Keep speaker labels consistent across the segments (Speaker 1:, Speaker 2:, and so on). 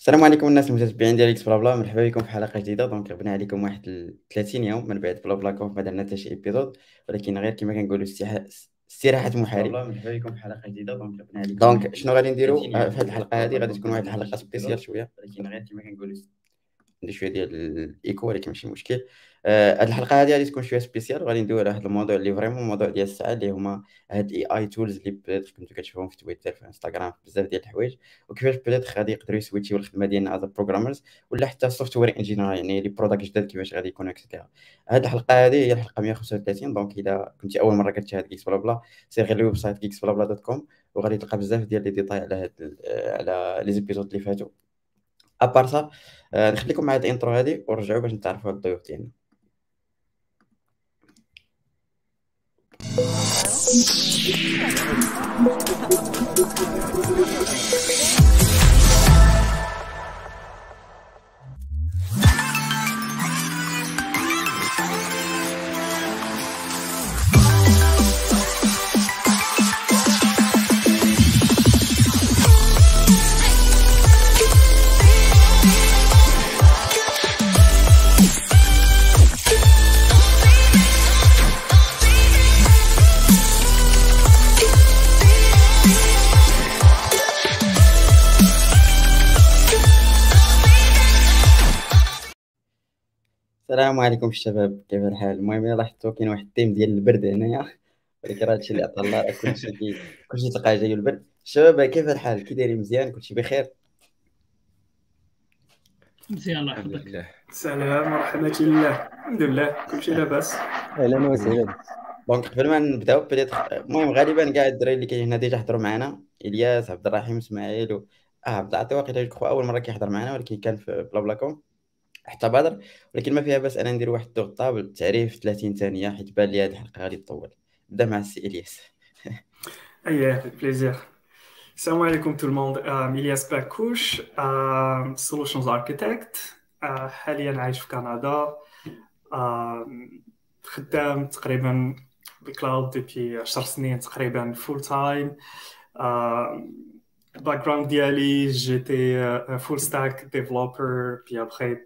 Speaker 1: السلام عليكم الناس المتتبعين ديال Geeks BlaBla مرحبا بكم في حلقة جديدة. donc غبنا عليكم واحد 30 يوم من بعد BlaBla Conf ما درنا حتى شي épisode ولكن غير كما كنقولوا استراحة محارب. مرحبا بكم في حلقة جديدة. donc غبنا عليكم. donc شنو غادي نديروا في هذه الحلقة هذه غادي تكون واحد الحلقة spéciale شوية. ولكن غير كما كنقولوا ندير شوية ديال الإيكو ولكن ماشي مشكل. هاد الحلقة هذه غادي تكون شوية spéciale غادي ندوي على هذا الموضوع اللي vraiment موضوع ديال الساعة اللي هما هاد AI tools اللي بدات كنتو كتشوفهم في تويتر في انستغرام بزاف ديال الحوايج. وكيفاش بدات غادي يقدروا ي switch يو الخدمه ديالنا as programmers ولا حتى software engineer يعني les products جداد كيفاش غادي يكونوا extra هاد الحلقة هذه هي الحلقة 135 donc اذا كنتي أول مرة كتشاهد Geeks BlaBla سير غير ال website Geeks BlaBla dot com وغادي تلقى بزاف ديال les détails على هاد على les épisodes اللي فاتوا. après ça آه، نخليكم مع هاد ال intro هذه ونرجعوا باش نتعرفوا على الضيوف ديالنا. よし、よし、よし。السلام عليكم الشباب كيف الحال؟ المهم إلا لاحظتوا كاين واحد ال thème ديال البرد هنايا. ولكن راه هادشي اللي عطا الله راه كلشي كلشي تلقاه جاي البرد. الشباب كيف الحال؟ كي دايرين مزيان؟ كلشي بخير؟
Speaker 2: مزيان الله يحفظك.
Speaker 3: سلام ورحمة الله الحمد لله. كلشي لاباس.
Speaker 4: أهلا وسهلا.
Speaker 1: donc قبل ما نبداو بديت المهم غالبا كاع الدراري اللي كاين هنا déjà حضروا معنا. إلياس عبد الرحيم إسماعيل و... آه عبد العاطي واقيلا أول مرة كيحضر معنا ولكن كان في BlaBla Conf حتى بدر ولكن ما فيها بس أنا ندير واحد الضغطه بالتعريف 30 ثانية حيت بان لي هذه الحلقة غادي تطول. نبدأ مع السي إلياس.
Speaker 3: أييه plaisir السلام عليكم tout le monde إلياس باكوش solutions architect حاليا عايش في كندا. خدام تقريبا ب cloud depuis 10 سنين تقريبا full time background ديالي j'étais full stack developer puis après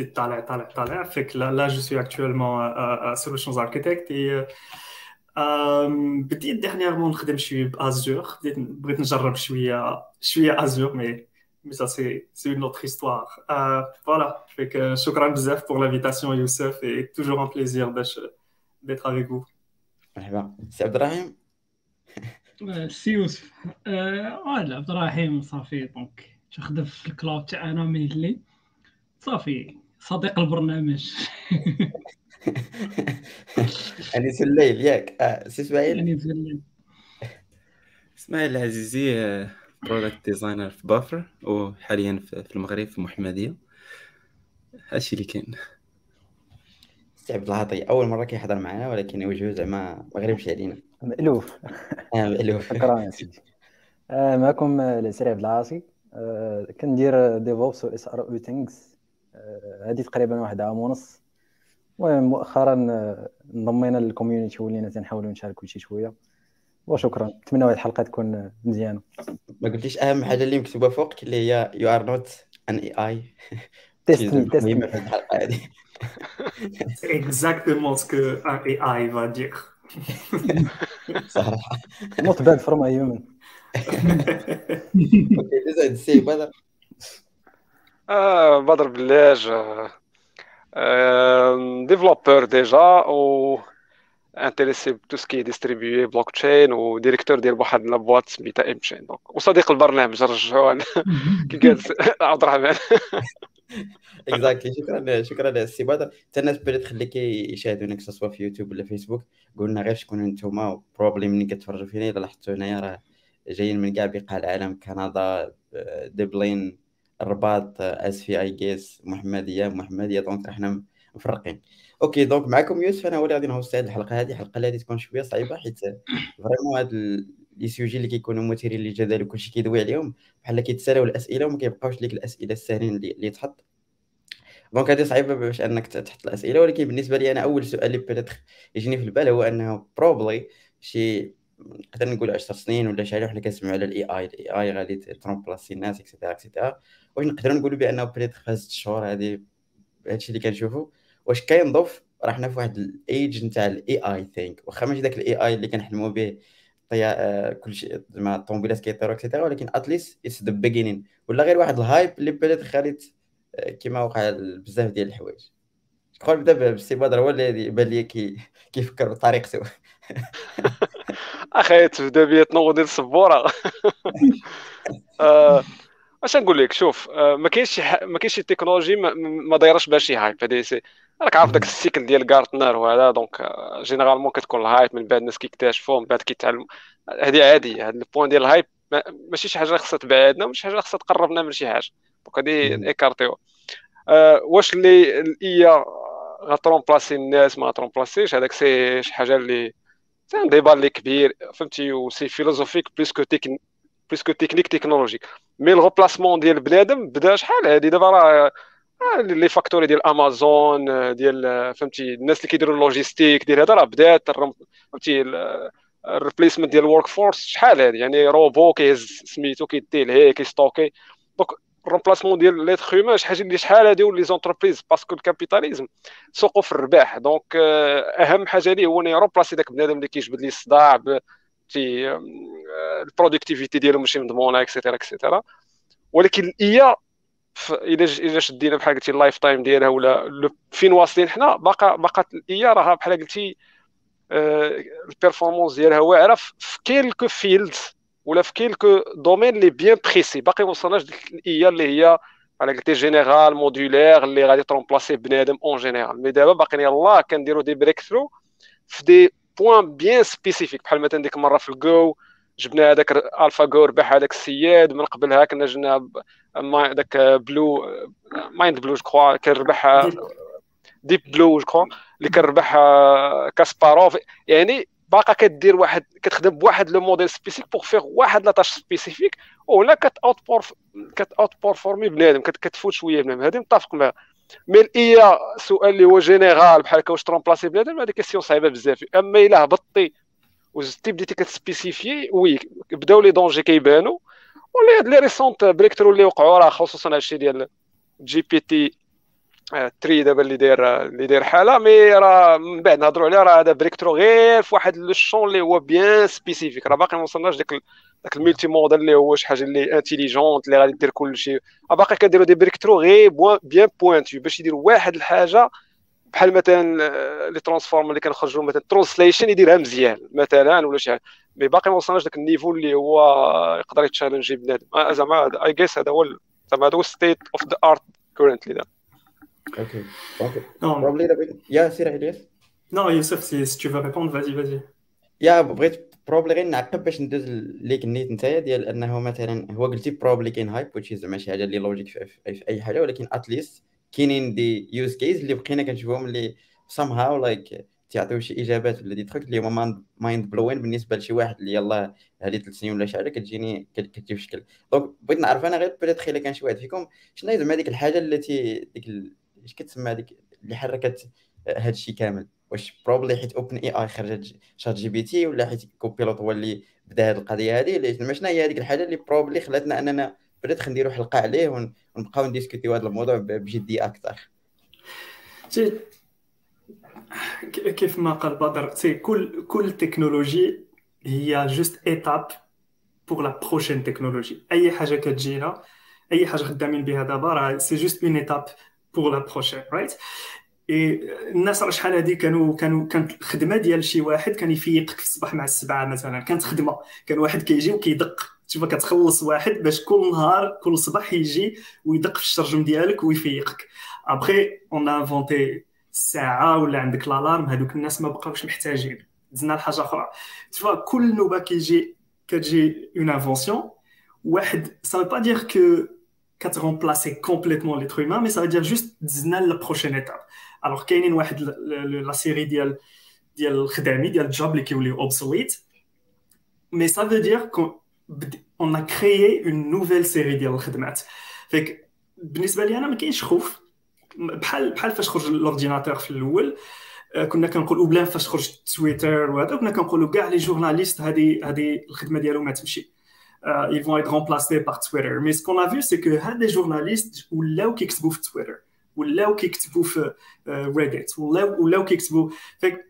Speaker 3: طالع طالع طالع فيك là je suis actuellement solutions architect et بديت dernièrement نخدم شوية ب Azure بديت بغيت نجرب شوية شوية Azure mais mais ça c'est c'est une autre histoire voilà فيك شكرا بزاف pour l'invitation يوسف et toujours un plaisir باش d'être avec vous
Speaker 1: مرحبا سي عبد الرحيم
Speaker 2: سي يوسف آه عبد الرحيم صافي donc تخدم في ال cloud تاعنا من اللي صافي صديق البرنامج.
Speaker 1: انيس الليل ياك. آه سي إسماعيل؟
Speaker 2: انيس الليل.
Speaker 5: إسماعيل العزيزي product designer في بافر وحاليا في المغرب في محمدية. هادشي اللي كاين.
Speaker 1: سي عبد العاطي أول مرة كيحضر معنا ولكن وجهه زعما ما غريبش علينا.
Speaker 4: مألوف
Speaker 1: مألوف
Speaker 4: شكرا يا سيدي. آه معكم السري عبد العاطي آه كندير DevOps و SRE things هذه تقريبا واحد عام ونص. المهم مؤخرا انضمينا لل community ولينا تنحاولوا نشاركوا شي شوية. وشكرا. نتمنى هذه الحلقة تكون مزيانة.
Speaker 1: ما قلتيش أهم حاجة اللي مكتوبه فوق اللي هي you are not an AI
Speaker 4: test
Speaker 1: في الحلقة هذه.
Speaker 3: Exactement ce que un AI va dire.
Speaker 1: صراحة.
Speaker 4: Not bad from a human.
Speaker 1: أوكي بدر
Speaker 6: بدر بلاج developer déjà و intéressé ب tout ce qui distribué blockchain و directeur ديال واحد la boîte سميتها ام تشين donc وصديق البرنامج رجعوا كي قال عبد الرحمن
Speaker 1: exactly شكرا شكرا السي بدر حتى الناس بدات تخليك يشاهدونك سواء في يوتيوب ولا فيسبوك قلنا غير شكون نتوما problème ملي كتفرجوا فينا الا لاحظتوا هنايا راه جايين من كاع بقاع العالم كندا دبلين الرباط اسفي آي جيس محمديه محمديه donc إحنا مفرقين. أوكي donc معكم يوسف أنا هو اللي غادي ن host هذه. الحلقة هذه الحلقة اللي تكون شوية صعيبة حيت vraiment هاد les sujets اللي كيكونوا مثيرين للجدل وكلشي كيدوي عليهم بحال كيتسالاو الأسئلة وما كيبقاوش ديك الأسئلة الساهلين اللي, تحط. donc هذه صعيبة باش إنك تحط الأسئلة ولكن بالنسبة لي أنا أول سؤال اللي بدات يجيني في البال هو إنه probably شي نقدر نقول 10 سنين ولا شي حاجة وحنا كنسمعوا على ال AI ال AI غادي ت remplacer الناس et cetera et cetera واش نقدروا نقولوا بأنه بريت في هاد الشهور هادي هادشي اللي كنشوفو. واش كينضف؟ راه حنا في واحد الايج نتاع ال AI thing واخا ماشي داك ال AI اللي كنحلموا به طيا آه، كلشي زعما الطوموبيلات كيطيروا et cetera ولكن at least it's the beginning ولا غير واحد ال hype اللي بدات خالت آه، كيما وقع بزاف ديال الحوايج. شكون بدا بالسي بدر هو اللي بان لي كي كيفكر بطريقته
Speaker 6: أخي تبدا بيا تنوض السبورة. آه، اش نقول لك؟ شوف آه، ما كاينش شي ما كاينش شي تكنولوجي ما دايرش بها شي hype هذه c'est راك عارف داك ال cycle ديال غارتنر وهذا donc généralement كتكون ال hype من بعد الناس كيكتشفوا من بعد كيتعلموا هذه عادية هذا ال point ديال ال hype ماشي شي حاجة خصها تبعدنا ماشي حاجة خصها تقربنا من شي حاجة. donc هذه écarté أه واش اللي ال IA غت remplacer الناس ما غت remplacer ش هذاك c'est شي حاجة اللي c'est un débat اللي كبير فهمتي و c'est philosophique plus que technique plus technique technologique mais ال remplacement ديال بنادم بدا شحال هادي دابا راه les factories ديال امازون ديال فهمتي الناس اللي كيديروا ال logistique ديال هذا راه بدات فهمتي ال replacement ديال ال workforce شحال هادي يعني روبو كيهز سميتو كيدي لهيه كي stocker donc ال remplacement ديال l'être humain شي حاجة اللي شحال هادي و les entreprises parce que ال capitalisme سوقو في الرباح donc اهم حاجة ليه هو ي remplacer داك بنادم اللي كيجبد لي الصداع في ال productivité ديالو ماشي مضمونه et cetera et cetera ولكن ال IA الا الا شدينا بحال قلتي ال lifetime ديالها ولا فين واصلين حنا باقا باقا ال IA راها بحال قلتي ال performance ديالها واعرة في quelques fields ولا في quelques domaines les bien précis باقي ما وصلناش ديك الاي اللي هي على قلتي général modulaire اللي غادي ت remplacer بنادم en général mais دابا باقي يلاه كنديروا des breakthrough في des points bien spécifiques بحال مثلا ديك المره في الجو جبنا هذاك الفا جو ربح هذاك السياد من قبلها كنا جبنا داك بلو مايند بلو جو كخوا كنربح ديب بلو جو اللي كنربح كاسباروف يعني باقا كدير واحد كتخدم بواحد لو موديل سبيسيفيك بوغ فيغ واحد لاطاش سبيسيفيك وهنا كت اوت بور كت اوت بورفورمي بنادم كتفوت شوية بنادم. هذه متفق معها مي الاي سؤال اللي هو جينيرال بحال هكا واش ترومبلاسي بنادم هذه كيسيون صعيبة بزاف. أما إلا هبطتي وزدتي بديتي كت spécifier oui بداو les dangers كيبانوا ولا هاد les recent breakthroughs اللي وقعوا راه خصوصا هادشي ديال GPT three دابا اللي داير اللي داير حاله mais راه من بعد نهضروا عليه راه هذا breakthrough غير في واحد le champ اللي هو bien spécifique راه باقي ما وصلناش داك داك ال multimodal اللي هو شي حاجة اللي intelligente اللي غادي دير كل شيء باقي كديروا des breakthroughs غير bien pointus باش يديروا واحد الحاجة بحال مثلا آه، les transformers اللي كنخرجوا مثلا translation يديرها مزيان مثلا ولا شي حاجة. mais باقي ما وصلناش داك ال niveau اللي هو يقدر ي challenger بنادم. آه، زعما I guess هذا هو زعما هذا هو state of the art
Speaker 1: currently. Donc, probably the... Yeah, سير الياس
Speaker 3: Youssef, si, si tu veux répondre, vas-y, vas-y.
Speaker 1: yeah بغيت probably غير نعقب باش ندوز ليك النيت نتايا ديال انه مثلا هو قلتي probably كاين hype وتشي زعما شي حاجة اللي logique في, في اي حاجة ولكن at least كاينين des use cases اللي بقينا كنشوفهم اللي somehow like تيعطيو شي إجابات ولا des trucs اللي هما mind blowing بالنسبة لشي واحد اللي يلاه هذه ثلاث سنين ولا شي حاجة كتجيني كتجي في شكل. donc بغيت نعرف أنا غير peut-être الا كان شي واحد فيكم شنو هي زعما هذيك الحاجة التي ديك اش كتسمى هذيك اللي حركت هذا الشيء كامل؟ واش probably حيت OpenAI خرجت ChatGPT ولا حيت Copilot هو اللي بدا هذه القضية هذه شنو هي هذيك الحاجة اللي probably خلاتنا أننا بدات نديروا حلقه عليه ونبقاو ن discuter و هذا الموضوع بجدية أكثر.
Speaker 3: كيف ما قال بدر كل كل تكنولوجي هي juste étape pour la prochaine technologie. أي حاجة كتجينا أي حاجة خدامين بها دابا راه c'est juste une étape pour la prochaine right اي الناس راه شحال هادي كانوا كانوا كانت الخدمة ديال شي واحد كان يفيقك في الصباح مع السبعة مثلا كانت خدمة. كان واحد كيجي وكيدق. تشوف كتخلص واحد باش كل نهار كل صباح يجي ويدق في الشرجم ديالك ويفيقك. après on a inventé الساعة ولا عندك l'alarme هذوك الناس ما بقاوش محتاجين. زدنا لحاجة أخرى. تشوف كل نوبة كيجي كتجي une invention واحد ça veut pas dire que كت remplacer complètement l'être humain mais ça veut dire juste دزنا la prochaine étape alors كاينين واحد la série ديال ديال الخدامي ديال ال jobs اللي كيوليو obsolètes mais ça veut dire on a créé une nouvelle série ديال الخدمات fait que بالنسبة لي أنا ما كاينش خوف بحال بحال فاش خرج l'ordinateur في الأول كنا كنقولوا بلا فاش خرج تويتر وهذا كنا كنقولوا كاع les journalistes هذه هذه الخدمة ديالهم ما تمشي ils vont être remplacés par Twitter. Mais ce qu'on a vu, c'est que des journalistes ولاو كي écrivent Twitter, ولا كي écrivent Reddit, ولاو ولاو كي écrivent. Fait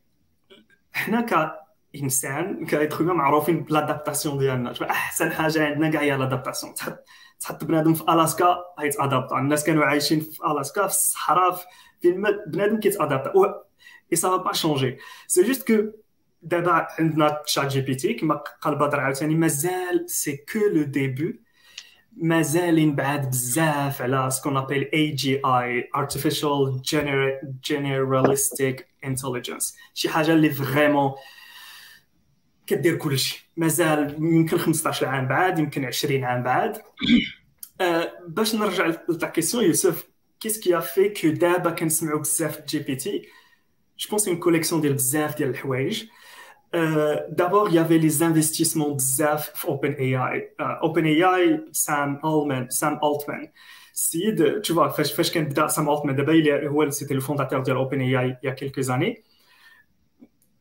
Speaker 3: حنا كإنسان ك être humain معروفين بال adaptation ديالنا. أحسن حاجة عندنا كاع هي ال adaptation تحط تحط بنادم في ألاسكا هيت adapter الناس كانوا عايشين في ألاسكا في الصحراء في الماء بنادم كيت adapter et ça va pas changer c'est juste que دابا عندنا ChatGPT كما قال بدر عاوتاني مازال c'est que le début مازال بعاد بزاف على ce qu'on appelle AGI artificial generalistic intelligence. شي حاجة اللي vraiment كدير كلشي مازال يمكن 15 عام بعد يمكن 20 عام بعد أه باش نرجع ل ta question يوسف qu'est-ce qui fait que دابا كنسمعوا بزاف GPT je pense une collection ديال بزاف ديال الحوايج d'abord, il y avait les investissements bzaf Open AI. Uh, Open AI, Sam Altman, Sam Altman. Sid, tu vois, فاش كان بدا Sam Altman دابا هو c'était le fondateur de OpenAI il y a quelques années.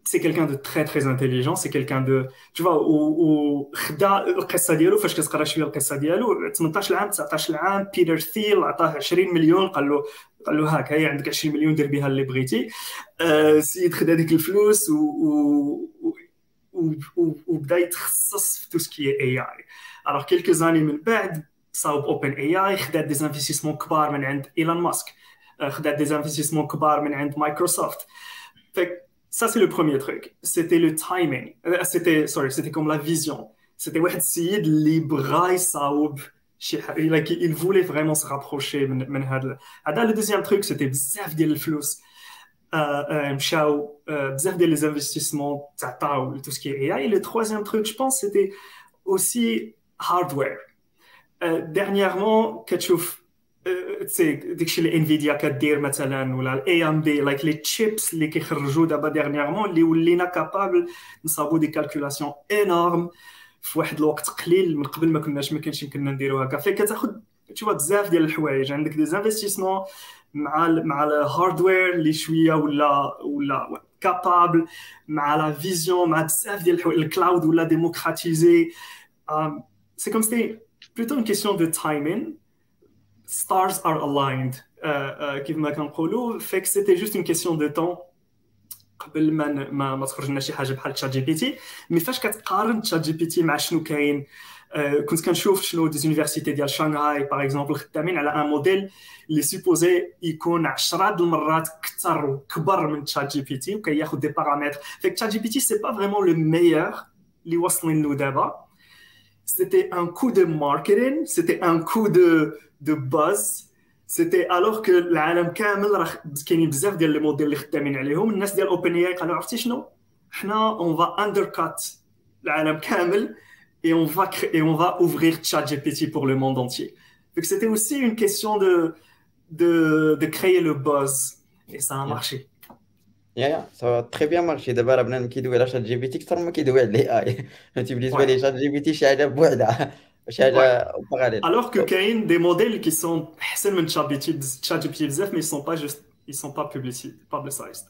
Speaker 3: C'est quelqu'un de très très intelligent c'est quelqu'un de tu vois و خدا القصة ديالو فاش كتقرا شوية القصة ديالو 18 عام 19 عام بيتر ثيل عطاه 20 مليون قال له قال له هاك هي عندك 20 مليون دير بها اللي بغيتي السيد خدا ديك الفلوس و, و... وبدا يتخصص في tout ce qui est AI alors quelques années من بعد صاوب OpenAI خدا des investissements كبار من عند Elon Musk خدا des investissements كبار من عند Microsoft Ça, c'est le premier truc. C'était le timing. Euh, c'était, sorry, c'était comme la vision. C'était ouais, السيد, اللي بغا, صاوب. Like, il voulait vraiment se rapprocher de Le deuxième truc, c'était بزاف د فلوس. Euh, euh, مشاو, د les investissements, تعطاو, tout ce qui est AI. Et le troisième truc, je pense, c'était aussi hardware. Dernièrement, كتشوف, كتشوف داكشي اللي Nvidia كدير مثلا ولا ال AMD like les chips اللي كيخرجوا دابا dernièrement اللي ولينا capables نصاوبوا des calculations énormes في واحد الوقت قليل من قبل ما كناش ما كانش يمكننا نديرو هكا فكتاخذ تشوف بزاف ديال الحوايج. عندك des investissements مع ال مع ال hardware اللي شوية ولا ولا capable مع la vision مع بزاف ديال الحوايج. ال cloud ولا démocratisé c'est comme c'est plutôt une question de timing stars are aligned. كيف ما كنقولوا fait que c'était juste une question de temps قبل ما ما, ما تخرج لنا شي حاجة بحال ChatGPT mais فاش كتقارن ChatGPT مع شنو كاين كنت كنشوف شنو des universités ديال شانغهاي par exemple خدامين على un modèle اللي supposé يكون 10 المرات أكثر وكبر من ChatGPT وكياخذ des paramètres fait que ChatGPT c'est pas vraiment le meilleur اللي واصلين له دابا c'était un coup de marketing, c'était un coup de, de buzz. C'était alors que العالم كامل راه كاينين بزاف ديال لي موديل اللي خدامين عليهم الناس ديال اوبن اي قالوا عرفتي شنو حنا اون فا اندركات العالم كامل et on va créer, et on va ouvrir ChatGPT pour le monde entier. Donc c'était aussi une question de, de, de créer le buzz et ça a marché.
Speaker 1: yeah yeah so très bien marché دابا راه بنادم كيدوي على ChatGPT أكثر ما كيدوي على ال AI فهمتي بالنسبة لي ChatGPT شي حاجة بوحدها شي حاجة parallèle
Speaker 3: alors que كاين des modèles qui sont احسن من شات جي بي تي شات جي بي تي بزاف mais sont pas juste ils sont pas publicized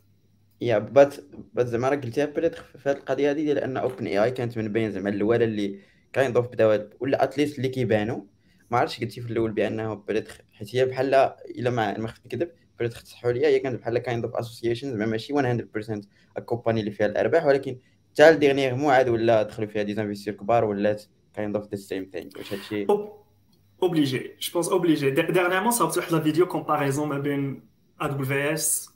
Speaker 1: yeah but but زعما راه قلتيها peut-être في هذه القضية هذه ديال أن OpenAI كانت من بين زعما الاولى اللي kind of بداو ولا at least اللي كيبانوا ما عرفتش قلتي في الأول بانه peut-être حيت هي بحال إلا ما ما خفت نكذب. peut-être تصحوا ليا هي كانت بحال kind of association زعما ماشي 100% ال company اللي فيها الأرباح ولكن حتى dernièrement عاد ولا دخلوا فيها des investisseurs كبار ولات kind of the same thing واش هادشي؟
Speaker 3: Obligé. Je pense obligé. Dernièrement صاوبت واحد la vidéo comparaison ما بين AWS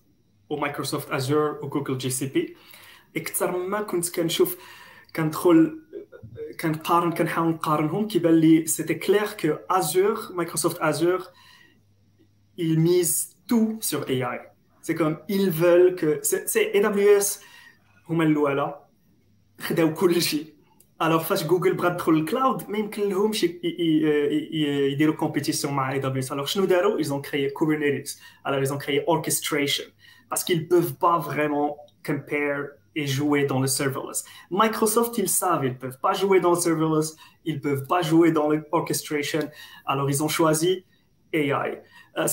Speaker 3: و Microsoft Azure و Google GCP أكثر ما كنت كنشوف كندخل كنقارن كنحاول نقارنهم كيبان لي c'était clair que Azure Microsoft Azure ils tout sur AI c'est comme ils veulent que c'est AWS هما الاولى خداو كل شيء الوغ فاش جوجل بغات تدخل الكلاود ما يمكن لهمش يديروا كومبيتيسيون مع اي دبليو اس الوغ شنو داروا ils ont créé Kubernetes alors ils ont créé orchestration parce qu'ils peuvent pas vraiment compare et jouer dans le serverless. Microsoft, ils savent, ils peuvent pas jouer dans le serverless, ils peuvent pas jouer dans l'orchestration. Alors ils ont choisi AI. Euh,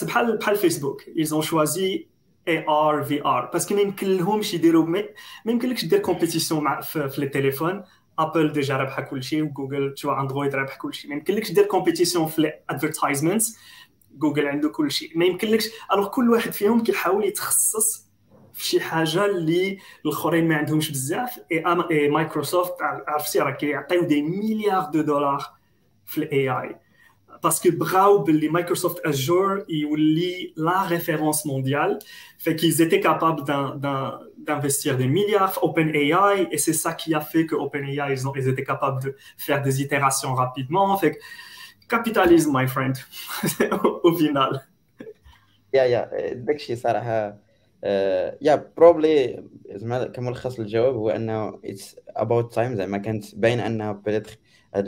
Speaker 3: le Facebook. Ils ont choisi AR VR parce que ما يمكن لهمش يديروا ما يمكنلكش دير compétition مع في, في التليفون Apple déjà رابحه كل شيء وجوجل تشوف Android رابح كل شيء ما يمكنلكش دير compétition في ال advertisements جوجل عنده كل شيء ما يمكنلكش alors كل واحد فيهم كيحاول يتخصص في شي حاجة اللي الاخرين ما عندهمش بزاف et Microsoft عرفتي راه كيعطيو des milliards de dollars في ال AI باسكو بغاو باللي مايكروسوفت اجور يولي لا ريفيرونس مونديال فكيز étaient capables d'investir des milliards في OpenAI et c'est ça qui a fait que OpenAI ils, ont, ils étaient capables de faire des itérations rapidement fait capitalisme my friend au final
Speaker 1: يا يا داكشي صراحه يا بروبلي زعما كملخص للجواب هو انه اتس اباوت تايم زعما كانت باينه انه بيتيتر هاد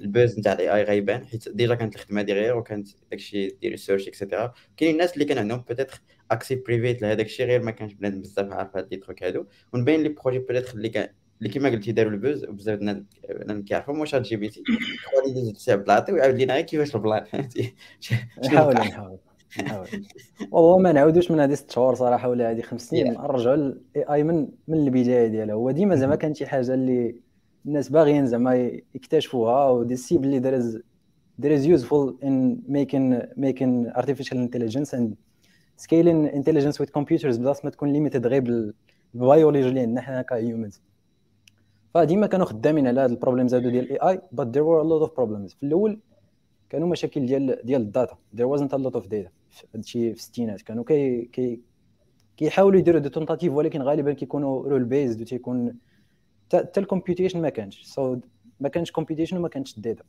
Speaker 1: ال buzz نتاع ال AI غيبان حيت déjà كانت الخدمة derrière وكانت داكشي ديال research et cetera كاين الناس اللي كان عندهم peut-être accès privé لهذاك الشيء غير ما كانش بنادم بزاف عارف هاد les trucs هادو ونبين les projets peut-être اللي كان اللي كيما قلتي داروا ال buzz وبزاف الناس كيعرفوا واش هاد GPT؟ يدوز لتاع بلاطي ويعاود لينا غير كيفاش البلان فهمتي؟
Speaker 4: نحاول نحاول والله ما نعاودوش من هذه ست شهور صراحة ولا هذه خمس سنين نرجعوا لل AI من من البداية ديالها. هو ديما زعما كانت شي حاجة اللي الناس باغيين زعما يكتشفوها ودي السيب اللي there is there is useful in making making artificial intelligence and scaling intelligence with computers بلاص ما تكون limited غير بالبيولوجي اللي عندنا حنا ك humans فديما كانوا خدامين على هاد ال problems هادو ديال ال AI but there were a lot of problems. في الأول كانوا مشاكل ديال ديال ال data. There wasn't a lot of data. هادشي في الستينات كانوا كي كي كيحاولوا يديروا des tentatives ولكن غالبا كيكونوا rule-based وتيكون حتى ال computation ما كانش. so so ما كانش computation وما كانش ال data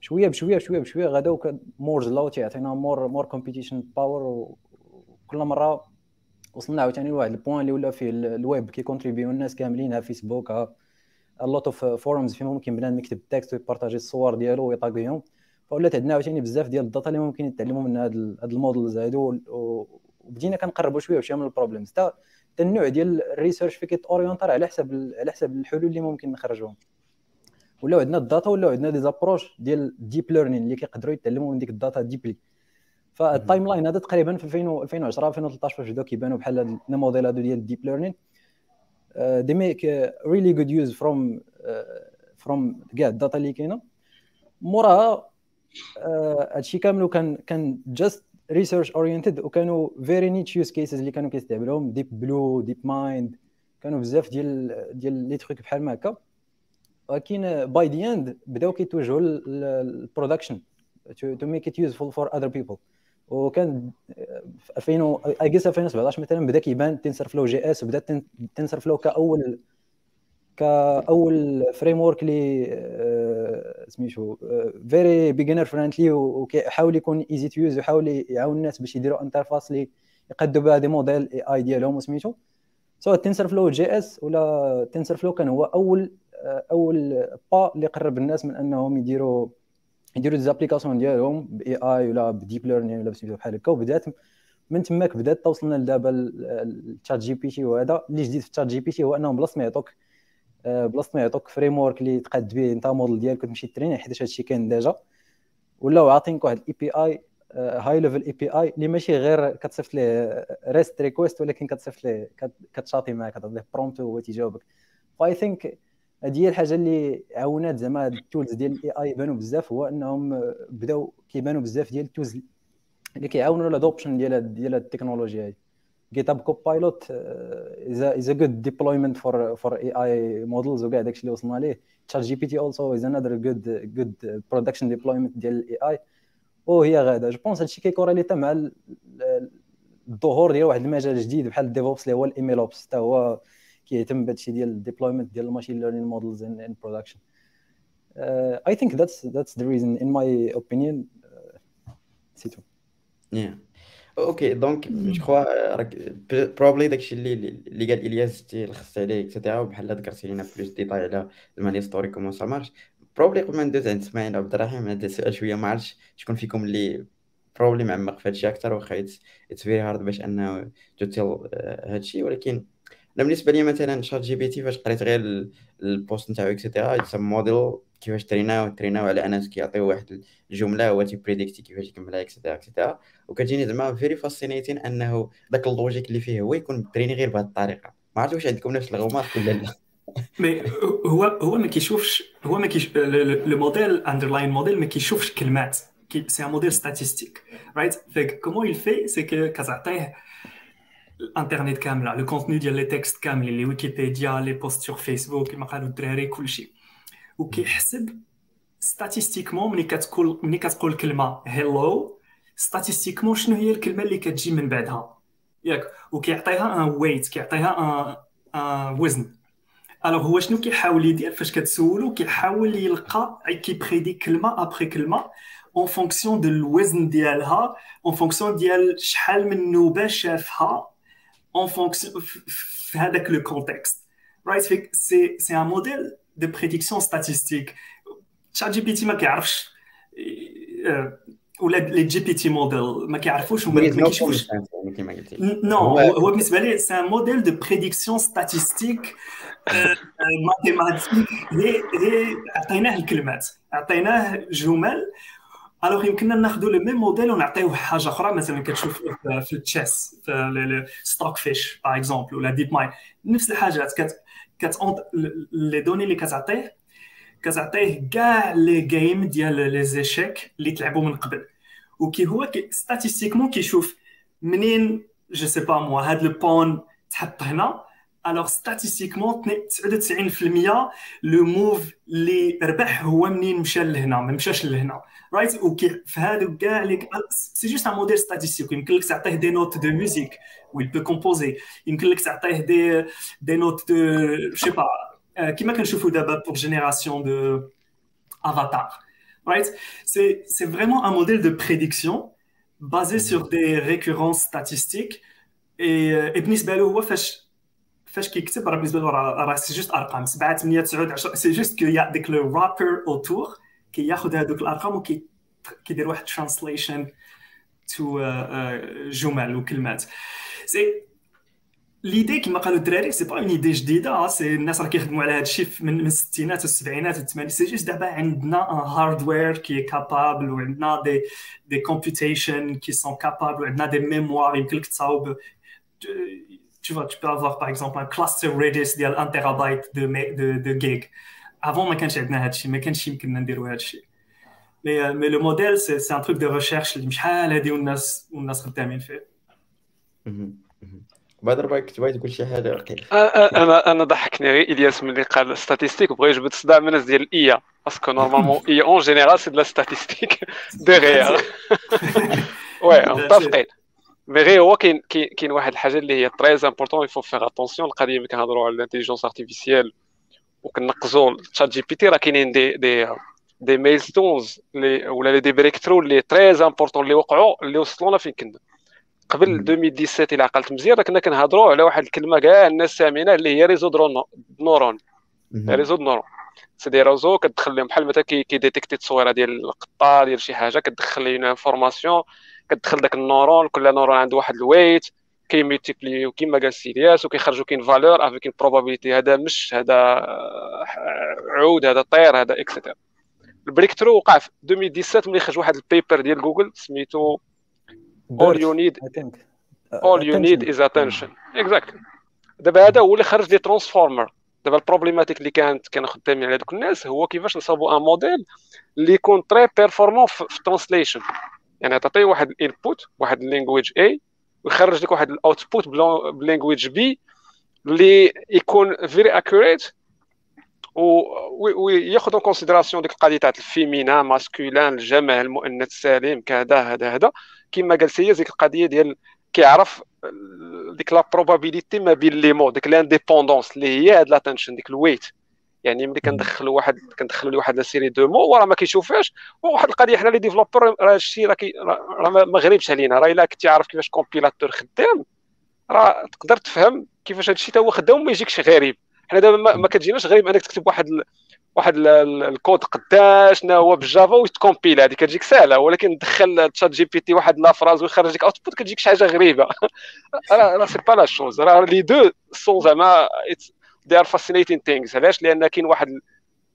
Speaker 4: شوية بشوية بشوية بشوية غداو Moore's law تيعطينا more more computation power وكل مرة وصلنا عاوتاني لواحد ال point اللي ولا فيه الويب كي contribuer الناس كاملين Facebook lot of forums فين ممكن بنادم يكتب text ويبارطاجي الصور ديالو ويطاقيهم فولات عندنا عاوتاني بزاف ديال ال data اللي ممكن يتعلموا من هاد هاد ال models هادو وبدينا كنقربوا شوية وشويه من ال problems حتى النوع ديال ال research فيه كيت orienter على حسب على حسب الحلول اللي ممكن نخرجوهم ولاو عندنا ال data ولاو عندنا des approches ديال deep learning اللي كيقدروا يتعلموا من ديك ال data ديبلي فال timeline هذا تقريبا في 2010 2013 فاش بداو كيبانوا بحال هاد الموديل هادو ديال ال deep learning they make really good use from from كاع ال data اللي كاينة. موراها هادشي كامل كان كان just research oriented وكانوا very niche use cases اللي كانوا كيستعملوهم Deep Blue DeepMind كانوا بزاف ديال ديال les trucs بحال ما هكا. ولكن by the end بداو كيتوجهوا لل production to make it useful for other people وكان في 2000 I guess 2017 مثلا بدأ كيبان TensorFlow JS وبدا TensorFlow كأول كأول framework آه، سميتو very beginner friendly وكيحاول يكون easy to use ويحاول يعاون الناس باش يديروا interface اللي يقدوا بها des modèles AI ديالهم وسميتو سواء TensorFlow JS ولا TensorFlow كان هو أول آه، أول با اللي قرب الناس من أنهم يديروا يديروا des applications ديالهم ب AI ولا ب deep learning ولا بسميتو بحال هكا. وبدات من تماك بدات توصلنا لدابا ال ChatGPT وهذا. اللي جديد في ال ChatGPT هو أنهم بلاص ما يعطوك بلاصة ما يعطوك framework اللي تقاد به أنت موديل ديالك تمشي train حيت هادشي كاين déjà. ولاو عاطينك واحد ال API high level API اللي ماشي غير كتصيفط ليه REST request ولكن كتصيفط ليه كتشاطي معاه كتعطيه prompt وهو تيجاوبك ف I think هذه هي الحاجة اللي عاونات زعما ال tools ديال ال AI يبانوا بزاف هو أنهم بداو كيبانوا بزاف ديال ال tools اللي كيعاونوا ال adoption ديال ديال التكنولوجيا هذه Copilot uh, is a is a good deployment for for AI models. وكاع داكشي اللي وصلنا ليه ChatGPT also is another good good production deployment ديال ال AI وهي غادة. je pense هادشي كيكوريليتا مع الظهور ديال واحد المجال جديد بحال ال DevOps اللي هو ال MLOps حتى هو كيهتم بهادشي ديال ال deployment ديال ال machine learning models in in production I think that's that's the reason in my opinion. c'est
Speaker 1: tout yeah. okay donc je crois راك probably داكشي اللي اللي قال الياس تيلخص عليه et cetera وبحال درتي لينا plus détails على ال many story comment ça marche probably قبل ما ندوز عند اسماعيل عبد الرحيم هذا السؤال شوية ما عرفتش شكون فيكم اللي probably معمق في هادشي أكثر واخا it's very hard باش انه to tell هادشي ولكن أنا بالنسبة لي مثلا ChatGPT فاش قريت غير ال post نتاعو et cetera it's model كيفاش تريناو تريناو على اناس كيعطيو واحد الجملة هو تيبريديكتي كيفاش يكملها et cetera et cetera وكتجيني زعما very fascinating أنه داك ال logic اللي فيه هو يكون تريني غير بهذه الطريقة. ما عرفت واش عندكم نفس الغومات ولا لا.
Speaker 3: mais هو هو ما كيشوفش هو ما كيش le modèle underlying model ما كيشوفش كلمات. c'est un modèle statistique right فيك comment il fait c'est كتعطيه الانترنت كامله le contenu ديال les textes كاملين les Wikipédia les posts sur Facebook كما قالوا الدراري كلشي وكيحسب statistiquement ملي كتقول ملي كتقول كلمه hello statistiquement شنو هي الكلمة اللي كتجي من بعدها؟ ياك وكيعطيها un weight كيعطيها un un وزن. alors هو شنو كيحاول يدير فاش كتسولو؟ كيحاول يلقى كيبريدي كلمة après كلمة en fonction du الوزن ديالها en fonction ديال شحال من نوبة شافها en fonction في هذاك le contexte right c'est c'est un modèle de prédiction statistique ChatGPT ما كيعرفش ولا les GPT models ما كيعرفوش وما كيشوفوش no هو بالنسبة لي c'est un modèle de prédiction statistique mathématique هي هي عطيناه الكلمات عطيناه جمل alors يمكننا ناخذوا le même modèle ونعطيوه حاجة أخرى مثلا كتشوف في ال chess في Stockfish par exemple ولا DeepMind نفس الحاجات كت كت les données اللي كتعطيه كتعطيه كاع les games ديال les échecs اللي تلعبوا من قبل وكي هو statistiquement كيشوف منين je sais pas moi هاد ال pion تحط هنا alors statistiquement 99% le move اللي ربح هو منين مشى لهنا ما مشاش لهنا right وكي في هادو كاع لي c'est juste un modèle statistique يمكن لك تعطيه des notes de musique و il peut composer يمكن لك تعطيه des des notes de je sais pas كيما كنشوفوا دابا pour génération d'avatar right? C'est vraiment un modèle de prédiction basé sur des récurrences statistiques. Et, et بالنسبة له هو فاش فاش كيكتب راه بالنسبة له راه c'est juste ارقام 7 8 9 10 c'est juste que ديك le wrapper autour كياخذ هذوك الأرقام وكيدير واحد translation to جمل وكلمات. c'est l'idée كما قالوا الدراري c'est pas une idée جديدة c'est الناس راه كيخدموا على هذا الشيء من الستينات والسبعينات والثمانينات c'est juste دابا عندنا un hardware qui est capable وعندنا des des computations qui sont capables وعندنا des mémoires يمكن لك تصاوب. Tu vois, tu peux avoir par exemple un cluster Redis ديال 1 تيرابايت de de de gig avant ما كانش عندنا هذا الشيء ما كانش يمكننا نديروا هذا الشيء mais mais le modèle c'est c'est un truc de recherche اللي شحال هادي والناس والناس خدامين فيه
Speaker 1: بدر باك تبغي تقول شي حاجة
Speaker 6: أنا أنا ضحكني غير الياس ملي قال statistique بغى يجبد الصداع من الناس ديال ال IA parce que normalement et en général c'est de la statistique derrière oui متفقين mais غير هو كاين كاين واحد الحاجة اللي هي très important il faut faire attention القضية ملي كنهضروا على ال intelligence artificielle وكنقزوا ChatGPT راه كاينين des des des milestones ولا des breakthrough اللي très important اللي وقعوا اللي وصلونا فين كنا قبل 2017 إلى عقلت مزيان كنا كنهضروا على واحد الكلمة كاع الناس سامعينها اللي هي réseaux neurones réseaux neurones c'est des réseaux كتدخل لهم بحال مثلا كيديتيكتي تصويره ديال القطه ديال شي حاجة كتدخل لهم information كتدخل داك ال neurone كل neurone عنده واحد ال weight كيميتيبليو كيما قال سي الياس وكيخرجوا كاين valeur avec probabilité هذا مش هذا عود هذا طير هذا et cetera ال breakthrough وقع في 2017 ملي خرج واحد ال paper ديال جوجل سميتو all you need all you need is attention. Exactly دابا هذا هو اللي خرج les transformers. دابا ال problématique اللي كانت كانوا خدامين على دوك الناس هو كيفاش نصاوبوا un modèle اللي يكون très performant في ال translation يعني تعطيه واحد ال input واحد ال language A ويخرج لك واحد ال output ب language B اللي يكون very accurate وياخذ considération ديك القضية تاع ال féminin masculin الجمع المؤنث السالم كذا هذا هذا. كما قال سي ديك القضية ديال كيعرف ديك la probabilité ما بين les mots ديك l'indépendance اللي هي هاد l'attention ديك ال weight يعني ملي كندخلوا واحد كندخلوا لي واحد la série de mots وراه ما كيشوفهاش. وواحد القضية حنا les développeurs راه الشيء راه راه ما غريبش علينا. راه إلا كنتي عارف كيفاش compilateur خدام راه تقدر تفهم كيفاش هادشي تا هو خدام وما يجيكش غريب. حنا دابا ما كتجيناش غريب أنك تكتب واحد واحد الكود قداش شنو هو بال Java ويتcompila. هذه كتجيك سهلة. ولكن تدخل تشات جي بي تي واحد la phrase ويخرج لك output كتجيك شي حاجة غريبة. راه راه c'est pas la chose راه les deux sont زعما دي ار فاسينيتين ثينكس علاش؟ لأن كاين واحد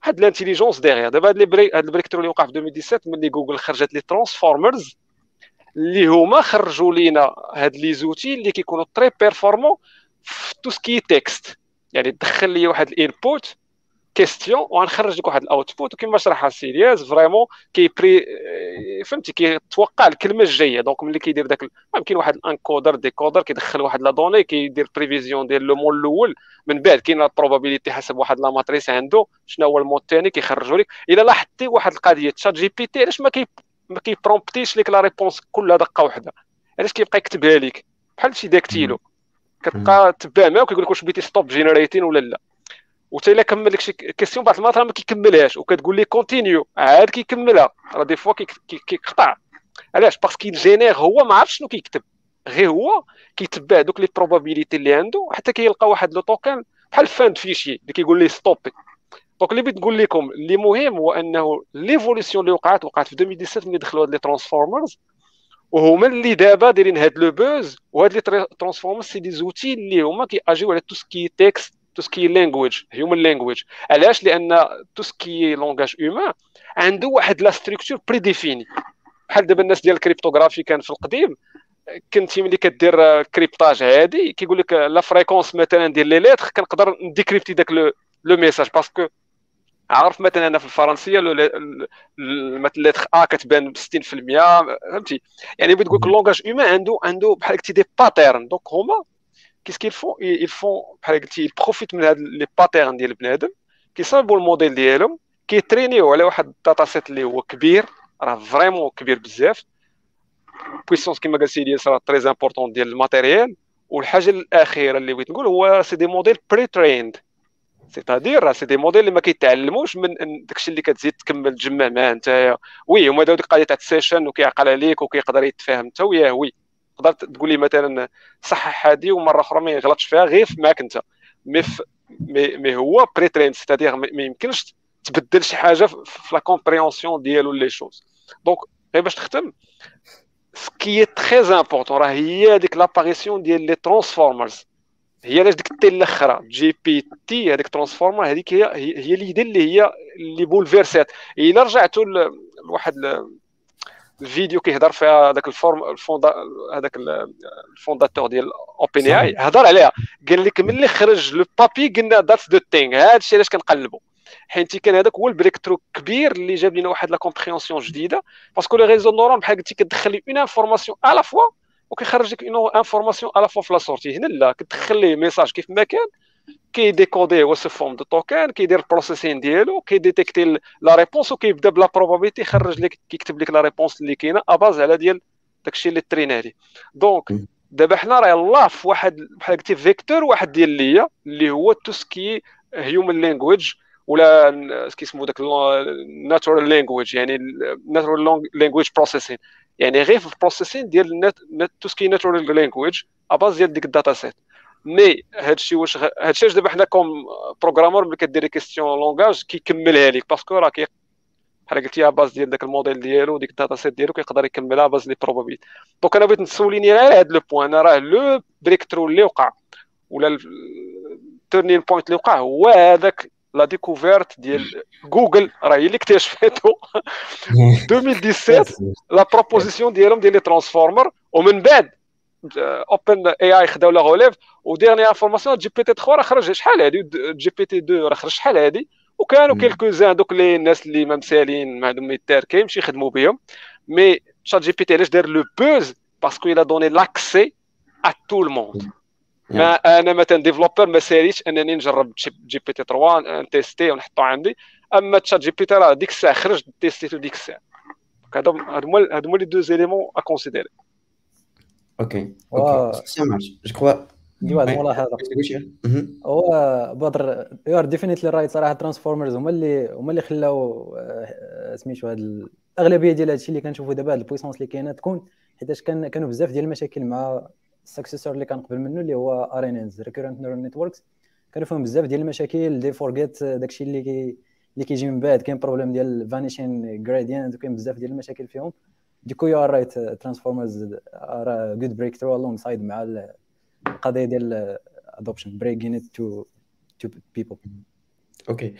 Speaker 6: واحد الانتيليجونس ديغيغ دابا هاد البريك هاد اللي وقع في 2017 ملي جوجل خرجت لي ترانسفورمرز اللي هما خرجوا لينا هاد لي زوتي اللي كيكونوا تري بيرفورمون في تو سكي تكست يعني تدخل لي واحد الإنبوت كيستيون وغنخرج لك واحد الأوتبوت وكما شرحها سيرياز فريمون كيبري فهمتي كيتوقع الكلمة الجاية. دونك ملي كيدير داك يمكن واحد الانكودر ديكودر كيدخل واحد لا دوني كيدير بريفيزيون ديال لو مون الأول. من بعد كاين ال probabilité حسب واحد la matrice عنده. شنو هو ال mot الثاني كيخرجوا لك. إلا لاحظتي واحد القضية تشات جي بي تي علاش ما كي ما كيpromptيش لك la réponse كلها دقة واحدة؟ علاش كيبقى يكتبها لك؟ بحال شي dactylo كتبقى تبع معاه وكيقول لك واش بغيتي stop generating ولا لا. وتا إلا كمل لك شي question بعض المرات ما كيكملهاش وكتقول لي continue عاد كيكملها. راه des fois كيقطع. علاش؟ parce que الجينير هو ما عرفش شنو كيكتب. غير هو كيتبع دوك لي بروبابيليتي اللي عنده حتى كيلقى واحد لو توكن بحال فاند فيشي اللي كيقول لي ستوبي دونك اللي بغيت نقول لكم اللي مهم هو أنه ليفوليسيون اللي وقعت وقعت في 2017 ملي دخلوا هاد لي ترانسفورمرز وهما اللي دابا دايرين هاد لو بوز وهاد لي ترانسفورمرز سي دي زوتي اللي هما كيأجيو على تو سكي تكست تو سكي لانجويج هيومن لانجويج علاش لأن تو سكي لونغاج هيومان عنده واحد لا ستركتور بري ديفيني بحال دابا الناس ديال الكريبتوغرافي كان في القديم كنتي ملي كدير كريبتاج عادي كيقول لك لا فريكونس مثلا ديال لي ليتر كنقدر نديكريبتي داك لو ميساج باسكو عارف مثلا أنا في الفرنسية مثلا لتر ا كتبان ب 60% فهمتي؟ يعني بغيت نقول لك اللونغاج هيومان عنده عنده بحال قلتي دي باترن دونك هما كيس كيل فون يل فون بحال قلتي بروفيت من هاد لي باترن ديال بنادم كيصاوبوا الموديل ديالهم كيtrainيو على واحد ال data set اللي هو كبير راه vraiment كبير بزاف puissance كما قال سيدي راه très important ديال ال matériel والحاجة الاخيره اللي بغيت نقول هو c'est des modèles pre-trained c'est-à-dire راه c'est des modèles اللي ما كيتعلموش من داكشي اللي كتزيد تكمل تجمع معاه انت oui هما داو ديك القضية تاع ال session وكيعقل عليك وكيقدر يتفاهم انت وياه oui تقدر تقول لي مثلا صحح هذه ومرة أخرى ما يغلطش فيها غير معك أنت. مي مي هو بري ترين سيتادير ما يمكنش تبدل شي حاجة في لا كومبريونسيون ديالو لي شوز دونك غير باش نختم سكي تري امبورطون راه هي هذيك لاباريسيون ديال لي ترانسفورمرز هي علاش ديك التي الأخرى جي بي تي هذيك ترانسفورمر هذيك هي هي ليدي اللي هي اللي بولفيرسات. إلا رجعتوا لواحد الفيديو كيهضر فيها هذاك الفورم الفوندا هذاك الفونداتور ديال اوبن اي هضر عليها. قال لك ملي خرج لو بابي قلنا ذاتس دو ثينغ هذا الشيء علاش كنقلبوا حيت كان هذاك هو البريك ترو كبير اللي جاب لنا واحد لا كومبريونسيون جديدة. باسكو لي ريزو نورون بحال قلتي كتدخل لي اون انفورماسيون ا فوا وكيخرج لك اون انفورماسيون ا فوا في لا سورتي هنا لا كتدخل ليه ميساج كيف ما كان كيديكوديه هو سو فورم دو توكن كيدير البروسيسين ديالو كيديتيكتي لا ريبونس وكيبدا بلا بروبابيلتي يخرج لك كيكتب لك لا ريبونس اللي كاينة اباز على ديال داكشي اللي ترينا عليه دونك دابا حنا راه يلاه في واحد بحال قلتي فيكتور واحد ديال ليا اللي هو تو سكي هيومن لانجويج ولا كيسمو داك ناتورال لانجويج يعني ناتورال لانجويج بروسيسين يعني غير في البروسيسين ديال تو سكي ناتورال لانجويج اباز ديال ديك الداتا سيت مي هادشي واش هادشي واش دابا حنا كوم بروغرامور ملي كديري كيستيون لونغاج كيكملها لك باسكو راه كي بحال قلتي باز ديال داك الموديل ديالو ديك الداتا سيت ديالو كيقدر يكملها باز لي بروبابيلتي دونك أنا بغيت نسوليني غير هاد لو بوان راه لو بريك ترو اللي وقع ولا التيرنين بوينت اللي وقع هو هذاك لا ديكوفيرت ديال جوجل راه هي اللي اكتشفتو 2017 لا بروبوزيسيون ديالهم ديال لي ترانسفورمر ومن بعد اوبن اي اي خداو لا غوليف وديرني انفورماسيون جي بي تي 3 راه خرج شحال هادي؟ جي بي تي 2 راه خرج شحال هادي؟ وكانوا كيلكو زان دوك لي الناس اللي ما مسالين ما عندهم يدار كيمشي يخدموا بهم مي شات جي بي تي علاش دار لو بوز؟ باسكو إلى دوني لاكسي ا تو الموند ما أنا مثلا ديفلوبر ما ساليتش أنني نجرب جي بي تي 3 نتيستي ونحطو عندي. أما تشات جي بي تي راه ديك الساعة خرج تيستيتو ديك الساعة. هادو هادو هما لي دو زيليمون ا كونسيديري
Speaker 1: أوكي أوكي سا مارش جو كخوا
Speaker 4: دي واحد الملاحظه هو بدر you are definitely right صراحة transformers هما اللي هما اللي خلاو سميتو هاد الأغلبية ديال هادشي اللي كنشوفوا دابا هاد ال puissance اللي كاينة تكون حيتاش كان كانوا بزاف ديال المشاكل مع ال successeur اللي كان قبل منه اللي هو RNNs recurrent neural networks كانوا فيهم بزاف ديال المشاكل they forget داكشي اللي كي اللي كيجي من بعد كاين problème ديال vanishing gradient وكاين بزاف ديال المشاكل فيهم. ديكو you are right transformers are good breakthrough alongside مع القضية ديال adoption breaking it to to people
Speaker 1: okay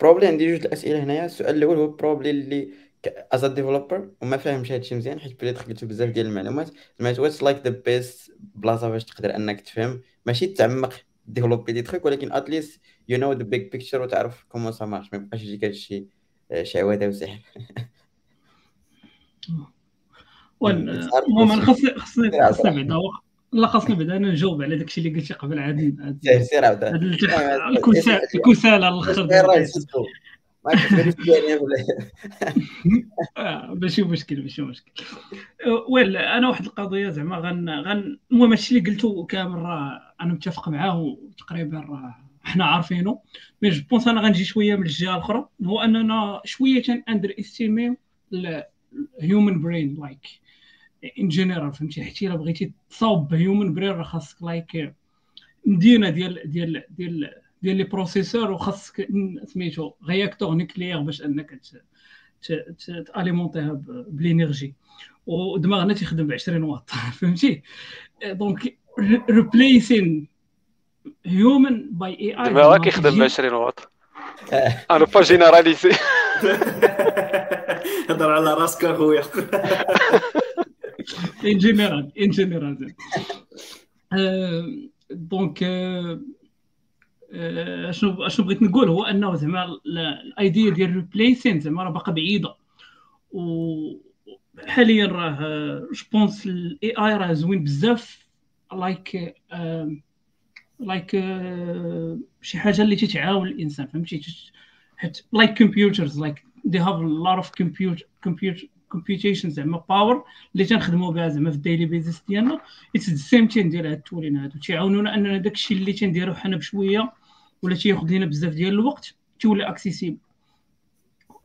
Speaker 1: probably عندي جوج الأسئلة هنايا. السؤال الأول هو probably اللي as developer وما فاهمش هادشي مزيان حيت بلي دخلت بزاف ديال المعلومات. زعما what's like the best بلاصة باش تقدر أنك تفهم؟ ماشي تعمق développer des trucs ولكن at least you know the big picture وتعرف comment ça marche ما يبقاش يجيك هادشي آه، شعوذة وسحر.
Speaker 2: المهم خاصني خاصني خاصني بعدا لا خاصني بعدا أنا نجاوب على داكشي اللي قلتي قبل عاد.
Speaker 1: سير عاود
Speaker 2: الكسالى الآخر آه، ماشي مشكل ماشي مشكل. well أنا واحد القضية زعما غن غن المهم هادشي اللي قلتو كامل راه أنا متفق معاه وتقريبا راه حنا عارفينه mais je pense أنا غنجي شوية من الجهة الأخرى. هو أننا شوية تن underestimer ال human brain like en général فهمتي؟ حتى إلا بغيتي تصاوب ب human brain راه خاصك like مدينة ديال ديال ديال ديال les processeurs وخاصك سميتو réacteur nucléaire باش أنك تأليمونتيها ب l'énergie. ودماغنا تيخدم ب 20 واط فهمتي؟ دونك ريبليسين هيومن باي اي اي
Speaker 6: دماغك يخدم ب 20 واط. أنا pas généraliser
Speaker 3: هضر على راسك أخويا.
Speaker 2: en général en général donc اشنو اشنو بغيت نقول هو أنه زعما ال idea ديال replacing زعما راه باقا بعيدة. و حاليا راه je pense ال AI راه زوين بزاف. like like شي حاجة اللي تتعاون الإنسان فهمتي؟ حيت like computers like a lot of compute compute computation زعما power اللي تنخدموا بها زعما في ال daily business ديالنا. it's the same thing ديال هاد ال tooling هادو. تيعاونونا اننا داكشي اللي تنديرو حنا بشوية ولا تياخذ لينا بزاف ديال الوقت تولي accessible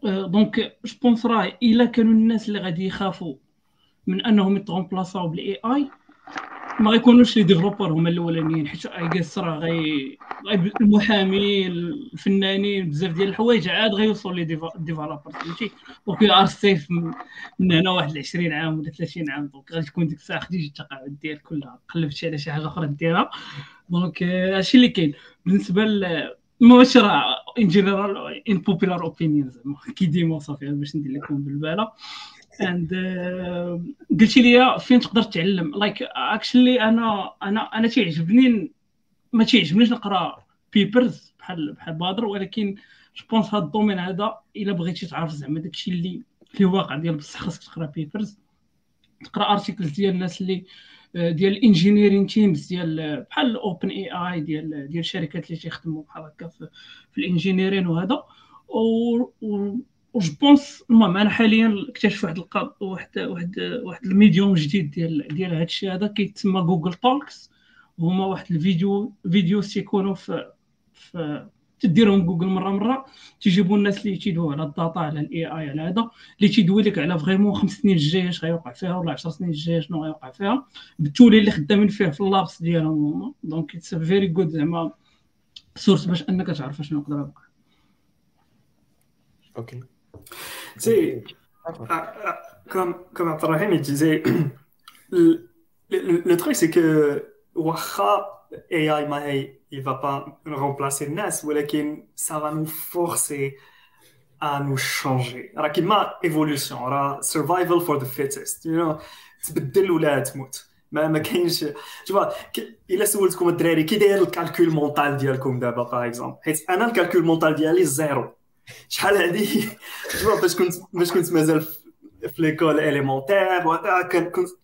Speaker 2: donc je pense راه إلا كانوا الناس اللي غادي يخافوا من أنهم يتغومبلاصاو بال AI ما غيكونوش les développeurs هما الأولانيين حيت I guess راه غي المحامي الفنانين بزاف ديال الحوايج عاد غيوصلوا les développeurs فهمتي؟ donc are safe من هنا واحد 20 عام ولا 30 عام donc غادي تكون ديك الساعة خديتي التقاعد ديالك كلها قلبتي على شي حاجة أخرى ديرها. donc هادشي اللي كاين. بالنسبة ل ماشي راه en général unpopular opinion زعما كي ديما صافي باش ندير لكم بالبالة. and uh, قلتي لي فين تقدر تعلم. like actually أنا أنا أنا تيعجبني ما تيعجبنيش نقرأ papers بحال بحال بادر ولكن je pense هذا ال domaine هذا إلا بغيتي تعرف زعما داكشي اللي في واقع ديال بصح خاصك تقرأ papers تقرأ articles ديال الناس اللي ديال ال engineering teams ديال بحال OpenAI ديال ديال الشركات اللي تيخدموا بحال هكا في, في ال engineering وهذا. و و je pense المهم أنا حاليا اكتشف واحد الق... واحد واحد واحد ال medium جديد ديال ديال هذا الشيء هذا كيتسمى Google Talks هما واحد الفيديو فيديوز تيكونوا في في تديرهم جوجل مرة مرة. تيجيبوا الناس اللي تيدويو على ال data على ال AI على هذا اللي تيدوي لك على vraiment خمس سنين الجايه اش غيوقع فيها ولا 10 سنين الجايه شنو غيوقع فيها. بال tooling اللي خدامين فيه في ال labs ديالهم هما. donc it's very good زعما سورس باش أنك تعرف شنو يقدر يوقع.
Speaker 1: أوكي
Speaker 3: C'est comme, comme Abdelrahim il disait, le, le, le truc c'est que Waha AI il va pas remplacer Nas, mais ça va nous forcer à nous changer. Alors qu'il m'a évolution, survival for the fittest, you know, تبدل ولا تموت ما ما كاينش tu الا سولتكم الدراري كي داير الكالكول مونطال ديالكم دابا باغ اكزومبل حيت انا الكالكول مونطال ديالي زيرو شحال هادي؟ فاش كنت فاش كنت مازال في ليكول إليمونتير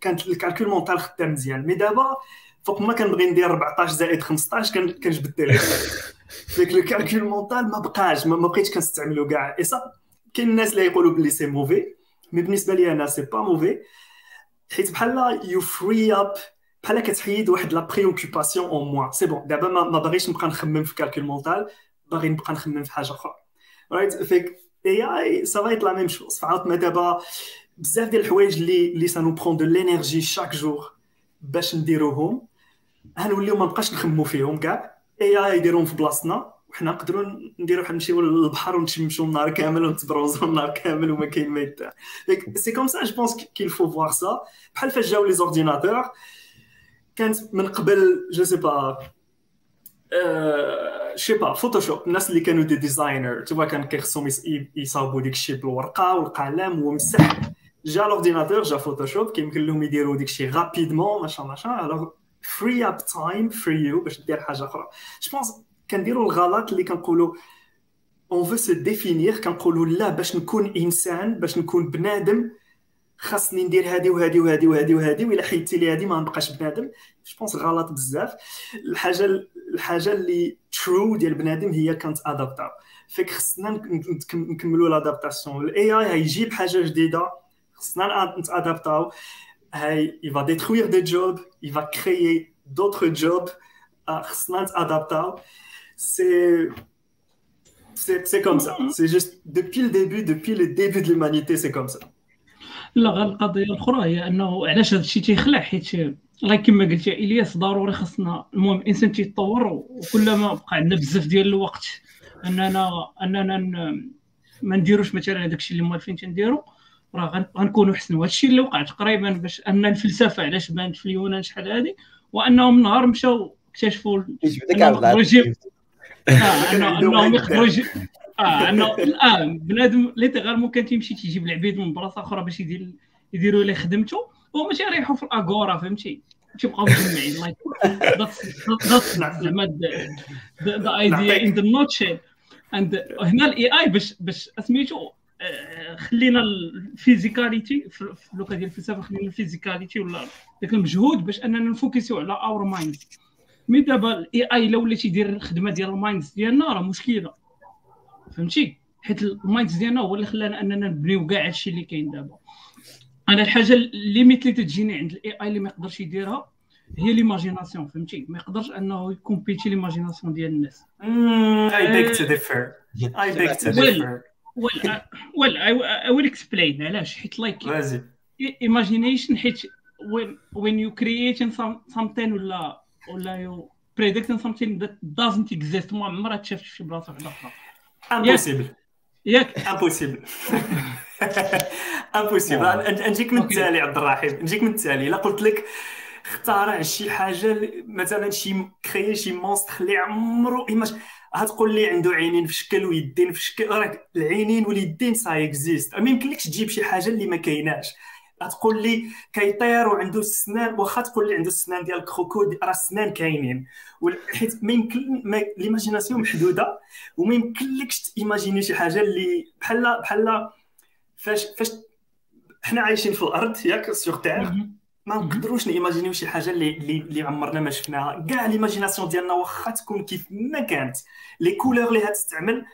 Speaker 3: كانت الكالكول مونتال خدام مزيان. مي دابا فوق ما كنبغي ندير 14 زائد 15 كنجبد التليفون. فيك الكالكول مونتال ما بقاش ما بقيتش كنستعملو كاع. اي صا كاين الناس اللي يقولوا بلي سي موفي مي بالنسبة لي أنا سي با موفي حيت بحال you free up بحال كتحيد واحد la préoccupation en moins c'est bon دابا ما باغيش نبقى نخمم في calcul mental باغي نبقى نخمم في حاجة أخرى. right fait que AI ça va la même chose فعاوتنا دابا بزاف ديال الحوايج اللي اللي ça nous prend de l'énergie chaque jour باش نديروهم غنوليو ما نبقاش نخمو فيهم كاع. AI يديرهم في بلاصتنا وحنا نقدروا نديرو بحال نمشيو للبحر ونتشمشوا النهار كامل ونتبروزو النهار كامل وما كاين ما يدار. c'est comme ça je pense qu'il faut voir ça بحال فاش جاو les ordinateurs كانت من قبل je sais pas شي با Photoshop الناس اللي كانوا des designers تبا كان كيخصهم يصاوبوا ديك الشيء بالورقة والقلم ومسح. جا l'ordinateur جا Photoshop كيمكن لهم يديروا ديك الشيء rapidement ماشا ماشا. الوغ free up time for you باش دير حاجة أخرى. je pense كنديروا الغلط اللي كنقولوا on veut se définir كنقولوا لا باش نكون إنسان باش نكون بنادم. خاصني ندير هادي وهادي وهادي وهادي وهادي وإلا حيدتي لي هادي ما نبقاش بنادم. je pense غلط بزاف. الحاجة الحاجة اللي true ديال بنادم هي كانت ادابتا fait que خصنا نكملوا l'adaptation ال AI هيجيب حاجة جديدة خصنا نتادابتاو هاي il va détruire des jobs il va créer jobs. خصنا نتادابتاو سي c'est comme ça. C'est juste depuis le début depuis le début de l'humanité c'est comme ça.
Speaker 2: لا القضية الأخرى هي أنه علاش هذا الشيء تيخلع حيت الله كما قلت يا إلياس ضروري خصنا المهم الإنسان تيتطور وكلما بقى عندنا بزاف ديال الوقت أننا أننا ما نديروش مثلا هذاك الشيء اللي موالفين تنديرو راه غنكونوا احسن وهذا الشيء اللي وقع تقريبا باش أن الفلسفة علاش بانت في اليونان شحال هذه وانهم نهار مشاو اكتشفوا الرجيم آه، أنهم يقدروا آه أنه الآن بنادم littéralement كان تيمشي تيجيب العبيد من بلاصة أخرى باش يدير يديروا ليه خدمته وهما تيريحوا في ال agora فهمتي؟ تيبقاو مجمعين like that's زعما the idea in the not and هنا ال AI باش باش سميتو آه، خلينا ال physicalité في le cas ديال الفلسفة خلينا ال physicalité ولا ذاك المجهود باش أننا نفوكسيو على our mind mais دابا ال AI لو ولات يدير الخدمة ديال ال mind ديالنا راه مشكلة. فهمتي؟ حيت ال mind ديالنا هو اللي خلانا اننا نبنيو كاع هادشي اللي كاين دابا. أنا الحاجة ال limite اللي تجيني عند ال AI اللي ما يقدرش يديرها هي l'imagination فهمتي؟ ما يقدرش انه يكومبيتي l'imagination ديال الناس.
Speaker 3: I beg to differ I beg to differ
Speaker 2: well well I will explain علاش؟ حيت like imagination حيت when you creating some, something ولا ولا you predicting something that doesn't exist ما عمرها تشافت في شي بلاصة واحدة أخرى.
Speaker 3: impossible
Speaker 2: ياك
Speaker 3: impossible impossible نجيك من التالي عبد الرحيم. نجيك من التالي. إلا قلت لك اخترع شي حاجة مثلا شي كريي شي monstre اللي عمرو image غتقول لي عنده عينين في شكل ويدين في شكل راك العينين واليدين ça existe ما يمكنلكش تجيب شي حاجة اللي ما كايناش. غتقول لي كيطير وعنده السنان واخا تقول لي عنده السنان ديال ال croco راه السنان كاينين. حيت ما يمكن l'imagination محدودة وما يمكنلكش تيماجيني شي حاجة اللي بحال بحال فاش فاش حنا عايشين في الأرض ياك sur Terre ما نقدروش نيماجينيو شي حاجة اللي اللي عمرنا ما شفناها. كاع l'imagination ديالنا واخا تكون كيف ما كانت les couleurs اللي هتستعمل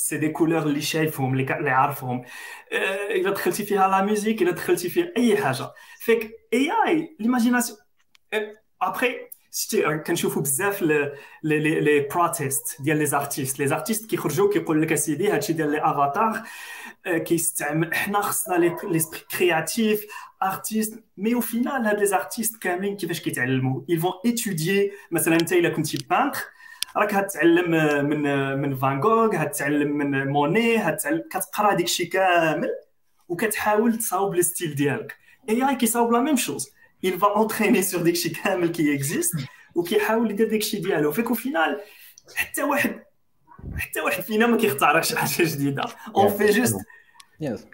Speaker 3: c'est des couleurs اللي شايفهم اللي اللي عارفهم الا دخلتي فيها لا ميوزيك الا دخلتي فيها اي حاجة فيك اي اي ليماجيناسيون ابخي شتي كنشوفوا بزاف لي لي بروتيست ديال لي زارتيست لي زارتيست كيخرجوا كيقول لك اسيدي هادشي ديال لي افاتار كيستعمل حنا خصنا ليسبري كرياتيف ارتيست مي أو فينال هاد لي زارتيست كاملين كيفاش كيتعلموا ils vont étudier مثلا انت الا كنتي بانتر راك هتعلم من من فان غوغ هتعلم من موني هتعلم كتقرا ديك الشيء كامل وكتحاول تصاوب ال style ديالك. AI كيصاوب la même chose il va entraîner sur ديك الشيء كامل qui existe وكيحاول يدير ديك الشيء ديالو. fait que final حتى واحد حتى واحد فينا ما كيختارش حاجة جديدة. on fait juste
Speaker 4: yes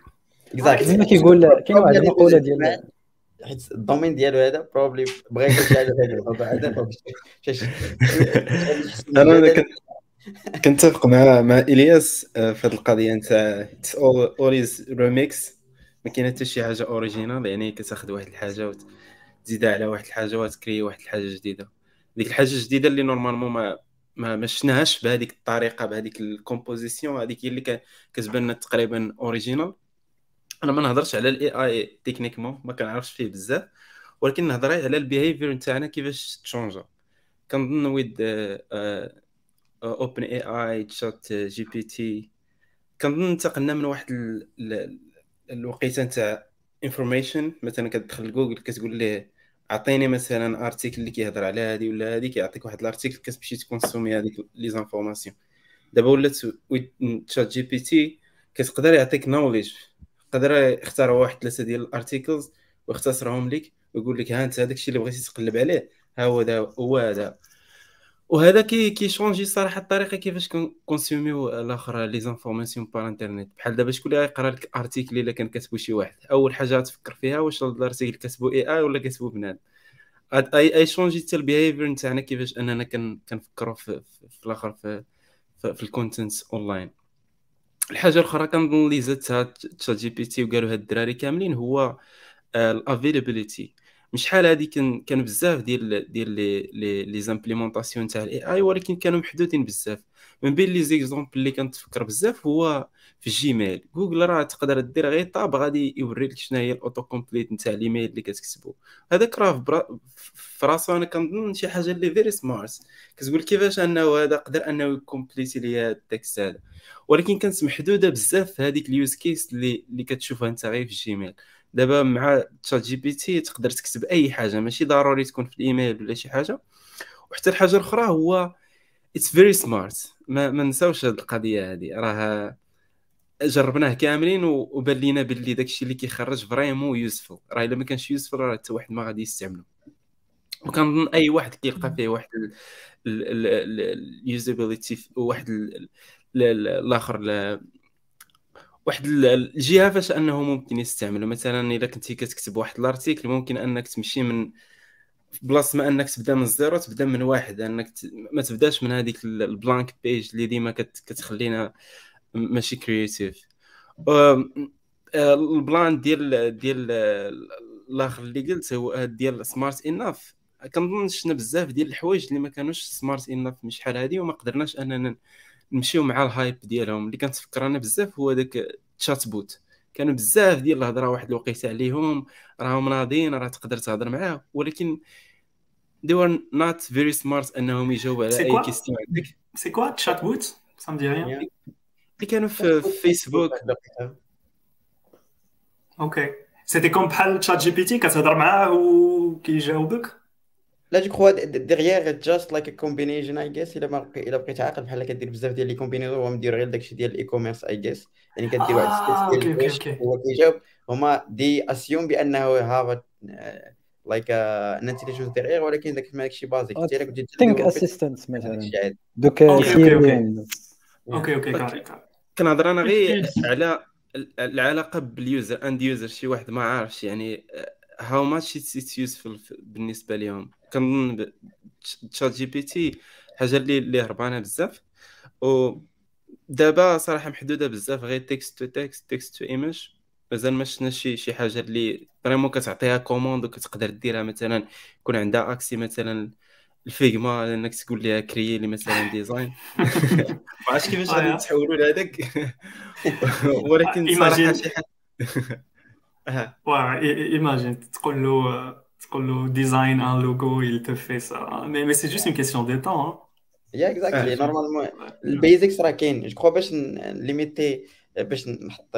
Speaker 4: exactly كيقول كاين واحد المقوله ديال
Speaker 1: حيت ال domaine ديالو هذا probably بغى يقول شي حاجة في هذا
Speaker 5: أنا كنتفق مع مع إلياس آه، في هذه القضية. نتاع always remix ما كاين حتى شي حاجة original يعني كتاخذ واحد الحاجة وتزيدها على واحد الحاجة وتكري واحد الحاجة جديدة. ديك الحاجة الجديدة اللي normalement ما ما ما شفناهاش بهذيك الطريقة بهذيك ال composition هذيك هي اللي كتبان تقريبا original أنا ما نهضرش على ال AI techniquement ما كنعرفش فيه بزاف ولكن نهضر على ال behavior نتاعنا كيفاش تشونجا. كنظن ويد اوبن اي اي تشات جي بي تي كنظن انتقلنا من واحد الوقيته نتاع information مثلا كتدخل جوجل كتقول ليه أعطيني مثلا article اللي كيهضر على هذه ولا هذه كيعطيك واحد ال article كتمشي تكونسومي هذيك les informations دابا ولات ChatGPT كتقدر يعطيك knowledge يقدر يختار واحد ثلاثة ديال ال articles ويختصرهم لك ويقول لك ها أنت هذاك الشيء اللي بغيتي تقلب عليه ها هو هذا هو هذا. وهذا كي كيشونجي صراحة الطريقة كيفاش كونسوميو الآخر les informations par internet. بحال دابا شكون اللي غيقرا لك article إلا كان كاتبو شي واحد؟ أول حاجة تفكر فيها واش ال article كاتبو AI ولا كاتبو بنادم. AI شونجي حتى ال behavior نتاعنا كيفاش أننا كنفكروا في, في, في الآخر في في, في ال content online الحاجة الأخرى كنظن اللي زادتها ChatGPT وقالوا هاد الدراري كاملين هو ال availability من شحال هادي كان كان بزاف ديال ديال les les implémentations تاع ال AI ولكن كانوا محدودين بزاف. من بين les exemples اللي كنتفكر بزاف هو في ال Gmail Google راه تقدر دير غير tab غادي يوري لك شنو هي ال auto complete نتاع الايميل اللي كتكتبو. هذاك راه في راسو أنا كنظن شي حاجة اللي very smart كتقول كيفاش أنه هذا قدر أنه يكومبليتي لي ال text هذا. ولكن كانت محدوده بزاف هذيك ال use case اللي اللي كتشوفها أنت غير في ال Gmail دابا مع ChatGPT تقدر تكتب أي حاجة ماشي ضروري تكون في الايميل ولا شي حاجة. وحتى الحاجة الأخرى هو it's very smart ما, ما نساوش هذه القضية هذه راه جربناه كاملين وبان لينا باللي داكشي اللي كيخرج vraiment useful راه إلا ما كانش useful راه حتى واحد ما غادي يستعملو. وكنظن أي واحد كيلقى فيه واحد ال usability واحد الآخر واحد الجهة فاش أنه ممكن يستعملوا مثلا إلا كنتي كتكتب واحد ال article ممكن أنك تمشي من بلاص ما أنك تبدا من الزيرو تبدا من واحد. أنك ت... ما تبداش من هذيك ال blank page اللي ديما كت... كتخلينا ماشي creative ال plan ديال ديال الآخر اللي قلت هو ديال smart enough كنظن شفنا بزاف ديال الحوايج اللي ما كانوش smart enough من شحال هذه وما قدرناش أننا نمشيو مع ال hype ديالهم. اللي كنتفكر أنا بزاف هو داك chatbot كانوا بزاف ديال الهضرة واحد الوقيتة عليهم راهم ناضيين راه تقدر تهضر معاه ولكن they were not very smart أنهم يجاوبوا على أي question عندك
Speaker 3: c'est quoi chatbot ça m'a dit
Speaker 5: اللي كانوا في فيسبوك
Speaker 3: أوكي. سيتي كوم بحال تشات جي بي تي كتهضر معاه وكيجاوبك
Speaker 1: لا جو كخوا ديغيير جاست لايك كومبينيشن اي جيس الا ما الا بقيت عاقل بحال كدير بزاف ديال لي كومبينيشن هو مدير غير داكشي ديال الاي كوميرس اي جيس يعني كدير واحد
Speaker 3: آه،
Speaker 1: ديال هو كيجاوب هما دي اسيوم بأنه هاف لايك ان انتيليجنس ديغيغ ولكن داك ماكشي بازيك كنتي
Speaker 4: ثينك اسيستنت مثلا. دوك
Speaker 3: OK OK كاري.
Speaker 5: كنهضر أنا غير على العلاقة بال user end user شي واحد ما عارفش يعني how much it's useful بالنسبة لهم كنظن تشات جي بي تي حاجة اللي اللي هربانه بزاف. و دابا صراحة محدودة بزاف غير text to text text to image مازال ما شفنا شي شي حاجة اللي vraiment كتعطيها commande وكتقدر ديرها مثلا يكون عندها accès مثلا الفيجما إنك تقول لها كريي لي مثلا ديزاين ما عرفتش كيفاش غادي نتحولوا لهذاك ولكن صراحة شي حاجة آه.
Speaker 3: I- imagine, تقول له تقول له design un logo, il te fait ça. Mais, mais c'est juste une question de temps. Hein.
Speaker 1: يا اكزاكتلي
Speaker 5: آه.
Speaker 1: نورمالمون البيزكس راه كاين جو كخوا باش ليميتي باش نحط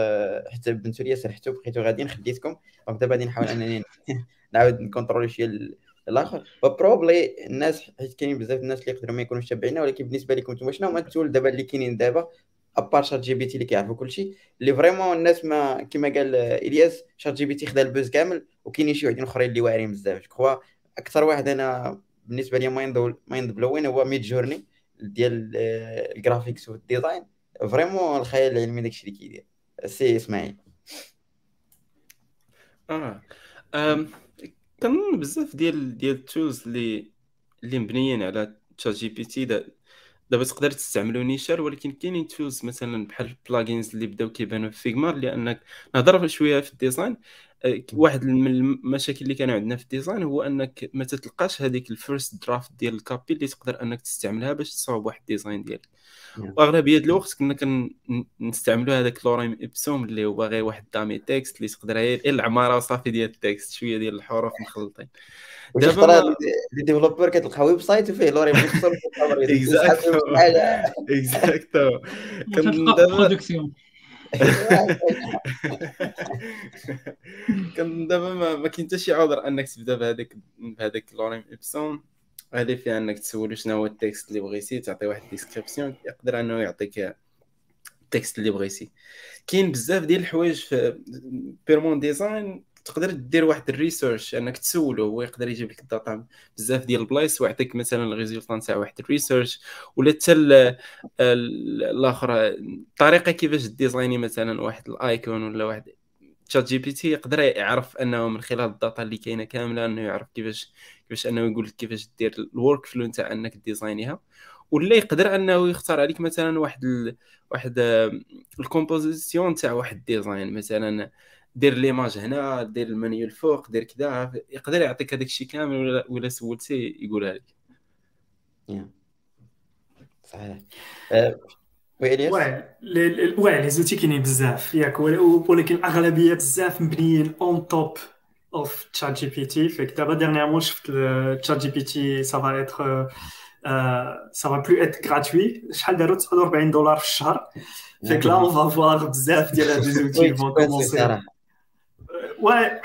Speaker 1: حتى بنتو ليا سرحتو بقيتو غاديين خديتكم دونك دابا غادي نحاول أنني نعاود نكونترولي شوية الآخر. و probably الناس حيت كاينين بزاف الناس اللي يقدروا ما يكونوش تابعينا ولكن بالنسبة لكم نتوما شنو هما ال tools دابا اللي كاينين دابا à part شات جي بي تي اللي كيعرفوا كلشي اللي vraiment الناس ما كما قال إلياس شات جي بي تي خدا ال buzz كامل وكاينين شي وحدين أخرين اللي واعرين بزاف. جو أكثر واحد أنا بالنسبة لي mind mind-blowing هو ميد جورني ديال ال graphics وال design vraiment الخيال العلمي داكشي اللي كيدير. سي
Speaker 5: إسماعيل. آه. كنظن بزاف ديال ديال ال tools اللي اللي مبنيين على تشات جي بي تي دا- دابا تقدر تستعملو نيشان ولكن كاينين tools مثلا بحال ال plugins اللي بداو كيبانوا في فيجما لأنك نهضر شوية في ال design واحد من المشاكل اللي كانوا عندنا في ال design هو أنك ما تتلقاش هذيك ال first draft ديال ال copy اللي تقدر أنك تستعملها باش تصاوب واحد ال design
Speaker 1: ديالك.
Speaker 5: وأغلبية الوقت كنا كنستعملوا هذاك lorem ipsum اللي هو غير واحد dummy text اللي تقدر غير العمارة وصافي ديال ال text شوية ديال الحروف مخلطين. دابا
Speaker 1: les développeurs كتلقى website وفيه lorem مختصر
Speaker 5: Exactement. exacto كان دابا ما, ما كاين حتى شي عذر انك تبدا بهذاك بهذاك lorem ipsum هذه فيها انك تسولو شنو هو ال text اللي بغيتي تعطي واحد description يقدر انه يعطيك ال text اللي بغيتي كاين بزاف ديال الحوايج في purement design تقدر دير واحد ال research انك تسولو هو يقدر يجيب لك ال data بزاف ديال البلايص ويعطيك مثلا ال result تاع واحد ال research ولا حتى الآخر. الطريقة كيفاش ديزايني مثلا واحد ال icon ولا واحد تشات جي بي تي يقدر يعرف أنه من خلال ال data اللي كاينة كاملة أنه يعرف كيفاش كيفاش أنه يقول لك كيفاش دير ال workflow نتاع أنك ديزاينيها ولا يقدر أنه يختار عليك مثلا واحد ال... واحد ال composition تاع واحد design مثلا دير l'image هنا دير المنيو الفوق دير كذا يقدر يعطيك هذاك الشيء كامل ولا ولا سولتي يقولها لك.
Speaker 1: صحيح. أه، وي
Speaker 3: وي لي زوتي كاينين بزاف. ياك ولكن الاغلبيه بزاف مبنيين on top of تشات جي بي تي فيك دابا dernièrement شفت تشات جي بي تي ça va être ça va plus être gratuit شحال داروا 49 دولار في الشهر. فيك لا on va voir بزاف ديال هاد les outils vont commencer Ouais,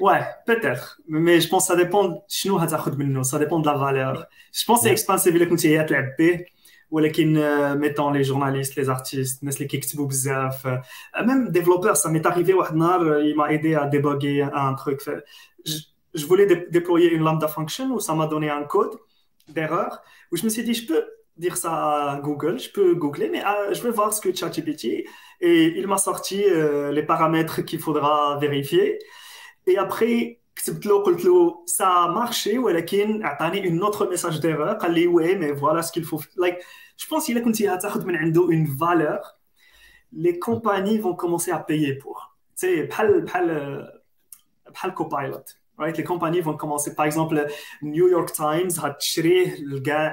Speaker 3: ouais, peut-être. Mais je pense que ça dépend شنو هتاخد منه, ça dépend de la valeur. Je pense que c'est expensive اللي كنتي هي تلعب به ولكن mettant les journalistes, les artistes, الناس اللي كيكتبوا بزاف même développeur, ça m'est arrivé واحد النهار il m'a aidé à débugger un truc. Je, je voulais dé déployer une lambda function où ça m'a donné un code d'erreur où je me suis dit je peux dire ça à Google, je peux googler, mais ah, je vais voir ce que ChatGPT et il m'a sorti euh, les paramètres qu'il faudra vérifier. Et après, ça a marché, ou elle a une autre message d'erreur, elle dit ouais, mais voilà ce qu'il faut. Like, je pense qu'il a une valeur, les compagnies vont commencer à payer pour. C'est pas le copilot. Right? Les compagnies vont commencer. Par exemple, New York Times a tiré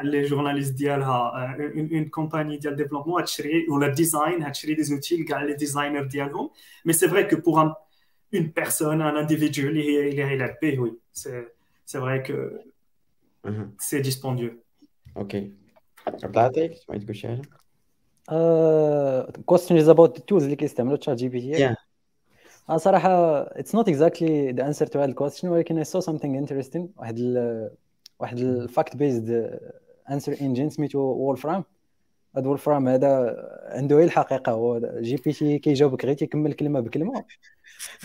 Speaker 3: les journalistes ديالها une, une compagnie de développement a tiré ou le design a tiré des outils les designers ديالهم. Mais c'est vrai que pour un, une personne, un individu, il est il est oui. C'est c'est vrai que mm -hmm. c'est dispendieux.
Speaker 1: Ok. عبد ما تقول شي حاجه؟
Speaker 4: question is about the tools اللي كيستعملوا تشات جي بي تي. أنا صراحة it's not exactly the answer to هذا ال question ولكن I saw something interesting واحد ال واحد ال fact-based answer engine سميتو وولفرام هذا وولفرام هذا عنده غير الحقيقة. هو جي بي تي كيجاوبك غير تيكمل كلمة بكلمة.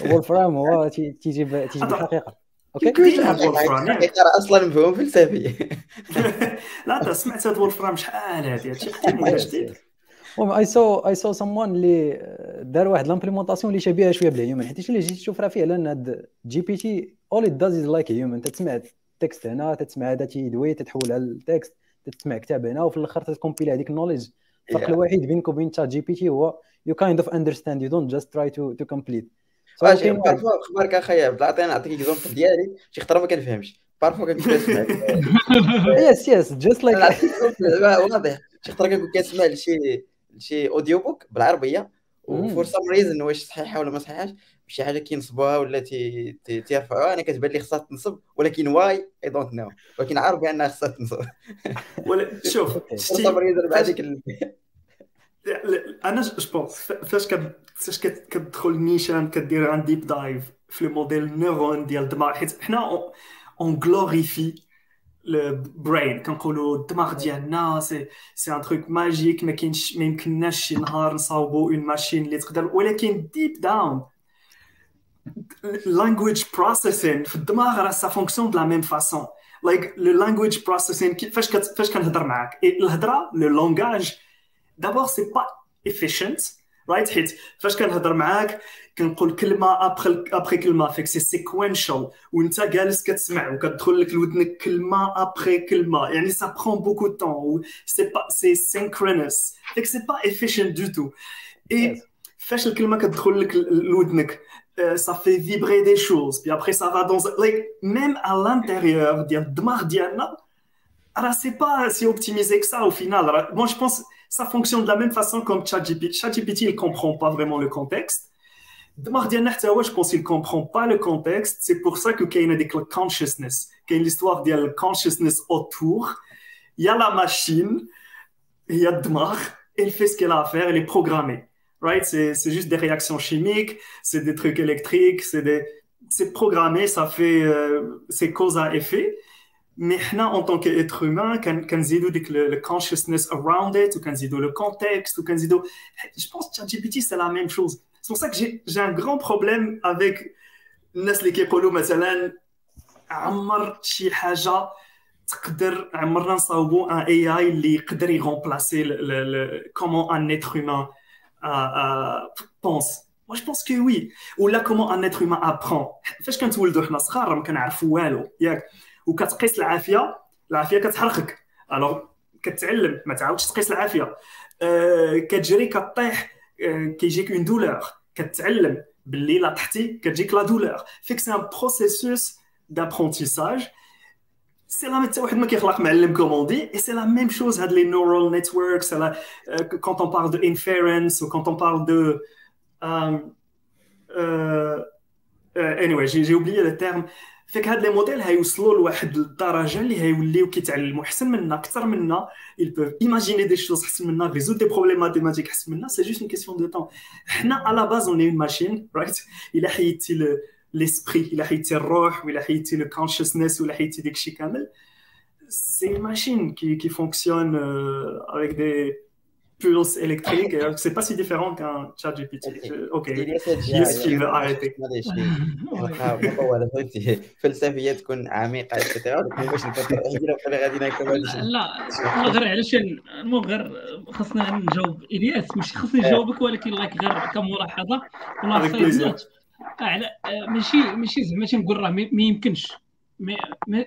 Speaker 4: وولفرام هو تيجيب تيجيب الحقيقة
Speaker 1: OK؟ الحقيقة أصلا مفهوم فلسفي.
Speaker 3: لا سمعت هذا وولفرام شحال هذه هادشي قديم جديد؟
Speaker 4: المهم اي سو اي سو سمون اللي دار واحد l'implémentation اللي شبيهة شوية بال human حيت إلا جيت تشوف راه فعلا هاد جي بي تي all it does is like human تسمع ال text هنا تسمع هذا تيدوي تتحولها لل text تسمع كتاب هنا وفي الآخر تكومبيلي هذيك ال knowledge الفرق الوحيد بينك وبين تشات جي بي تي هو يو كايند اوف اندرستاند يو دونت جاست تراي تو تو كومبليت
Speaker 1: بارفوا خبرك أخي عطيني نعطيك اكزومبل ديالي. شي خطرة ما كنفهمش. بارفوا كنكون كنسمع.
Speaker 4: يس يس جاست لايك
Speaker 1: واضح. شي خطرة كنكون كنسمع لشي شي اوديو بوك بالعربية وفور سام ريزن واش صحيحة ولا ما صحيحاش شي حاجة كينصبوها ولا تيرفعوها أنا كتبان لي خصها تنصب ولكن واي اي دونت نو ولكن عارف بانها خصها تنصب.
Speaker 3: ولا شوف أنا جو بونس فاش فاش كتدخل نيشان كدير عن ديب دايف في الموديل نيرون ديال الدماغ حيت حنا اون غلوريفي le brain كنقولوا الدماغ ديالنا سي سي ان تروك ماجيك ما كاينش ما يمكنناش شي نهار نصاوبوا اون ماشين اللي تقدر ولكن ديب داون language processing في الدماغ راه سا فونكسيون دو لا ميم فاسون لايك لو language processing فاش فاش كنهضر معاك الهضره لو لونغاج دابور سي با efficient رايت حيت فاش كنهضر معاك كنقول كلمة ابخي ابخي كلمة فيك سي سيكوينشال وانت جالس كتسمع وكتدخل لك لودنك كلمة ابخي كلمة. يعني سا برون بوكو طون سي با سي سينكرونس فيك سي با افيشنت دو تو اي فاش الكلمة كتدخل لك لودنك. Ça fait vibrer des choses. Puis après ça va dans like même à l'intérieur ديال الدماغ ديالنا راه سي با سي اوبتيميزي que ça au final. Moi je pense ça fonctionne de la même façon comme ChatGPT. ChatGPT, il ne comprend pas vraiment le contexte. je pense qu'il ne comprend pas le contexte. C'est pour ça qu'il y a une consciousness, qu'il y l'histoire de consciousness autour. Il y a la machine, il y a Dmar, elle fait ce qu'elle a à faire, elle est programmée. Right? C'est juste des réactions chimiques, c'est des trucs électriques, c'est programmé, ça fait, euh, c'est cause à effet Mais en tant qu'être humain, quand le consciousness around it, ou quand le contexte, ou quand je pense que ChatGPT, c'est la même chose. C'est pour ça que j'ai un grand problème avec الناس اللي كيقولوا مثلا عمر شي حاجه تقدر عمرنا نصاوبوا ان اي اي اللي يقدر يغومبلاسي كومون ان اتر هيومان بونس moi je pense que oui ولا كومون ان اتر هيومان ابرون فاش كنتولدوا حنا صغار ما كنعرفوا والو ياك وكتقيس العافيه العافيه كتحرقك الوغ كتعلم ما تعاودش تقيس العافيه أه كتجري كطيح أه كيجيك اون دولور كتعلم باللي لا طحتي كتجيك لا دولور فيك سي ان بروسيسوس d'apprentissage c'est la méthode واحد ما كيخلق معلم comme on dit et c'est la même chose هاد les neural networks la, euh, quand on parle de inference ou quand on parle de euh, euh, anyway j'ai oublié le terme فيك هاد لي موديل هيوصلوا لواحد الدرجه اللي هيوليو كيتعلموا احسن منا أكثر منا ils peuvent imaginer des choses احسن منا résoudre des problèmes mathématiques احسن منا c'est juste une question de temps حنا base on est une machine right الا حيدتي l'esprit الا حيدتي الروح ولا حيدتي le consciousness ولا حيدتي داكشي كامل c'est une machine qui, qui fonctionne euh, pulse électrique. C'est pas si différent qu'un chat GPT. Ok, Yes, qui veut arrêter.
Speaker 1: فلسفيه تكون عميقه اكسترا باش نفكر غادي
Speaker 2: لا غير علاش المهم غير خاصنا نجاوب. الياس ماشي خاصني نجاوبك ولكن لايك غير كملاحظه ملاحظة. على ماشي ماشي زعما تنقول راه ما يمكنش.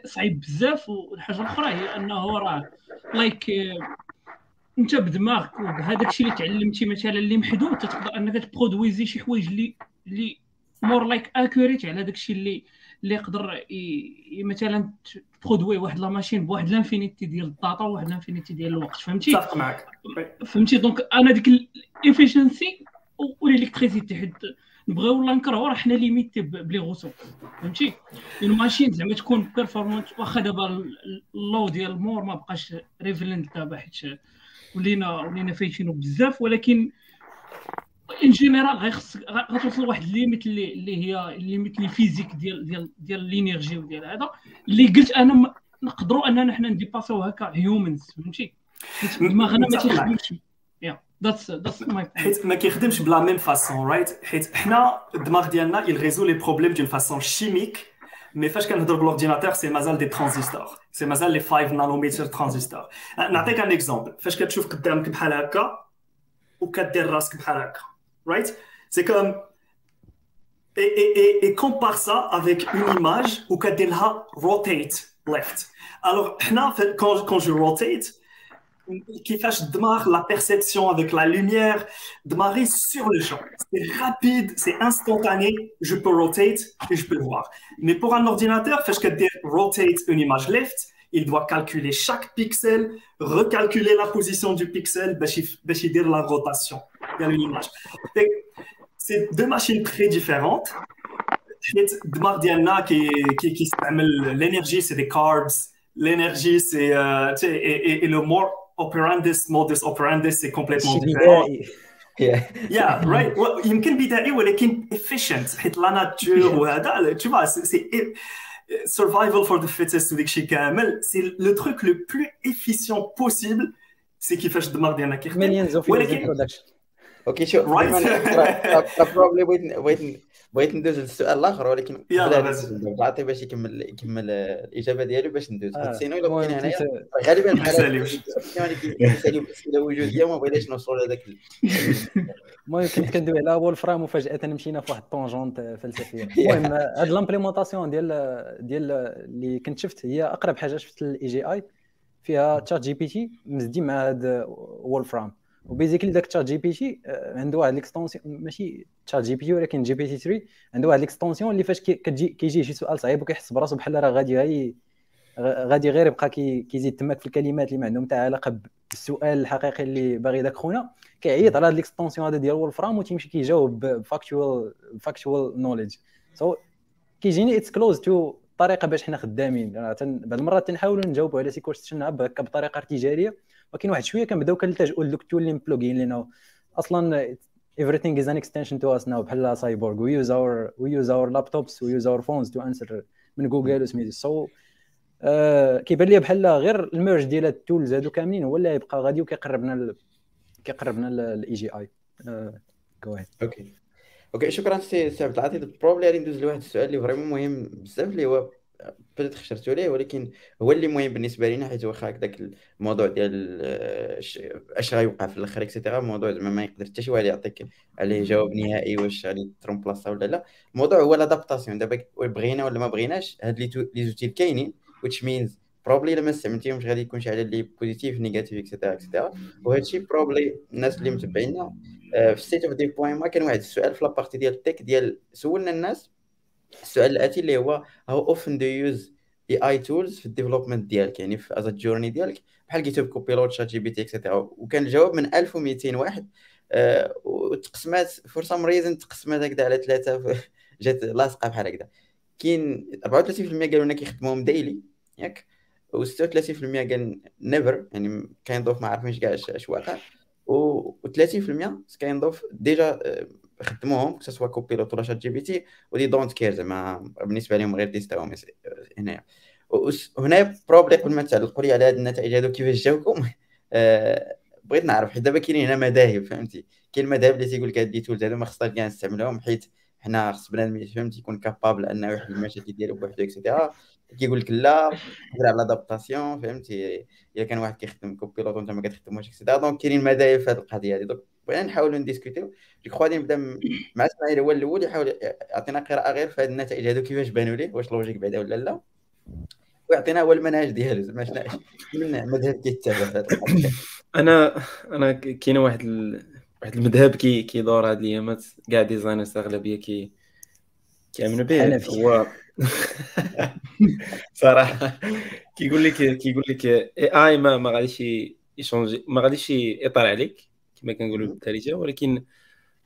Speaker 2: صعيب بزاف والحاجة الأخرى هي أنه راه لايك انت بدماغك وبهذاك الشيء اللي تعلمتي مثلا اللي محدود تقدر أنك تبرودويزي شي حوايج اللي اللي مور لايك اكوريت على داك الشيء اللي اللي يقدر مثلا تبرودوي واحد لا ماشين بواحد لانفينيتي ديال الداتا وواحد لانفينيتي ديال الوقت فهمتي؟
Speaker 3: متفق معك
Speaker 2: فهمتي؟ دونك أنا ديك الافيشنسي والالكتريسيتي حيت نبغيو ولا نكرهو راه حنا ليميتي بلي غوسو فهمتي؟ اون ماشين زعما تكون بيرفورمانس واخا دابا اللو ديال مور ما بقاش ريفلنت دابا حيت ولينا ولينا فايتينو بزاف ولكن ان جينيرال غيخص غتوصل لواحد الليميت اللي, اللي هي الليميت اللي فيزيك ديال ديال ديال الإنرجي وديال هذا. اللي قلت أنا نقدروا أننا حنا نديباسيو هكا هيومنز فهمتي؟ دماغنا ما تيخدمش.
Speaker 3: حيت ما كيخدمش بلا ميم فاسون رايت حيت حنا الدماغ ديالنا il résout les problèmes d'une façon chimique mais فاش كنهضر بالورديناتور سي مازال دي ترانزستور سي مازال لي 5 نانومتر ترانزستور نعطيك ان اكزومبل فاش كتشوف قدامك بحال هكا وكدير راسك بحال هكا رايت سي كوم et, et, et, et compare ça avec une image où كدير لها rotate left. Alors, quand, quand je rotate, qui cache Dmar la perception avec la lumière. Dmar est sur le champ. C'est rapide, c'est instantané. Je peux rotate et je peux voir. Mais pour un ordinateur, fais que dire rotate une image left. Il doit calculer chaque pixel, recalculer la position du pixel, dire la rotation. Il y. C'est deux machines très différentes. Dmar Diana qui, qui, qui l'énergie, c'est des carbs. L'énergie, c'est euh, et, le more operandus modus operandus c'est complètement différent
Speaker 1: Yeah.
Speaker 3: yeah right well, يمكن بدائي ولكن efficient حيت لا ناتور وهذا tu vois c'est survival for the fittest وديك الشيء كامل c'est le truc le plus efficient possible c'est كيفاش الدماغ ديالنا كيخدم
Speaker 4: ولكن
Speaker 1: اوكي شوف بروبلي بغيت بغيت بغيت ندوز للسؤال الآخر ولكن عطي باش يكمل يكمل الإجابة ديالو باش ندوز.
Speaker 4: آه.
Speaker 1: سينو الا بقينا هنايا؟ غالبا باسئله وجوديه وما بغيناش نوصلوا لهذاك
Speaker 4: المهم كنت كندوي على وولفرام وفجأة مشينا في واحد الطونجونت فلسفيه المهم هاد لامبليمونطاسيون ديال ديال اللي كنت شفت هي أقرب حاجة شفت الاي جي اي فيها تشات جي بي تي مزدي مع هاد وولفرام وبيزيكلي داك تشات جي بي تي عنده واحد ليكستونسيون ماشي تشات جي بي تي ولكن جي بي تي 3 عنده واحد ليكستونسيون اللي فاش كتجي كيجي شي سؤال صعيب وكيحس براسو بحال راه غادي غير غادي غير يبقى كيزيد تماك في الكلمات اللي ما عندهم حتى علاقة بالسؤال الحقيقي اللي باغي داك خونا كيعيط على هاد ليكستونسيون هذا ديال وولفرام وتيمشي كيجاوب بفاكتوال فاكتوال نوليدج سو كيجيني اتس كلوز تو طريقة باش حنا خدامين. بعض المرات تنحاولوا نجاوبوا على سي كويستشن هكا بطريقة ارتجاليه ولكن واحد شوية كنبداو كنلتجؤوا لدوك التول اللي مبلوغين لنا أصلا everything is an extension to us now. بحال سايبورغ we use our we use our laptops we use our phones to answer من جوجل وسميتو. سو so, uh, كيبان لي بحال غير الميرج ديال التولز هادو كاملين هو اللي يبقى غادي وكيقربنا ال... كيقربنا الاي جي اي
Speaker 1: أوكي أوكي شكرا سي سي عبد العاطي بروبلي غادي ندوز لواحد السؤال اللي فريمون مهم بزاف اللي هو بدات خسرتو ليه ولكن هو اللي مهم بالنسبة لينا حيت واخا هكذاك الموضوع ديال آه، اش غيوقع في الآخر اكسيتيرا موضوع زعما ما يقدر حتى شي واحد يعطيك عليه جواب نهائي واش غادي ترومبلاصا ولا لا. الموضوع هو لادابتاسيون دابا بغينا ولا ما بغيناش هاد لي زوتي كاينين which means بروبلي إلا ما استعملتيهمش غادي يكون شي حاجة اللي بوزيتيف نيجاتيف اكسيتيرا اكسيتيرا وهذا الشيء بروبلي الناس اللي متبعينا آه، في ستيت اوف دي بوين ما كان واحد السؤال في لابارتي ديال التك ديال سولنا الناس السؤال الآتي اللي هو هاو اوفن دو يوز اي اي تولز في الديفلوبمنت ديالك؟ يعني في از جورني ديالك بحال جيتوب كوبيلوت شات جي بي تي اكسيتيرا وكان الجواب من 1200 واحد. أه وتقسمات for some reason تقسمات هكذا على ثلاثة جات لاصقة بحال هكذا. كاين 34% قالوا لنا كيخدموهم daily ياك؟ و36% قال never يعني كاين ضوف ما عارفينش كاع اش واقع. و30% كاين ضوف déjà خدموهم soit Copilot ولا ChatGPT و they don't care زعما. بالنسبة لهم غير تيستاوهم هنايا. هنا probably قبل ما تعلقوا لي على هاد النتائج هادو كيفاش جاوكم آه، بغيت نعرف حيت دابا كاينين هنا مذاهب فهمتي؟ كاين المذاهب اللي تيقول لك هاد les tools هادو ما خصناش كاع نستعملوهم حيت حنا خص بنادم فهمتي يكون capable أنه يحل المشاكل ديالو بوحدو et cetera كيقول لك لا على l'adaptation فهمتي؟ إلا كان واحد كيخدم Copilot وانت ما كتخدموش et cetera donc كاينين مذاهب في هذه القضية هذه donc بغينا نحاولوا نديسكوتيو. je crois غادي نبدا مع إسماعيل هو الأول يحاول يعطينا قراءة غير في هذه النتائج هذو كيفاش بانوا ليه واش logique بعدا ولا لا. ويعطينا هو المنهج ديالو زعما شنو من مذهب كيتبع
Speaker 5: أنا أنا كاين واحد ال... واحد المذهب كي كيدور هاد الأيامات كاع designers اغلبيه كي كيأمنوا به هو صراحة. كيقول لك كيقول لك AI ما ما غاديش يشونجي ما غاديش يطلع عليك. كما كنقولوا بالدارجه ولكن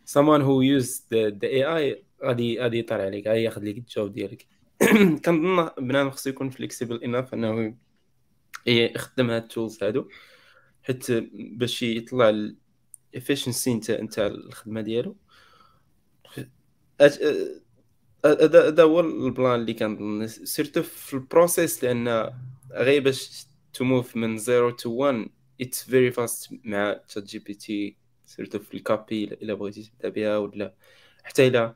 Speaker 5: someone who used the, the AI غادي غادي يطلع عليك غادي ياخذ لك ال job ديالك. كنظن بنادم خصو يكون flexible enough أنه يخدم هاد ال tools هادو حيت باش يطلع ال efficiency نتاع نتاع الخدمة ديالو. هذا هو ال plan اللي كنظن. surtout في ال process لأن غير باش ت move من 0 to 1 it's very fast مع ChatGPT surtout في ال copy إلا بغيتي تبدأ بها ولا حتى إلا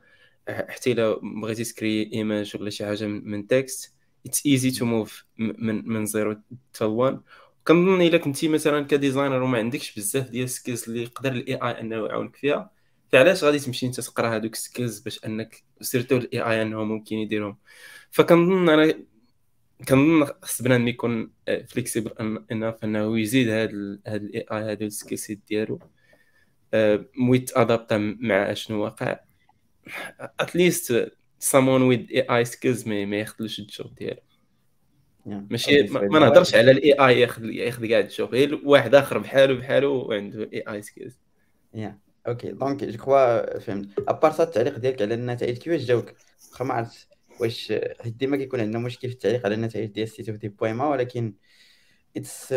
Speaker 5: حتى إلا بغيتي تكري image ولا شي حاجة من text it's easy to move من من 0 تا 1 كنظن إلا كنتي مثلا ك designer وما عندكش بزاف ديال ال skills اللي يقدر ال AI إنه يعاونك فيها فعلاش غادي تمشي أنت تقرا هذوك ال skills باش انك surtout ال AI انه ممكن يديرهم؟ فكنظن أنا كنظن خص بنادم يكون flexible enough أنه يزيد هاد هاد ال AI هاد ال skill ديالو. ويتادابتا مع أشنو واقع. at least someone with AI skills ما, ما ياخذلوش ال job ديالو. ماشي ما نهضرش على ال AI ياخذ ياخذ كاع ال job غير واحد آخر بحالو بحالو وعنده AI skills
Speaker 1: yeah okay donc je crois فهمت. à part التعليق ديالك على النتائج كيفاش جاوك؟ واخا ما عرفت واش حيت ديما كيكون عندنا مشكل في التعليق على النتائج ديال سيتي دي بويما ولكن as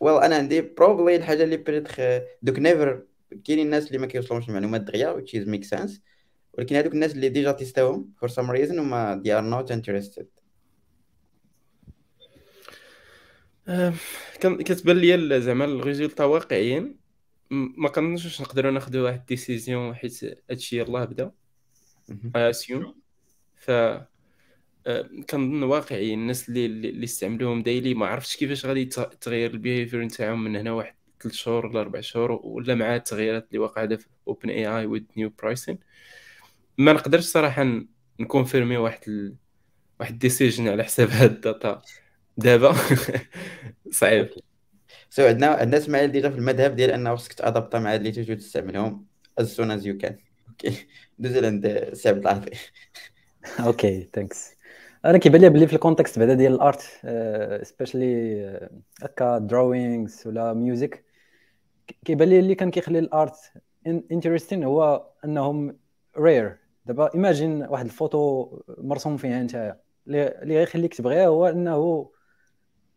Speaker 1: well أنا عندي probably الحاجة اللي peut-être دوك never كاينين الناس اللي ما كيوصلهمش المعلومات دغيا which is make sense ولكن هذوك الناس اللي déjà تيستاوهم for some reason هما they are not interested.
Speaker 5: كتبان لي زعما ال résultats واقعيين. ما كنظنش نقدروا ناخذوا واحد décision حيت هادشي يلاه بدا. assume ف آه، كنظن واقعي الناس اللي اللي استعملوهم daily ما عرفتش كيفاش غادي تغير ال behavior نتاعهم من هنا واحد ثلاث شهور ولا أربع شهور ولا مع التغييرات اللي واقعة في OpenAI with new pricing ما نقدرش صراحة نكونفيرمي واحد ال... واحد decision على حساب هاد ال data. دابا صعيب.
Speaker 1: so عندنا عندنا إسماعيل déjà في المذهب ديال أنه خصك تادابتا مع اللي تجي تستعملهم as soon as you can. okay. دوز عند عبد العاطي
Speaker 4: okay thanks أنا كيبان لي بلي في ال context بعدا ديال ال art specially هكا drawings ولا music كيبان لي اللي كان كيخلي ال art interesting هو أنهم rare دابا imagine واحد الفوتو مرسوم فيها انت اللي غيخليك تبغيها هو أنه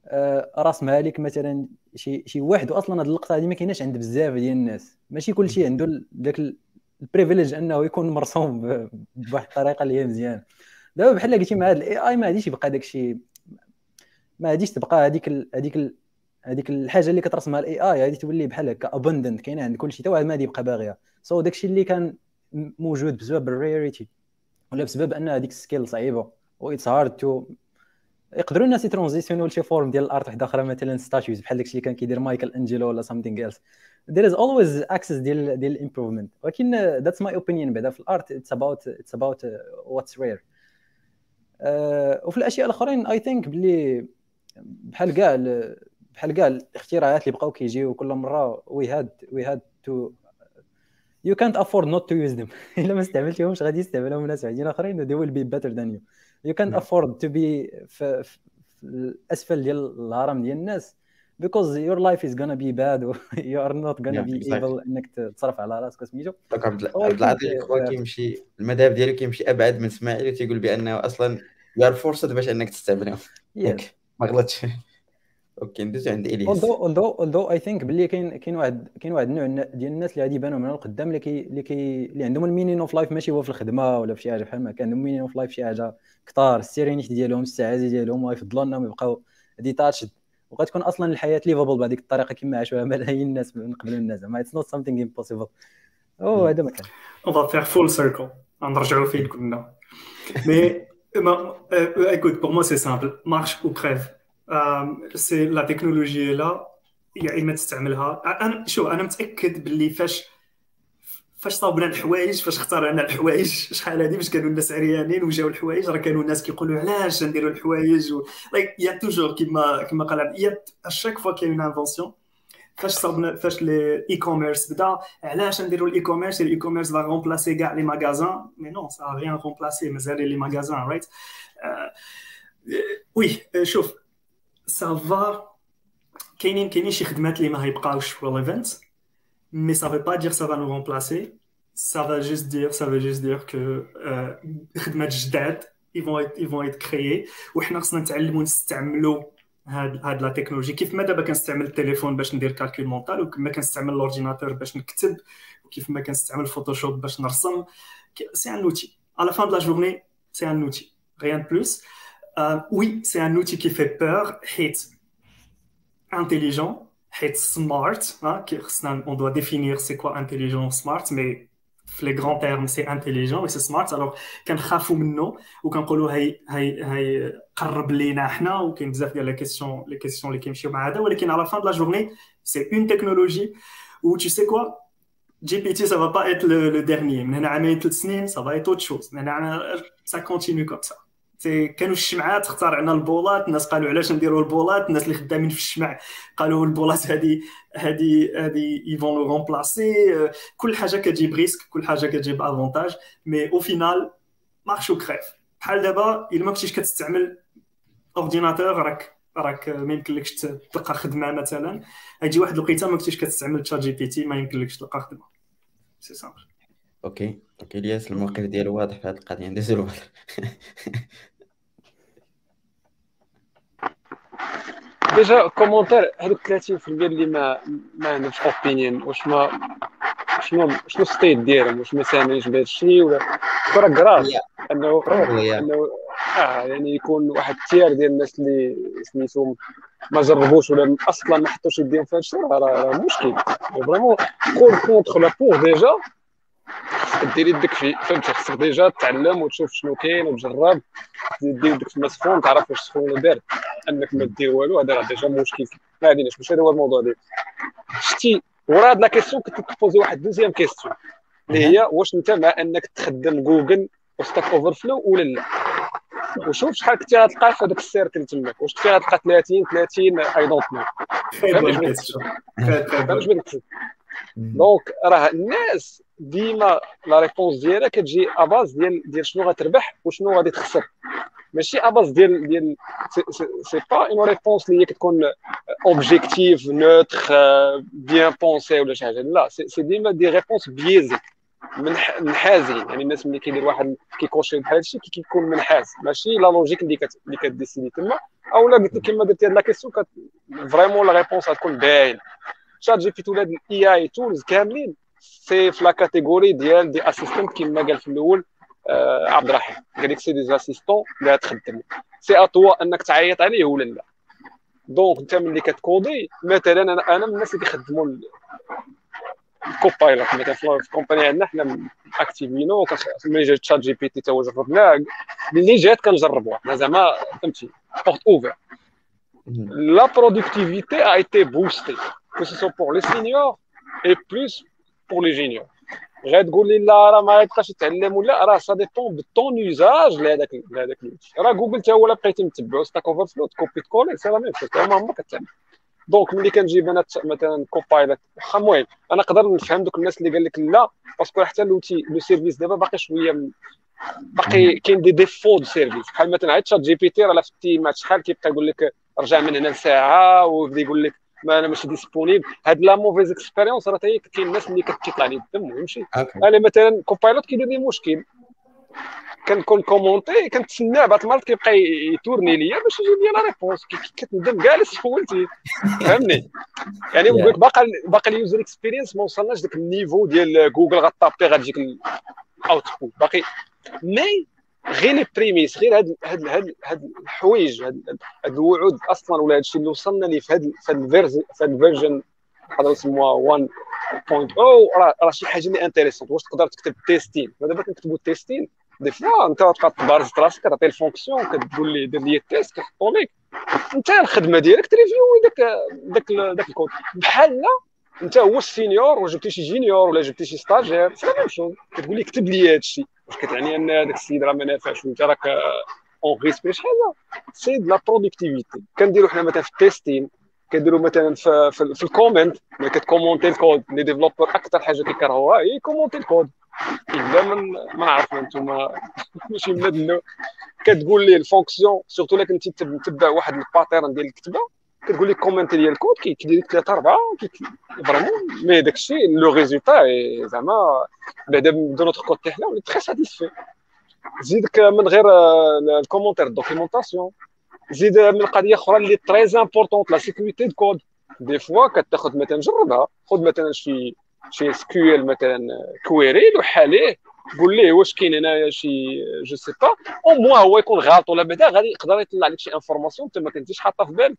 Speaker 4: آه، راس مالك مثلا شي شي واحد أصلا هاد اللقطة هذه ما كايناش عند بزاف ديال الناس. ماشي كلشي عنده داك ال privilege أنه يكون مرسوم بواحد الطريقة اللي هي مزيانة. دابا بحال قلتي مع هذا ال AI ما غاديش يبقى داك الشيء ما غاديش تبقى هذيك هذيك هذيك الحاجة اللي كترسمها ال AI غادي تولي بحال هكا abundant كاينة عند كلشي حتى واحد ما غادي يبقى باغيها. so so داك الشيء اللي كان موجود بسبب ال rarity ولا بسبب أن هذيك ال skill صعيبة و it's hard to يقدروا الناس يترانزيسيونوا لشي form ديال ال art واحدة أخرى مثلا statues بحال داكشي اللي كان كيدير مايكل انجلو ولا something else there is always access ديال ديال ال improvement ولكن that's my opinion بعدا. في ال art it's about it's about uh, what's rare. Uh, وفي الأشياء الأخرين I think بلي بحال كاع بحال كاع الاختراعات اللي بقاو كيجيو كل مرة وي هاد وي هاد تو يو كانت افورد نوت تو يوز ذيم إلا ما استعملتيهمش غادي يستعملهم ناس وحدين آخرين they will be better than you. You can't afford to be في, في الاسفل ديال الهرم ديال الناس. Because your life is gonna be bad you are not gonna be able إنك تصرف على راسك سميتو
Speaker 1: donc عبد العزيز هو كيمشي المذهب ديالو كيمشي أبعد من إسماعيل وتيقول بأنه أصلا you are forced باش إنك تستعملهم ما غلطش. okay ندوزو عند إلياس.
Speaker 4: Although although although I think باللي كاين كاين واحد كاين واحد النوع ديال الناس اللي غادي يبانوا من القدام اللي كي اللي كي اللي عندهم ال meaning of life ماشي هو في الخدمة ولا في شي حاجة بحال ما كان عندهم meaning of life شي حاجة كثار ال serenity ديالهم السعادة ديالهم ويفضلوا إنهم يبقاو detached وغتكون أصلا الحياة livable بهذيك الطريقة كما عاشوها ملايين الناس من قبل الناس زعما it's not something impossible أو هذا ما كان
Speaker 3: on va faire full circle غنرجعوا فين كنا مي écoute pour moi c'est simple marche ou crève c'est la technologie لا يا اما تستعملها أنا شوف أنا متاكد باللي فاش فاش صابنا الحوايج فاش اخترعنا الحوايج شحال هادي باش كانوا الناس عريانين وجاو الحوايج راه كانوا الناس كيقولوا علاش نديروا الحوايج و like il y a toujours كيما كيما قال يا à chaque fois كاين une invention فاش صابنا فاش ال e-commerce بدا علاش نديروا ال e-commerce ال e-commerce va remplacer كاع les magasins mais non ça a rien remplacé مازال les magasins right oui شوف ça va كاينين كاينين شي خدمات اللي ما هيبقاوش relevant mais ça veut pas dire ça va nous remplacer. Ça va juste dire ça veut juste dire que خدمات جداد ils vont être, ils vont être créés. وحنا خصنا نتعلموا نستعملوا هاد هاد la technologie كيف ما دابا كنستعمل التليفون باش ندير calcul mental وكما كنستعمل ال ordinateur باش نكتب وكيف ما كنستعمل Photoshop باش نرسم. c'est un outil à la fin de la journée c'est un outil. Rien de plus. Euh, oui, c'est un outil qui fait peur, حيت intelligent, hit smart. Hein, on doit définir c'est quoi intelligent smart, mais les grands termes c'est intelligent et c'est smart. Alors, quand on منه وكنقولوا هي هي هي قرب لينا حنا وكاين بزاف ديال les questions les questions اللي كيمشيو مع هذا ولكن à la fin de la journée, c'est une technologie où tu sais quoi GPT, ça va pas être le, le dernier. Ça va être autre chose. Ça continue comme ça. كانوا الشمعات اخترعنا البولات الناس قالوا علاش نديروا البولات؟ الناس اللي خدامين في الشمع قالوا البولات هذه هذه هذه ils vont le remplacer كل حاجة كتجيب risque كل حاجة كتجيب avantage mais au final marche crève بحال دابا إلا ما كنتيش كتستعمل ordinateur راك راك ما يمكنلكش تلقى خدمة مثلا. غيجي واحد الوقيته ما كنتيش كتستعمل ChatGPT ما يمكنلكش تلقى خدمة. c'est simple
Speaker 1: OK OK الياس الموقف ديالو واضح في هذه القضية ندوزو
Speaker 6: déjà commentaire هذوك 30% اللي ما ما عندهمش opinion واش ما شنو شنو state ديالهم واش ما سامعينش بهذا الشيء ولا راه grave انه انه آه يعني يكون واحد التيار ديال الناس اللي سميتهم ما جربوش ولا أصلا ما حطوش يديهم في هذا الشيء راه مشكل vraiment pour contre la peur déjà دير يدك فيه فهمتي خصك déjà تعلم وتشوف شنو كاين وتجرب. دير يدك في الماء سخون تعرف واش سخون ولا بارد انك ما دير والو هذا راه déjà مشكل. ما عندناش ماشي هذا هو الموضوع ديال شتي ورا هاد la question كنت تبوزي واحد deuxième question اللي هي واش انت مع انك تخدم جوجل و Stack Overflow ولا لا؟ وشوف شحال كنتي غتلقى في هذاك ال circle تماك. واش كنتي غتلقى 30 30 I don't know donc راه الناس ديما la réponse ديالها كتجي à base ديال ديال شنو غتربح وشنو غادي تخسر. ماشي à base ديال ديال c'est pas une réponse اللي هي كتكون objective neutre bien pensée ولا شي حاجة. لا c'est ديما des réponses biaisées منحازين يعني الناس ملي كيدير واحد كيكوشي بحال هادشي كيكون منحاز. ماشي la logique اللي كت اللي كديسيدي تما. أو لا قلت لك كما درتي هاد la question vraiment la réponse غتكون باينة. ChatGPT ولاد ال AI tools كاملين. c'est في la catégorie ديال des assistants كما قال في الأول آه عبد الرحيم. قال لك c'est des assistants اللي غتخدم c'est à toi إنك تعيط عليه ولا لا. donc أنت ملي كتكودي مثلا أنا أنا من الناس اللي كيخدموا ال Copilot مثلا في ال company عندنا حنا اكتيفينو ملي جات ChatGPT تا هو جربناه ملي جات كنجربوها. حنا زعما فهمتي بورت اوفر la productivité a été boostée que ce soit pour les seniors et plus pour les juniors غتقول لي لا راه ما يبقاش يتعلم ولا راه ça dépend de ton usage لهذاك لهذاك راه جوجل تا هو لا بقيتي متبعو Stack Overflow copier-coller c'est la même chose ما عمرك كتعلم donc ملي كنجيب أنا مثلا Copilot واخا المهم أنا نقدر نفهم دوك الناس اللي قال لك لا parce que حتى l'outil le service دابا باقي شوية باقي كاين des défauts de service بحال مثلا عاد ChatGPT راه لفتي ما شحال كيبقى يقول لك رجع من هنا لساعه ويبدا يقول لك ما أنا ماشي disponible هاد la mauvaise expérience راه هي كاين الناس اللي كتطلع لي الدم ويمشي أنا مثلا Copilot كيدير لي مشكل. كنكون commenté كنتسنى بعض المرات كيبقى يتورني ليا باش يجيب لي la réponse كتندم كاع اللي سولتي فهمني يعني لك باقي باقي ال user experience ما وصلناش داك ال niveau ديال جوجل غطابي غتجيك ال output باقي mais غير les prémices غير هاد هاد هاد هاد الحوايج هاد هاد الوعود أصلا ولا هاد الشيء اللي وصلنا ليه في هاد في هاد ال version نقدروا نسموها 1.0 راه راه شي حاجة اللي intéressante واش تقدر تكتب testing دابا كنكتبوا testing des fois أنت تبقى تبارز راسك كتعطي ال fonction كتقول لي دير لي ال test كيحطوا لك أنت الخدمة ديالك ت review داك داك داك الكود. بحال لا انت هو ال senior ولا جبتي شي junior ولا جبتي شي stagiaire c'est la chose كتقول لي كتب لي هذا الشيء واش كتعني ان هذاك السيد راه ما نافعش وانت راك en risque شي حاجة c'est la productivité كنديروا حنا مثلا في ال testing كنديروا مثلا في, في, في ال comment كتكومونتي الكود لي ديفلوبر أكثر حاجة كيكرهوها هي commenter ال code الا من ما نعرف أنتم ماشي من كتقول لي ال fonction surtout الا كنتي تتبع واحد ال pattern ديال الكتابه كتقول لي commenter ديال الكود كيدير لك ثلاثة اربعه vraiment mais داك الشيء le résultat زعما بعدا de notre côté حنا on est très satisfaits زيدك من غير ال commentaire documentation زيد من قضيه أخرى اللي très importante la sécurité du code des fois كتاخذ مثلا جربها خذ مثلا شي شي SQL مثلا query لوح عليه قول ليه واش كاين هنايا شي je sais pas أو موا هو يكون غلط ولا بعدا غادي يقدر يطلع لك شي information انت ما كنتيش حاطها في بالك.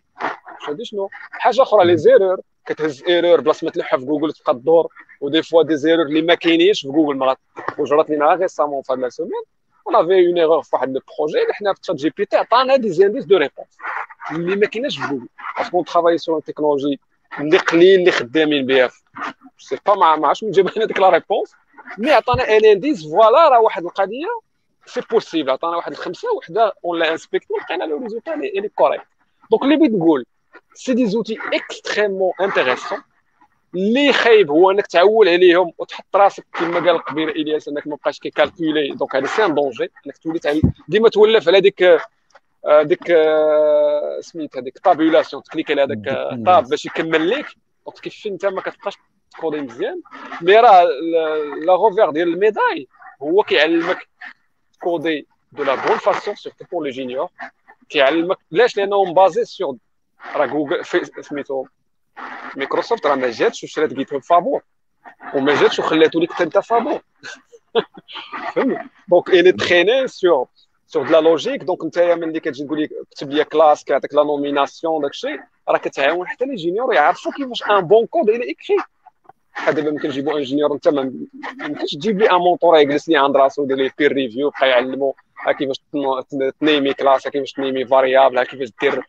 Speaker 6: هادي شنو؟ حاجة أخرى les erreurs كتهز erreur بلاصة ما تلوحها في جوجل تبقى تدور. و des fois des erreurs اللي ما كاينينش في جوجل mais وجرات لينا récemment في هاد la semaine on avait une erreur في واحد ال projet اللي حنا في ChatGPT عطانا des indices de réponse اللي ما كايناش في جوجل parce que travail sur technologie اللي قليل اللي خدامين بها. sais pas ما عرفتش من جاب لنا ديك la réponse mais عطانا un indice voilà راه واحد القضية c'est possible عطانا واحد الخمسة وحدة on l'a inspecté لقينا le résultat il est correct donc اللي بغيت نقول c'est des outils extrêmement intéressants اللي خايب هو إنك تعول عليهم وتحط راسك كما قال قبيل إلياس إنك ما بقاش كيكالكولي. donc هذا c'est un danger إنك تولي ديما تولف على ديك ديك سميت هذيك tabulation تكليك على هذاك tab باش يكمل لك donc كيف أنت ما كتبقاش تكودي مزيان. mais راه le revers ديال ال médaille هو كيعلمك تكودي de la bonne façon surtout pour les juniors كيعلمك علاش؟ لأنه basé sur راه جوجل سميتو مايكروسوفت راه ما جاتش وشرات GitHub فابور وما جاتش وخلاتو لك انت فابور فهمتي donc il est entraîné sur sur de la logique donc انت ملي كتجي تقول لي كتب لي classe كيعطيك la nomination داكشي. راه كتعاون حتى les juniors يعرفوا كيفاش un bon code il est écrit دابا ملي كنجيبو ingénieur أنت ما يمكنش تجيب لي un mentor يجلس لي عند راسو يدير لي peer review بقى يعلمو كيفاش تنيمي classe كيفاش تنيمي variable كيفاش دير.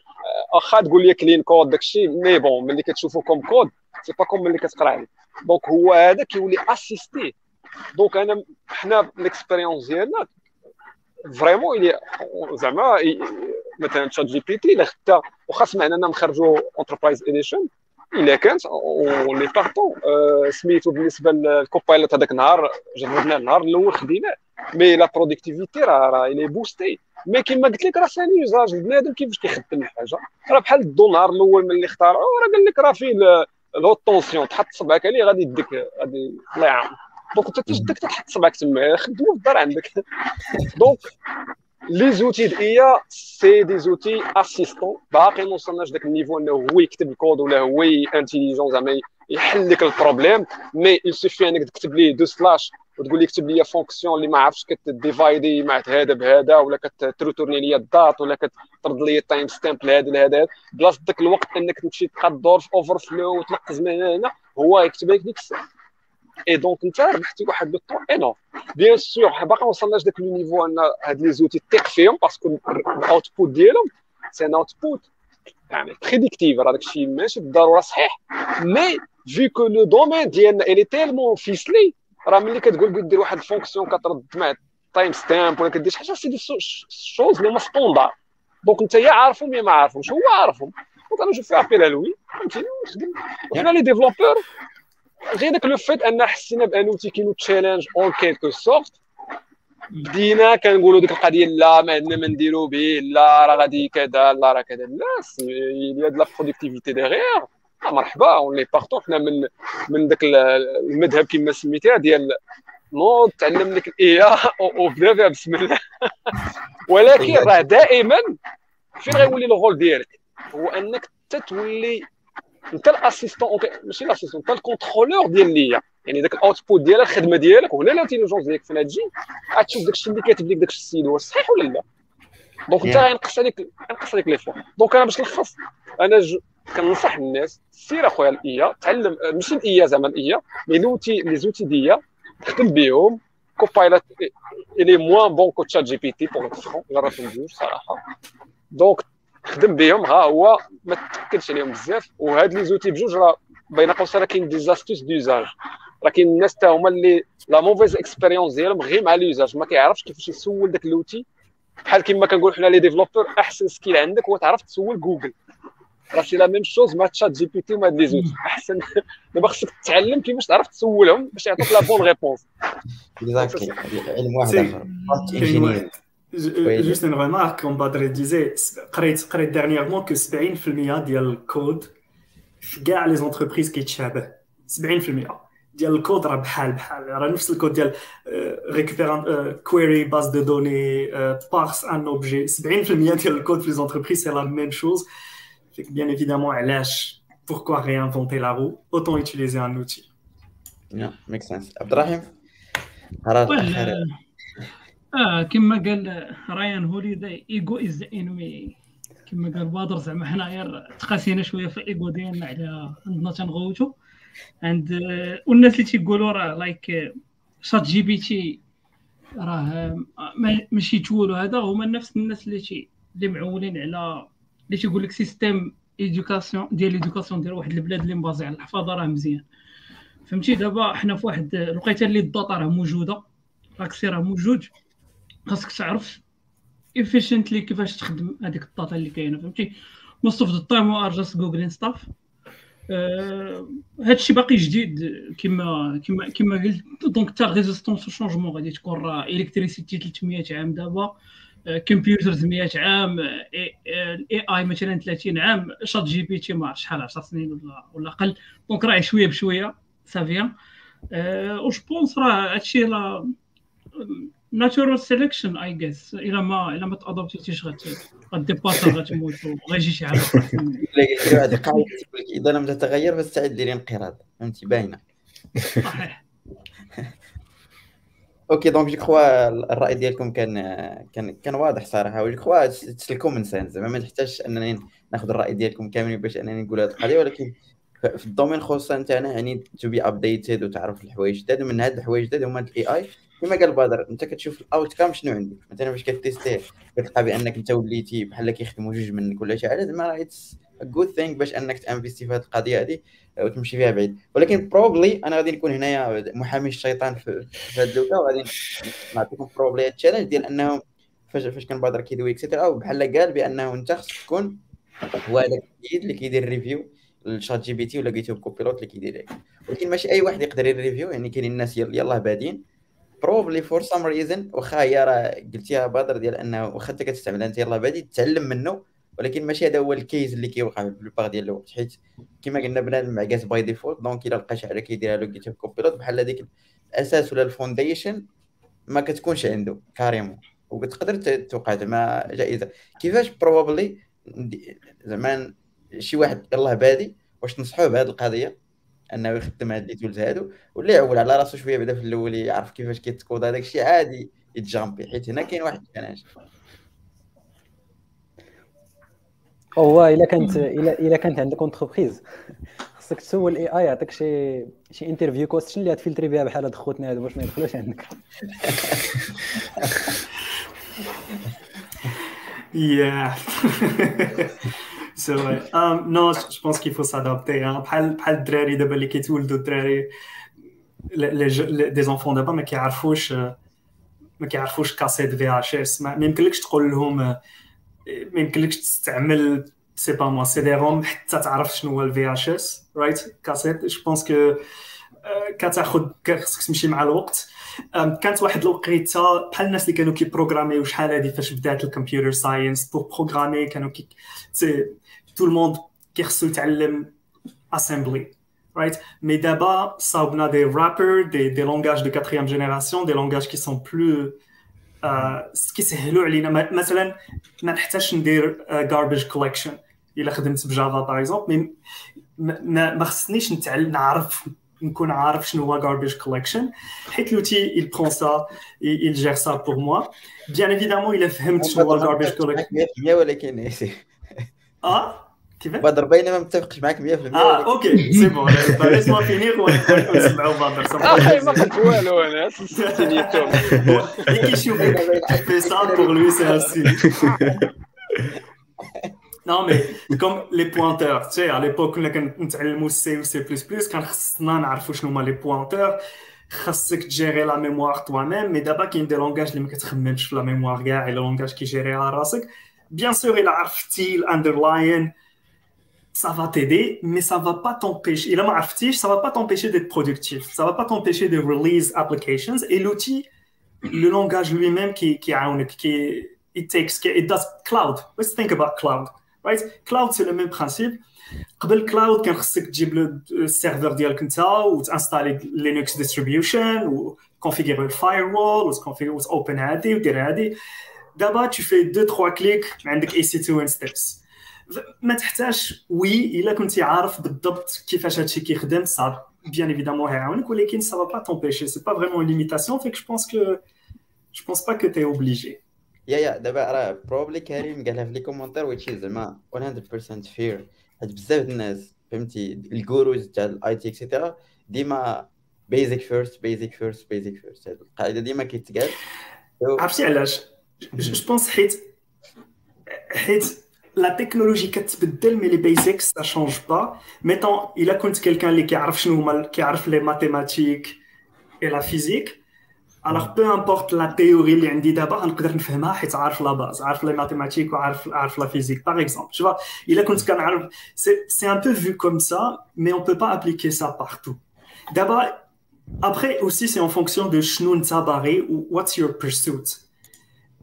Speaker 6: واخا تقول لي clean code داكشي mais bon ملي كتشوفو comme code c'est pas comme ملي كتقرا عليه. donc هو هذا كيولي assisté donc أنا حنا l'expérience ديالنا vraiment elle est زعما مثلا ChatGPT إلا خدتها واخا سمعنا إننا نخرجوا Enterprise edition إلا كانت on est partants سميتو بالنسبة لل Copilot هذاك النهار جربنا النهار الأول خديناه. mais la productivité راه راه elle est boostée mais كيما قلت لك راه c'est un usage البنادم كيفاش كيخدم الحاجة؟ راه بحال الضو النهار الأول ملي اخترعوه راه قال لك راه فيه ال haute tension تحط صبعك عليه غادي يديك غادي الله يعاون donc انت تجدك تحط صبعك تما خدمو في الدار عندك. donc les outils d'IA c'est des outils assistants باقي ما وصلناش داك ال niveau انه هو يكتب الكود ولا هو intelligent زعما يحل لك ال problème mais il suffit انك تكتب ليه deux slash وتقول لي كتب لي fonction اللي ما عرفتش كتديفايدي مع هذا بهذا ولا كتروتورني لي ال date ولا كترد لي ال timestamp لهذا لهذا بلاصه ذاك الوقت انك تمشي تبقى تدور في overflow وتنقز من هنا هو يكتب لك ديك الساعة et donc انت ربحتي واحد le temps énorme bien sûr باقي ما وصلناش داك le niveau ان هاد les outils تيق فيهم parce que ال output ديالهم c'est un output يعني prédictif راه داكشي ماشي بالضروره صحيح mais vu que le domaine ديالنا il est tellement ficelé راه ملي كتقول دير واحد ال fonction كترد مع timestamp ولا كدير شي حاجة c'est des choses اللي هما standards donc انت يا عارفهم يا ما عارفهمش هو عارفهم donc أنا je fais appel à lui فهمتيني وحنا les développeurs غير داك le fait ان حسينا ب un outil qui nous challenge en quelque sorte بدينا كنقولوا ديك القضية لا ما عندنا ما نديرو به لا راه غادي كذا لا راه كذا لا a de la productivité derrière. مرحبا on est partants حنا من من داك المذهب كما سميتيها ديال نوض تعلم لك ال IA وبدا فيها بسم الله ولكن راه دائما فين غيولي ال rôle ديالك هو انك تتولي انت ال assistant ماشي ال assistant انت ال contrôleur ديال l'IA يعني داك ال output ديالك الخدمه ديالك وهنا ال intelligence ديالك فين تجي غتشوف داك الشيء اللي كاتب لك داك السيد واش صحيح ولا لا donc انت غينقص عليك غينقص عليك l'effort donc أنا باش نلخص أنا je كنصح الناس سير اخويا ال IA تعلم ماشي ال IA زعما ال IA mais l'outil les outils d'IA خدم بهم Copilot il est moins bon que ChatGPT بوغ فرون جربت صراحة donc خدم بهم ها هو ما تاكدش عليهم بزاف. وهاد les outils بجوج راه بين قوسين راه كاين des astuces d'usage راه كاين الناس تا هما اللي la mauvaise expérience ديالهم غير مع l'usage ما كيعرفش كيفاش يسول داك l'outil بحال كما كنقول حنا les développeurs أحسن skill عندك هو تعرف تسول جوجل راه c'est la même chose مع ChatGPT ومع les outils أحسن. دابا خصك تتعلم كيفاش تعرف تسولهم باش يعطوك la bonne réponse
Speaker 1: علم واحد آخر.
Speaker 3: juste une remarque comme بدر disait قريت قريت ديرنييرمون كو 70% ديال الكود في كاع les entreprises كيتشابه 70% ديال الكود راه بحال بحال راه نفس الكود ديال récupère query base de données parse un objet 70% ديال الكود في les entreprises c'est la même chose Fait que bien évidemment, lâche. pourquoi réinventer la roue? Autant utiliser un outil.
Speaker 1: Yeah, makes sense. Abdrahim? قرار
Speaker 2: آه كما قال رايان هوليداي ego is enemy كما قال بادر زعما حنايا تقاسينا شوية في الايجو ديالنا على عندنا تنغوتو. عند والناس اللي تيقولوا راه like شات جي بي تي راه ماشي تولوا هذا هما نفس الناس اللي تي اللي معولين على اللي تيقول لك système éducation ديال éducation ديال واحد البلاد اللي mbasé على الحفاظة راه مزيان. فهمتي؟ دابا حنا في واحد الوقيته اللي ال data راه موجودة. l'accès راه موجود. خاصك تعرف efficiently كيفاش تخدم هذيك ال data اللي كاينة فهمتي؟ most of the time are just googling stuff هادشي باقي جديد كما كما كما قلت. donc حتى résistance changement غادي تكون راه électricité 300 عام دابا computers 100 عام ال AI مثلا 30 عام شات جي بي تي ما عرفت شحال 10 سنين ولا ولا أقل. دونك راه شوية بشوية سافيان و جو بونس راه هادشي ناتورال سيليكشن اي جيس الا ما الا ما تادوبتيش غديباسا غتموت وغيجي شي حاجة
Speaker 1: هذه قاعدة إذا لم تتغير فاستعد للانقراض. فهمتي باينة.
Speaker 2: صحيح.
Speaker 1: أوكي دونك جو كخوا الرأي ديالكم كان كان كان واضح صراحة. وجو كخوا الكومن سنس زعما ما تحتاجش أنني ناخذ الرأي ديالكم كامل باش أنني نقول هذه القضية ولكن في ال domaine خصوصا تاعنا يعني to be updated وتعرف الحوايج جداد ومن هاد الحوايج جداد هما ال AI كما قال بدر انت كتشوف ال outcome شنو عندك؟ مثلا فاش كت tester كتلقى بانك انت وليتي بحال كيخدموا جوج منك ولا شي حاجة زعما it's good thing باش انك t'investir في هذه القضية هذه وتمشي فيها بعيد. ولكن probably أنا غادي نكون هنايا محامي الشيطان في هذه اللوكا وغادي نعطيكم probably ال challenge ديال انه فاش فاش كان بدر كيدوي et cetera بحال قال بأنه انت خصك تكون هو هذاك السيد اللي كيدير review ال شات جي بي تي ولا جيتوب كوبيلوت اللي كيدير ولكن ماشي أي واحد يقدر ي review يعني كاينين الناس يلاه بادين. probably for some reason واخا هي راه قلتيها بدر ديال انه واخا انت كتستعمل انت يلاه بادي تتعلم منه ولكن ماشي هذا هو ال case اللي كيوقع في la part ديال الوقت حيت كما قلنا بنادم معكاس by default donc إلا لقى شي حاجة كيديرها له جيت كوبيلوت بحال هذيك الأساس ولا ال foundation ما كتكونش عنده carrément. وتقدر توقع زعما جائزة. كيفاش probably زعما شي واحد يلاه بادي واش تنصحوه بهذه القضية؟ أنه يخدم هاد les tools هادو ولا يعول على راسو شوية بدا في الأول يعرف كيفاش كيتكود هذاك الشيء عادي يت jumpي حيت هنا كاين واحد الكناش
Speaker 4: هو إلا كانت إلا كانت عندك entreprise خصك تسول ال AI يعطيك شي شي interview question اللي t filtrer بها بحال هاد خوتنا هادو باش ما يدخلوش عندك.
Speaker 3: Yeah. دابا ما كيعرفوش cassette VHS ما يمكنلكش تقول لهم ما يمكنلكش تستعمل c'est pas moi CD-ROM حتى تعرف شنو هو ال VHS right cassette je pense que كتاخذ خصك تمشي مع الوقت كانت واحد الوقيته بحال الناس اللي كانوا كي programmerيو شحال هادي فاش بدات ال computer science pour programmer كانوا كي تو الموند كيخصو يتعلم اسامبلي right mais d'abord ça on a des rappers des, des langages de quatrième génération des langages qui sont plus كيسهلوا علينا مثلا ما نحتاجش ندير garbage collection الا خدمت بجافا باغ اكزومبل ما ما خصنيش نتعلم نعرف نكون عارف شنو هو garbage collection حيت لوتي il prend ça il gère ça pour moi bien évidemment il a فهمت شنو هو garbage collection
Speaker 1: ولكن
Speaker 3: آه؟ كيف؟
Speaker 1: بدر باينه ما متفقش معاك 100%
Speaker 3: آه أوكي. c'est bon laisse-moi finir ونسمعوا بدر
Speaker 6: ما قلت والو أنا سينيتهم
Speaker 3: كيشوف في سا بور لوي سي اسي Non, mais comme les pointeurs, tu sais, à l'époque, كنا كنتعلموا C ou C++, كان خصنا نعرفوا شنو هما لي بوينتور خاصك تجيري لا ميموار toi même مي دابا كاين دي لونغاج اللي ما كتخممش في لا ميموار كاع الا لونغاج كيجيريها راسك بيان سور الا عرفتي الاندرلاين ça va t'aider, mais ça va pas t'empêcher. Et là, ça va pas t'empêcher d'être productif. Ça va pas t'empêcher de release applications. Et l'outil, le langage lui-même qui, qui, qui, it takes, it does cloud. Let's think about cloud, right? Cloud, c'est le même principe. قبل كلاود كان خصك تجيب السيرفر ديالك انت وتانستالي لينكس ديستريبيوشن وكونفيغيري الفاير وول وتوبن هادي ودير هادي دابا tu fais 2 3 كليك عندك EC2 instance ما تحتاج وي إلا كنتي عارف بالضبط كيفاش هادشي كيخدم صعب بيان ايفيدامون هيعاونك ولكن سا با تمبيشي سي با فريمون ليميتاسيون فيك جو بونس كو جو بونس با كو تي اوبليجي
Speaker 1: يا يا دابا راه بروبلي كريم قالها في لي كومونتير ويتشي زعما 100% فير حيت بزاف الناس فهمتي؟ الجوروز تاع الاي تي اكسيتيرا ديما بيزك فيرست بيزك فيرست بيزك فيرست هاد القاعدة ديما كيتقال.
Speaker 3: عرفتي علاش؟ جو بونس حيت حيت la technologie كتبدل mais les basics ça change pas mettons il a كنت quelqu'un اللي كيعرف شنو هما كيعرف les mathématiques et la physique alors peu importe la théorie اللي عندي دابا غنقدر نفهمها حيت عارف لا باز عارف لي ماتيماتيك وعارف عارف لا فيزيك par exemple tu vois il a كنت كنعرف c'est un peu vu comme ça mais on peut pas appliquer ça partout d'abord après aussi c'est en fonction de شنو انت باغي ou what's your pursuit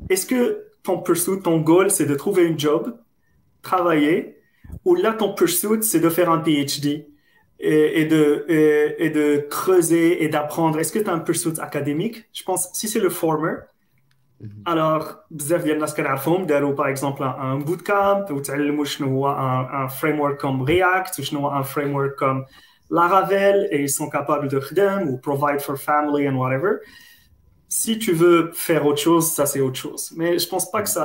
Speaker 3: est-ce que ton pursuit ton goal c'est de trouver une job travailler, ou là, ton pursuit, c'est de faire un PhD et, et de, et, et, de creuser et d'apprendre. Est-ce que tu as un pursuit académique Je pense, si c'est le former, alors, بزاف ديال الناس كنعرفهم داروا par exemple un bootcamp وتعلموا شنو هو un, un framework comme React وشنو هو un framework comme Laravel et ils sont capables de خدم ou provide for family and whatever. Si tu veux faire autre chose, ça c'est autre chose. Mais je pense pas que ça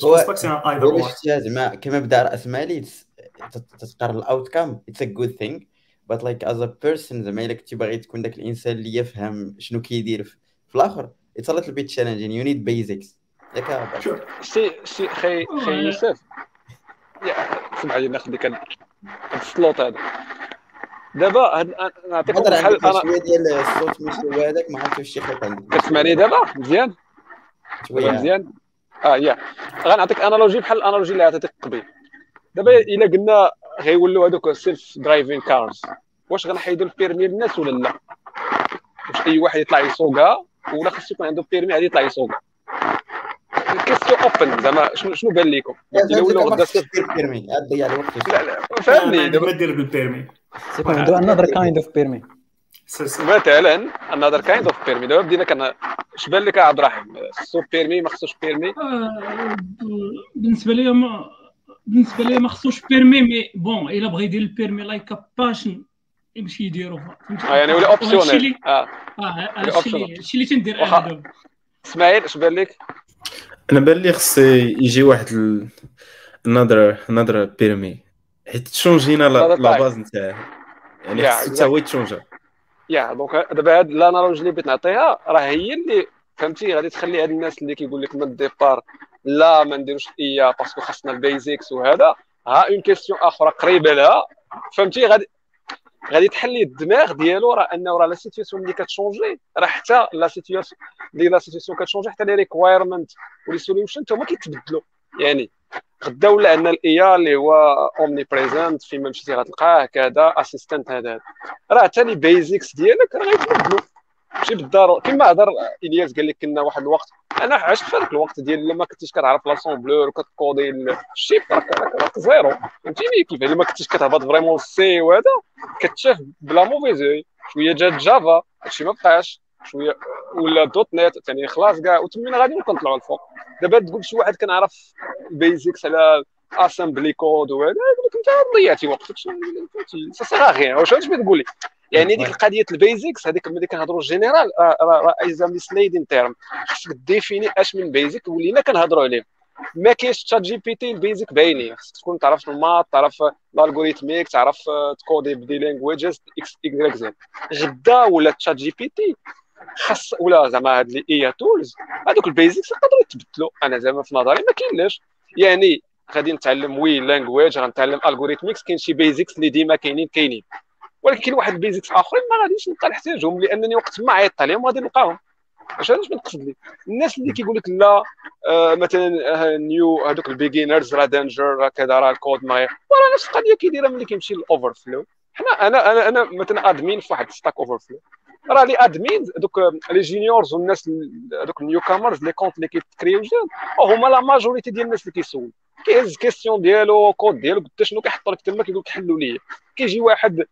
Speaker 3: Je pense pas que c'est un either
Speaker 1: هو
Speaker 3: or.
Speaker 1: شفتيها زعما كمبدا راسمالي تتقرر الاوت كام اتس ا جود ثينغ بات لايك از ا بيرسون زعما الا كنتي باغي تكون داك الانسان اللي يفهم شنو كيدير في في الآخر اتس ا ليتل بيت تشالنجين يو نيد بيزكس ياك
Speaker 3: Sure.
Speaker 6: سي سي خي خي يوسف يا- سمع لي ناخذ ديك ال- هاد السلوط هذا دابا نعطيكم بحال
Speaker 1: عندك
Speaker 6: أنا
Speaker 1: شوية ديال الصوت مش هذاك ما عرفتش شي خيط عندك.
Speaker 6: كتسمعني دابا؟ مزيان؟
Speaker 1: شوية.
Speaker 6: مزيان؟ آه يا. غنعطيك analogy بحال ال analogy اللي عطيتك قبيل. دابا إلا قلنا غيولوا هذوك self-driving cars واش غنحيدوا ال permis للناس ولا لا؟ واش أي واحد يطلع يسوقها ولا خاصو يكون عنده permis عادي يطلع يسوقها؟ ال question open زعما شنو شنو بان لكم الا ولاو غدا
Speaker 1: خاصك دير permis
Speaker 6: لا لا فهمني. دابا
Speaker 3: دير
Speaker 4: بال permis another kind of permit
Speaker 3: si si
Speaker 6: مثلا another kind of permis دابا بدينا كان اش بان لك عبد الرحيم خصو permis ما خصوش permis
Speaker 2: آه، بالنسبة لي ما بالنسبة لي ما خصوش permis mais bon الا بغى يدير ال permis like باشن يمشي يديرو. فهمتي
Speaker 6: آه يعني ولا optionnel آه.
Speaker 2: آه هادشي اللي تندير. أنا. دابا
Speaker 6: إسماعيل اش بان لك
Speaker 5: أنا بان لي خص يجي واحد ال... another another permis حيت تشونجينا
Speaker 6: la
Speaker 5: base نتاعه يعني خصو حتى هو يتشونجا
Speaker 6: يا donc دابا هاد ال analogy اللي بغيت نعطيها راه هي اللي فهمتي غادي تخلي هاد الناس اللي كيقول لك من ال départ لا ما نديروش ايا parce que خاصنا ال basics وهذا ها une question أخرى قريبه لها فهمتي غادي غادي تحلي الدماغ ديالو راه انه راه la situation اللي كتشونجي راه حتى la situation اللي la situation كتشونجي حتى les requirements و les solutions هما كيتبدلوا يعني غدا ولا عندنا ال AI اللي هو omnipresent فيما مشيتي غتلقاه كذا assistant هذا. راه حتى les basics ديالك راه غيتبدلوا ماشي بالضرورة. كما هضر إلياس قال لك كنا واحد الوقت. أنا عشت في هذاك الوقت ديال لما كنتيش كتعرف l'assembleur وكتكودي الشيب راك راك زيرو. فهمتيني كيف؟ لما كنتيش كتهبط فريمون سي وهذا كتشاف بلا موفيزوي شوية جات جافا هادشي ما بقاش. شوية. ولا دوت نت يعني خلاص كاع وتمينا غادي نطلعوا الفوق دابا تقول شي واحد كنعرف بيزكس على اسامبلي كود وهذا يقول لك أنت ضيعتي وقتك. سيغ غير واش بغيت تقول لي يعني ديك القضية البيزكس هذيك ملي كنهضروا جينيرال راه ايزا ميسليدين تيرم خصك définir أش من basic ولينا كنهضروا عليه. ما كاينش ChatGPT ال basics باينين خصك تكون تعرف ال maths تعرف ال algorithmique تعرف تكودي ب des languages X Y Z غدا ولا ChatGPT خاص ولا زعما هاد les AI tools هذوك ال basics يقدروا يتبدلوا أنا زعما في نظري ما كاينلاش. يعني غادي نتعلم un language غنتعلم algorithmics كاين شي basics اللي ديما كاينين كاينين. ولكن كاين واحد ال basics آخرين ما غاديش نبقى نحتاجهم لأنني وقت ما عيطت عليهم غادي نلقاهم. اش هذا بنقصد لي الناس اللي كيقول لك لا آه مثلا new هذوك ال beginners راه danger راه كذا راه الكود ما راه نفس القضية كيديرها ملي كيمشي ال overflow حنا أنا أنا أنا مثلا admin في واحد Stack Overflow راه les admins دوك les juniors والناس دوك ال newcomers les comptes اللي كيتكريو جداد هما la majorité ديال الناس اللي كيسول. كيهز question ديالو كود ديالو قلت شنو كيحط لك تما كيقول لك حلوا لي كيجي واحد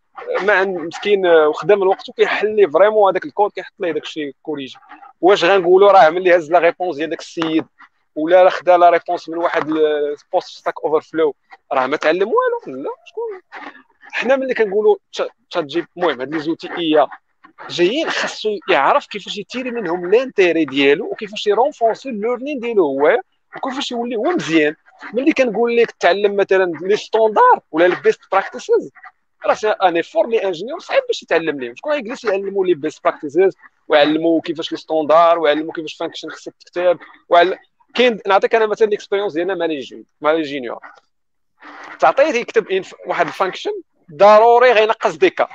Speaker 6: ما مسكين وخدام الوقت وكيحل لي vraiment هذاك الكود كيحط ليه داك الشيء corrigé واش غنقولوا راه عمل لي هز la réponse ديال داك السيد. ولا خدا la réponse من واحد post Stack Overflow راه ما تعلم والو؟ لا شكون؟ حنا ملي كنقولوا ChatG المهم هاد les outils AI جايين خاصو يعرف كيفاش يتيري منهم l'intérêt ديالو وكيفاش يرونفورسي ال learning ديالو هو وكيفاش يولي هو مزيان. ملي كنقول لك تعلم مثلا les standards ولا ال best practices راه ان ايفور لي انجينيور صعيب باش يتعلم لهم شكون غيجلس يعلموا لي بيست براكتيسز ويعلموا كيفاش لي ستوندار ويعلموا كيفاش فانكشن خصك تكتب وعل... كاين نعطيك أنا مثلا الاكسبيريونس ديالنا مع لي جينيور تعطيه يكتب واحد الفانكشن ضروري غينقص ديكا.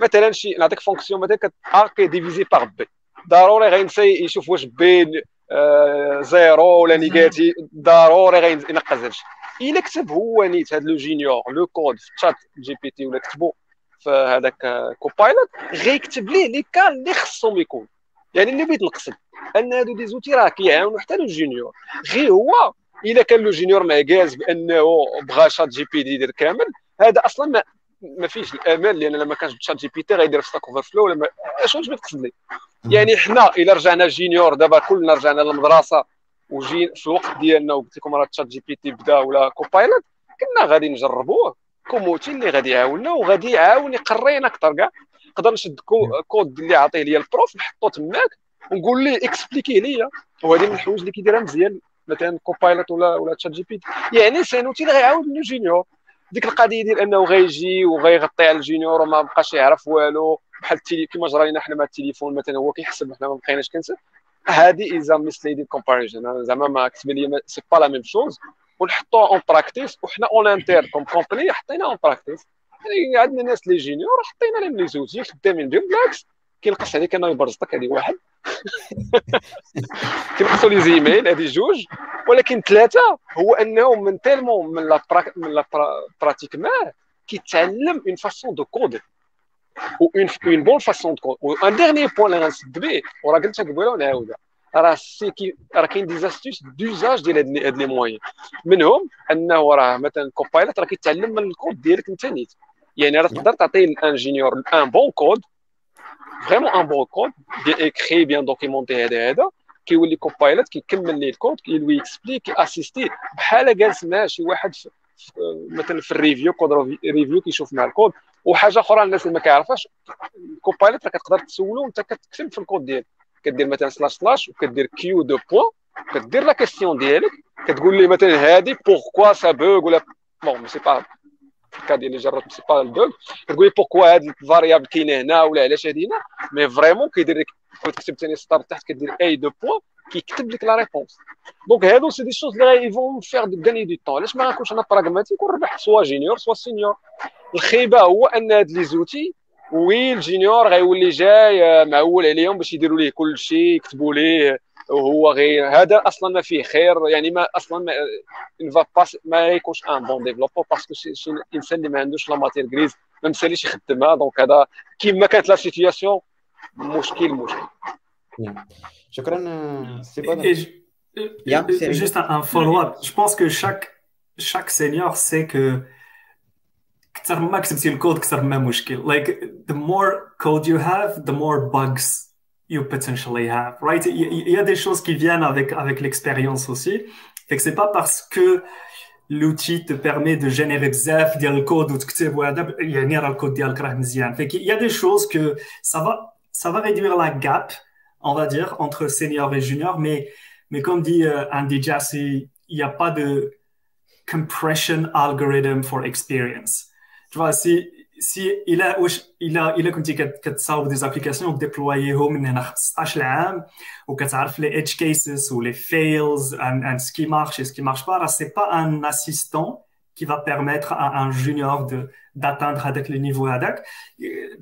Speaker 6: مثلا شي نعطيك فونكسيون مثلا ا كي ديفيزي باغ بي ضروري غينسى يشوف واش بي آه زيرو ولا نيجاتيف. ضروري غينقص هادشي. إلا كتب هو نيت هذا le junior le code في ChatGPT ولا كتبو في هذاك Copilot غيكتب ليه les cas اللي خصهم يكون. يعني اللي بغيت نقصد أن هادو des outils راه كيعاونوا حتى le junior غير هو إلا كان le junior معكاز بأنه بغى ChatGPT يدير كامل هذا أصلا ما ما فيش الامل لأن لما كانش تشات جي بي تي غيدير في ستاك اوفر فلو ولا اش واش بتقصد لي يعني حنا إلا رجعنا juniors دابا كلنا رجعنا للمدرسة وجي في الوقت ديالنا وقلت لكم راه ChatGPT بدا ولا Copilot كنا غادي نجربوه. comme outil اللي غادي يعاوننا وغادي يعاون يقرينا أكثر كاع. نقدر نشد كود اللي عطيه ليا ال prof نحطو تماك ونقول ليه expliquer ليا. وهذه من الحوايج اللي كيديرها مزيان مثلا Copilot ولا ولا ChatGPT. يعني c'est un outil اللي غيعاود le junior ديك القضية ديال أنه غيجي وغيغطي على ال junior وما بقاش يعرف والو بحال ال télé كما جرى لنا حنا مع التليفون مثلا هو كيحسب حنا ما بقيناش كنسب. هذه is a misleading comparison زعما ما كتب لي c'est pas la même chose ونحطوها en pratique وحنا en tant que compagnie حطينا en pratique يعني عندنا ناس les juniors حطينا لهم les outils خدامين بهم بالعكس. كينقص عليك انه يبرزطك هذه واحد. كينقصوا les emails هذه جوج. ولكن ثلاثة هو أنه من tellement من la من la pratique ما كيتعلم une façon de code و une une bonne façon de code و un dernier point اللي غنسد به وراه قلتها قبيله ونعاودها راه c'est que راه كاين des astuces d'usage ديال هاد les moyens منهم أنه راه مثلا Copilot راه كيتعلم من الكود ديالك انت نيت يعني راه تقدر تعطي ال ingénieur un bon code vraiment un bon code écrit bien documenté هذا هذا كيولي Copilot كيكمل ليه الكود كي lui explique assister بحال جالس مع شي واحد مثلا في ال review code review كيشوف مع الكود وحاجه أخرى الناس اللي ما كيعرفهاش ال Copilot راه كتقدر تسولو وانت كتكتب في الكود ديالك. كدير مثلا slash slash وكدير Q deux points كدير la question ديالك كتقول لي مثلا هادي pourquoi ça bug ولا bon c'est pas ال cas اللي جربت c'est pas ال bug كتقول لي pourquoi هاد ال variable كاينة هنا ولا علاش هادي هنا؟ mais vraiment كيدير لك كنت كتبت ثاني سطر تحت كدير A deux points كيكتب لك la réponse donc هادو c'est des choses اللي vont faire de gagner du temps علاش ما غنكونش أنا pragmatique ونربح soit junior soit senior الخيبة هو أن هاد les outils oui ال junior غيولي جاي معول عليهم باش يديروا ليه كل شيء يكتبوا ليه. وهو غير هذا أصلا ما فيه خير يعني ما أصلا ما ما, ما يكونش un bon développeur parce que شي انسان اللي ما عندوش la matière grise ما مساليش يخدمها donc هذا كيما كانت la situation مشكل مشكل.
Speaker 1: شكرا سي
Speaker 3: Juste un, un follow-up. Je pense que chaque, chaque senior sait que كثر ما كتبتي الكود كثر ما مشكل. Like the more code you have the more bugs you potentially have, right? Il y, a des choses qui viennent avec, avec l'expérience aussi. Fait que c'est pas parce que l'outil te permet de générer bzaf le code ou le code Fait qu'il y a des choses que ça va, ça va réduire la gap, on va dire, entre senior et junior, mais, mais comme dit euh, Andy Jass, il n'y a pas de compression algorithm for experience. Tu vois, si, si il a, il a, il a كنتي كتصاوب des applications وكديبلوييهم من هنا 15 عام وكتعرف les edge cases ou les fails and, and ce qui marche et ce qui marche pas, c'est pas un assistant qui va permettre à un junior de d'atteindre هذاك le niveau هذاك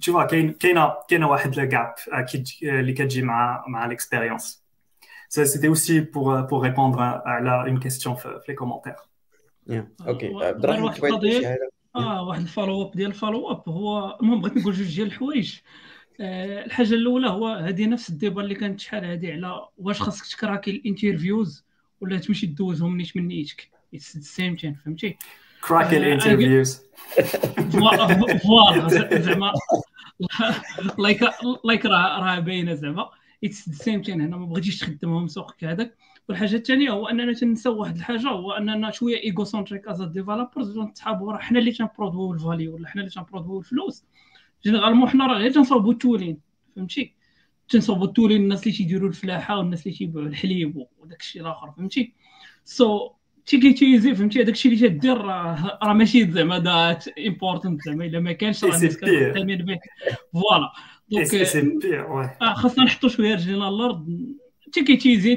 Speaker 3: tu vois كاين كاينة كاينة واحد le gap أكيد اللي كتجي مع مع l'expérience c'était aussi pour pour répondre à, une question في les commentaires
Speaker 1: yeah. okay okay.
Speaker 2: آه واحد ال follow up ديال ال follow up هو المهم بغيت نقول جوج ديال الحوايج. آه الحاجة الأولى هو هذه نفس ال débat اللي كانت شحال هذه على واش خاصك ت crack ي ال interviews ولا تمشي دوزهم نيت من نيتك. it's same thing فهمتي؟
Speaker 3: crack ي
Speaker 2: ال interviews voilà زعما. like like راه راه باينة زعما. it's same thing هنا ما بغيتيش تخدمهم سوقك هذاك. والحاجة الثانية هو أننا تنساو واحد الحاجة هو أننا شوية egocentric as developers تنتحابوا راه حنا اللي تن produi و ال value ولا حنا اللي تن produi و الفلوس. généralement حنا راه غير تنصاوبوا ال tooling فهمتي؟ تنصاوبوا ال tooling الناس اللي تيديروا الفلاحة والناس اللي تيبيعوا الحليب وداك الشيء الآخر فهمتي؟ so so, take it easy فهمتي؟ هذاك الشيء اللي تدير راه راه ماشي زعما that important زعما إلا ما كانش راه الناس كتعتمد به. voilà
Speaker 3: donc
Speaker 2: آه، خاصنا نحطوا شوية رجلينا على الأرض. حتى take it easy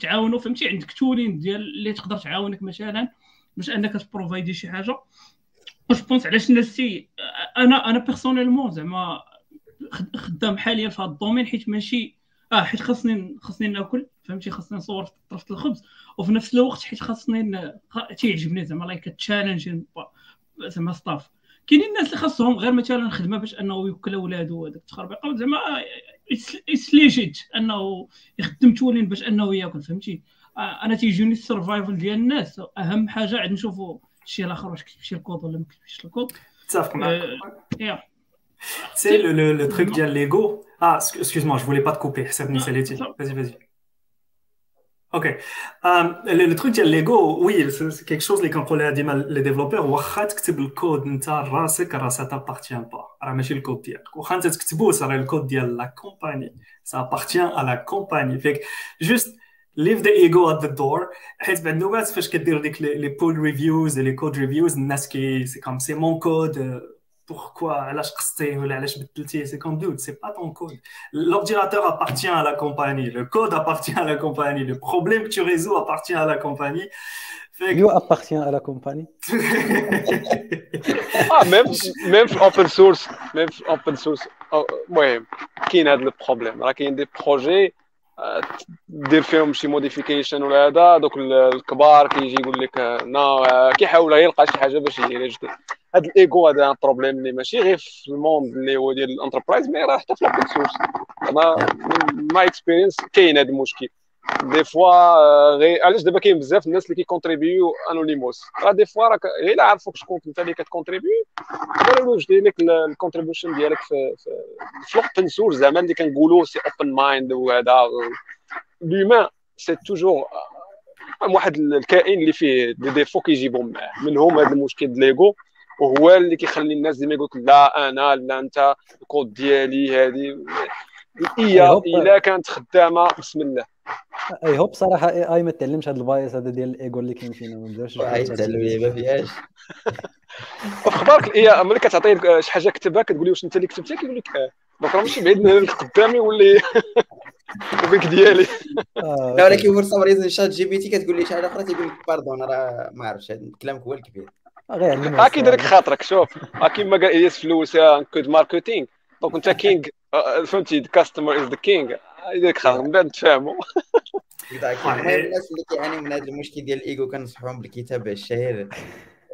Speaker 2: تعاونوا فهمتي؟ عندك tooling ديال اللي تقدر تعاونك مثلا باش أنك ت provide ي شي حاجة. واش بونس علاش الناس أنا أنا personnellement زعما خدام حاليا في هذا ال domaine حيت ماشي آه حيت خاصني خاصني ناكل فهمتي؟ خاصني نصور طرف الخبز. وفي نفس الوقت حيت خاصني تيعجبني زعما like challenge زعما stuff كاينين الناس اللي خاصهم غير مثلا خدمه باش أنه يوكل اولادو هذاك التخربيق. زعما it's legit أنه يخدم tooling باش أنه ياكل فهمتي؟ أنا تيجوني ال survival ديال الناس. أهم حاجة عاد نشوفوا الشيء الآخر واش كيفاش الكود ولا ما كيفاش الكود
Speaker 3: متفق معك c'est le le truc ديال l'ego آه moi je voulais pas te couper. حسبني ساليتي vas-y vas-y. Ok. Um, le, le, truc de l'ego, oui, c'est quelque chose les contrôleurs les développeurs واخا تكتب الكود انت راسك راه ça t'appartient pas. راه ماشي الكود ديالك واخا انت تكتبو راه الكود ديال la compagnie ça appartient à la compagnie. فيك juste leave the ego at the door. حيت بعض النوبات فاش كدير ديك les pull reviews les code reviews الناس كي c'est comme c'est mon code pourquoi, c'est comme doute, c'est pas ton code. L'ordinateur appartient à la compagnie, le code appartient à la compagnie, le problème que tu résous appartient à la compagnie.
Speaker 4: Fait que... Appartient à la compagnie.
Speaker 6: ah, même, même open source, même open source, oh, ouais, qui a le problème? Il y a des projets دير فيهم شي موديفيكيشن ولا هذا دوك الكبار كيجي يقول لك نا كيحاول يلقى شي حاجة باش يدير جديد هذا الإيغو هذا problème اللي ماشي غير في ال monde اللي هو ديال ال enterprise mais راه حتى في l'open source أنا من my experience كاين هذا المشكل. des fois غير علاش دابا كاين بزاف الناس اللي كي contribue و anonymous راه des fois راك غير عرفوك شكون انت اللي كت contribue يقدروا يوجدوا لك ال contribution ديالك في في ال open source زعما اللي كنقولوا c'est open mind وهذا l'humain c'est toujours واحد الكائن اللي فيه دي ديفو كيجيبهم معاه منهم هذا المشكل l'ego وهو اللي كيخلي الناس ديما يقول لا أنا لا انت الكود ديالي هذه هي إلا كانت خدامة بسم الله.
Speaker 4: I hope صراحة AI AI ما تعلمش هذا ال vice هذا ديال الايجو اللي كاين فينا ما بزافش
Speaker 1: تعلم ما فيهاش.
Speaker 6: وفي خبارك ال AI ملي كتعطيه شي حاجة كتبها كتقول له واش أنت اللي كتبتها كيقول لك آه دونك راه ماشي بعيد قدامي واللي البيك ديالي.
Speaker 1: لا ولكن فور سام ريزن شات جي بي تي كتقول لي شي حاجة أخرى تيقول لك باردون راه ما عرفتش كلامك هو الكبير.
Speaker 6: غير أكيد لك خاطرك شوف. أكيد ما قال الياس فلوس كود ماركتينغ دونك أنت كينغ فهمتي كاستمر از ذا كينغ يدير خاطر من بعد تفهموا
Speaker 1: الناس اللي كيعانيو من هذا المشكل ديال الايجو كنصحهم بالكتاب الشهير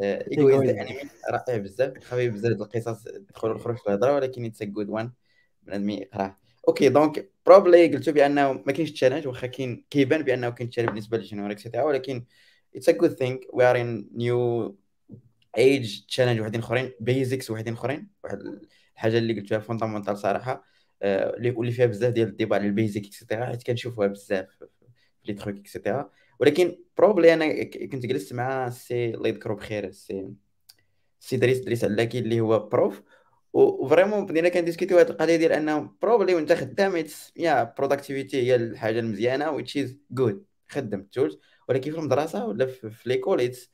Speaker 1: ايجو از انمي رائع بزاف. خفيف بزاف القصص. يدخلوا الخروج في الهضرة ولكن اتس جود وان بنادم يقراه okay donc probably قلتو بأنه ما كاينش challenge واخا كاين كيبان بأنه كاين challenge بالنسبة لل junior et cetera ولكن it's a good thing we are in new age challenge وحدين أخرين basics وحدين أخرين. واحد الحاجة اللي قلتها fondamentale صراحة. واللي فيها بزاف ديال ال débat على ال basic et cetera حيت كنشوفوها بزاف في les trucs et cetera ولكن probably أنا كنت جلست مع سي الله يذكره بخير سي سي دريس دريس علاكي اللي هو prof و vraiment بدينا كنديسكوتيو هذه القضية ديال أنه probably وأنت خدام يا productivity هي الحاجة المزيانة ويتش از جود خدم ال tools ولكن في المدرسة ولا في l'école it's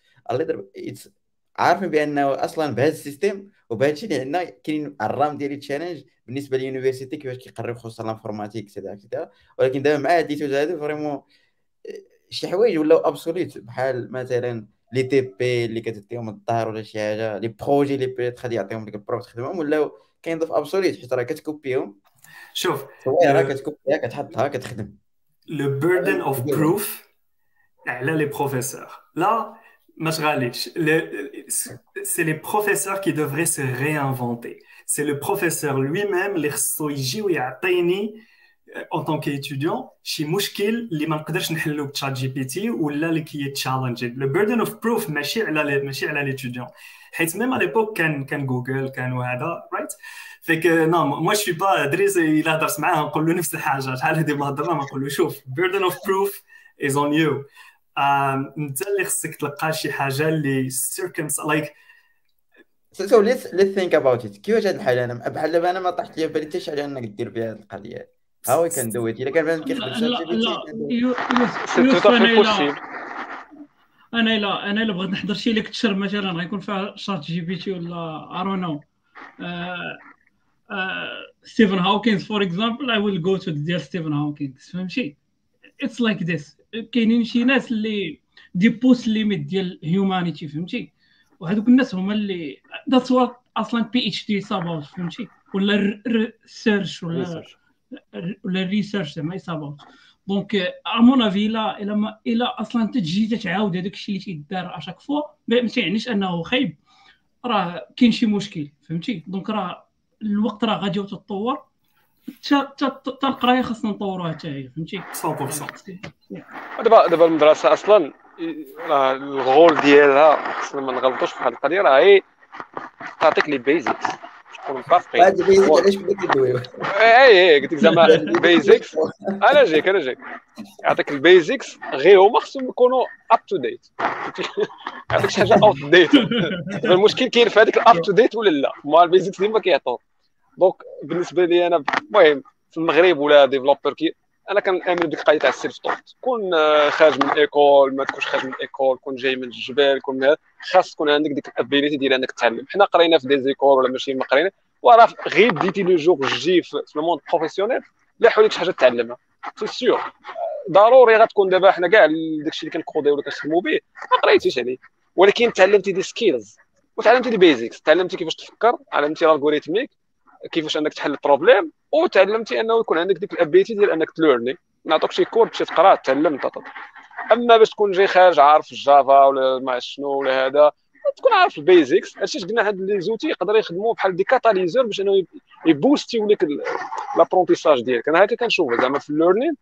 Speaker 1: it's عارفين بأنه أصلا بهذا ال system وبهذا الشيء اللي عندنا كاين الرام ديال ال challenge بالنسبة ل l'université كيفاش كيقريو خصوصا ال informatique et cetera et cetera ولكن دابا مع هاد لي هادو vraiment شي حوايج ولاو obsolete. بحال مثلا les TP اللي كتديهم الدار ولا شي حاجة les projets اللي بيت غادي يعطيهم لك ال prof تخدمهم ولاو كاين obsolete حيت راه كتكوبيهم.
Speaker 3: شوف
Speaker 1: صغيره كتكوبيها كتحطها كتخدم.
Speaker 3: لو burden of proof على les professeurs لا ما تغاليش c'est les professeurs qui devraient se réinventer c'est le professeur lui-même اللي خصو يجي ويعطيني en tant qu'étudiant شي مشكل اللي ما نقدرش نحلو ب ChatGPT ولا اللي كي تشالنجي le burden of proof ماشي على ماشي على l'étudiant حيت ميم على ليبوك كان كان جوجل كان وهذا رايت فيك نو مو شي با دريس الا هضرت معاه نقول له نفس الحاجة شحال هادي ما هضرنا نقول له شوف بيردن اوف بروف از اون يو انت اللي خصك تلقى شي حاجة اللي سيركمس لايك
Speaker 1: سو ليتس ليتس ثينك اباوت ات كيفاش هاد الحالة؟ أنا بحال دابا أنا ما طاحت لي بالي حتى شي حاجة إنك دير بها هاد القضية. هاو وي كان دو ات الا كان بنادم كيخدم
Speaker 2: لا لا
Speaker 6: لا
Speaker 2: أنا الا أنا إلا بغيت نحضر شي lecture مثلا غيكون فيها ChatGPT ولا ارونو ستيفن هاوكينز for example I will go to ديال ستيفن هاوكينز فهمتي؟ it's like this كاينين شي ناس اللي they push limit ديال humanity فهمتي؟ وهذوك الناس هما اللي that's what أصلا PhD سابوت فهمتي؟ ولا research ولا ولا ال research زعما يصابوت donc à mon avis الا الا الا أصلا انت تجي تتعاود هذاك الشيء اللي تيدار à chaque fois ما تيعنيش أنه خايب. راه كاين شي مشكل فهمتي؟ donc راه الوقت راه غادي تتطور حتى القرايه خاصنا نطوروها حتى هي فهمتي؟
Speaker 3: 100%
Speaker 6: دابا دابا المدرسة أصلا راه الغول ديالها خصنا ما نغلطوش في هذه القضية راه هي تعطيك لي basics تكون parce
Speaker 1: que هاد ال basic علاش
Speaker 6: اي اي قلت لك زعما ال basics أنا جايك أنا جايك. يعطيك ال basics غير هما خصهم يكونوا up to date يعطيك شي حاجة outdated المشكل كاين في هذيك ال up to date ولا لا؟ ما ال basics ديما كيعطوا donc بالنسبة لي أنا المهم في المغرب ولا developer كي أنا كنامن بديك القضية تاع ال self taught كون خارج من école ما تكونش خارج من école كون جاي من الجبال كون خاص تكون عندك ديك ال ability ديال إنك تعلم. حنا قرينا في des écoles ولا ماشي ما قرينا وراه غير بديتي le jour J في le monde professionnel لاحو لك شي حاجة تعلمها. c'est sûr ضروري غتكون دابا حنا كاع داكشي اللي كنكوديو ولا كنخدموا به ما قريتيش عليه. ولكن تعلمتي des skills وتعلمتي des basics تعلمتي كيفاش تفكر علمتي ال algorithmique كيفاش انك تحل ال problème وتعلمتي أنه يكون عندك ديك ال ability ديال أنك تليرني. نعطوك شي كود تمشي تقرأ تعلم أما باش تكون جاي خارج عارف ال Java ولا ما شنو ولا هذا تكون عارف ال basics هادشي قلنا هاد les outils يقدروا يخدموا بحال des catalyseurs باش إنه يبوستيو لك l'apprentissage ديالك. أنا هكا كنشوف زعما في ال learning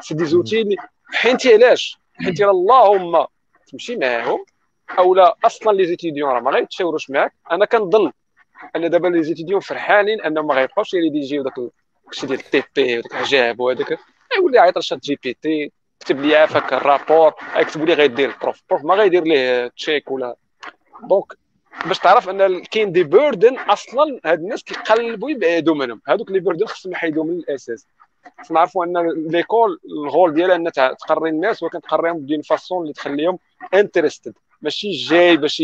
Speaker 6: c'est des outils اللي حينتي علاش؟ حينتي اللهم تمشي معاهم أو لا أصلا les étudiants راه ما غيتشاوروش معاك. أنا كنظن ان دابا les étudiants فرحانين انهم ما غيبقاوش يجيو داك الشيء ديال ال TP وداك العجاب وهذاك. يولي عيط ل ChatGPT كتب لي عافاك ال rapport يكتب لي غيدير ال prof ال prof ما غيدير ليه check ولا. donc باش تعرف أن كاين des burdens أصلا هاد الناس كيقلبوا يبعدوا منهم. هذوك les burdens خصهم يحيدوا من الاساس خصنا نعرفوا أن l'école ال goal ديالها ان تقري الناس ولكن تقريهم ب d'une façon اللي تخليهم interested ماشي جاي باش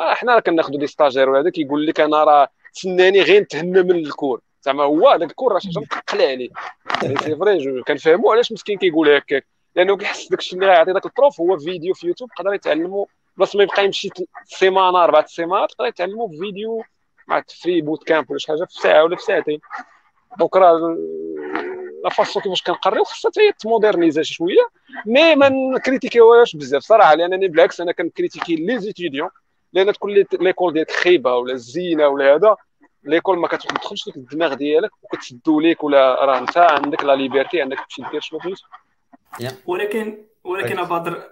Speaker 6: آه حنا كناخذوا des stagiaires وهذا كيقول لك أنا راه تسناني غير نتهنى من ال cours. زعما هو هذاك ال cours راه شي حاجة مقلع عليه c'est vrai كنفهموا علاش مسكين كيقول هكاك. لأنه كيحس داك الشيء اللي غيعطي داك ال prof هو فيديو في يوتيوب يقدر يتعلموا بلاص ما يبقى يمشي سيمانة أربع سيمانات يقدر يتعلموا في فيديو مع free bootcamp ولا شي حاجة في ساعة ولا في ساعتين. donc راه la façon كيفاش كنقريو حتى هي تمودرنيزا شوية mais ما نكريتيكيوهاش بزاف. صراحة لأنني بالعكس أنا كنكريتيكي les étudiants لأن تكون l'école ديالك خايبه ولا زينه ولا هذا l'école ما كتدخلش فيك الدماغ ديالك وكتسدو ليك ولا راه انت عندك la liberté عندك تمشي دير شنو بغيتي
Speaker 3: ولكن ولكن ابادر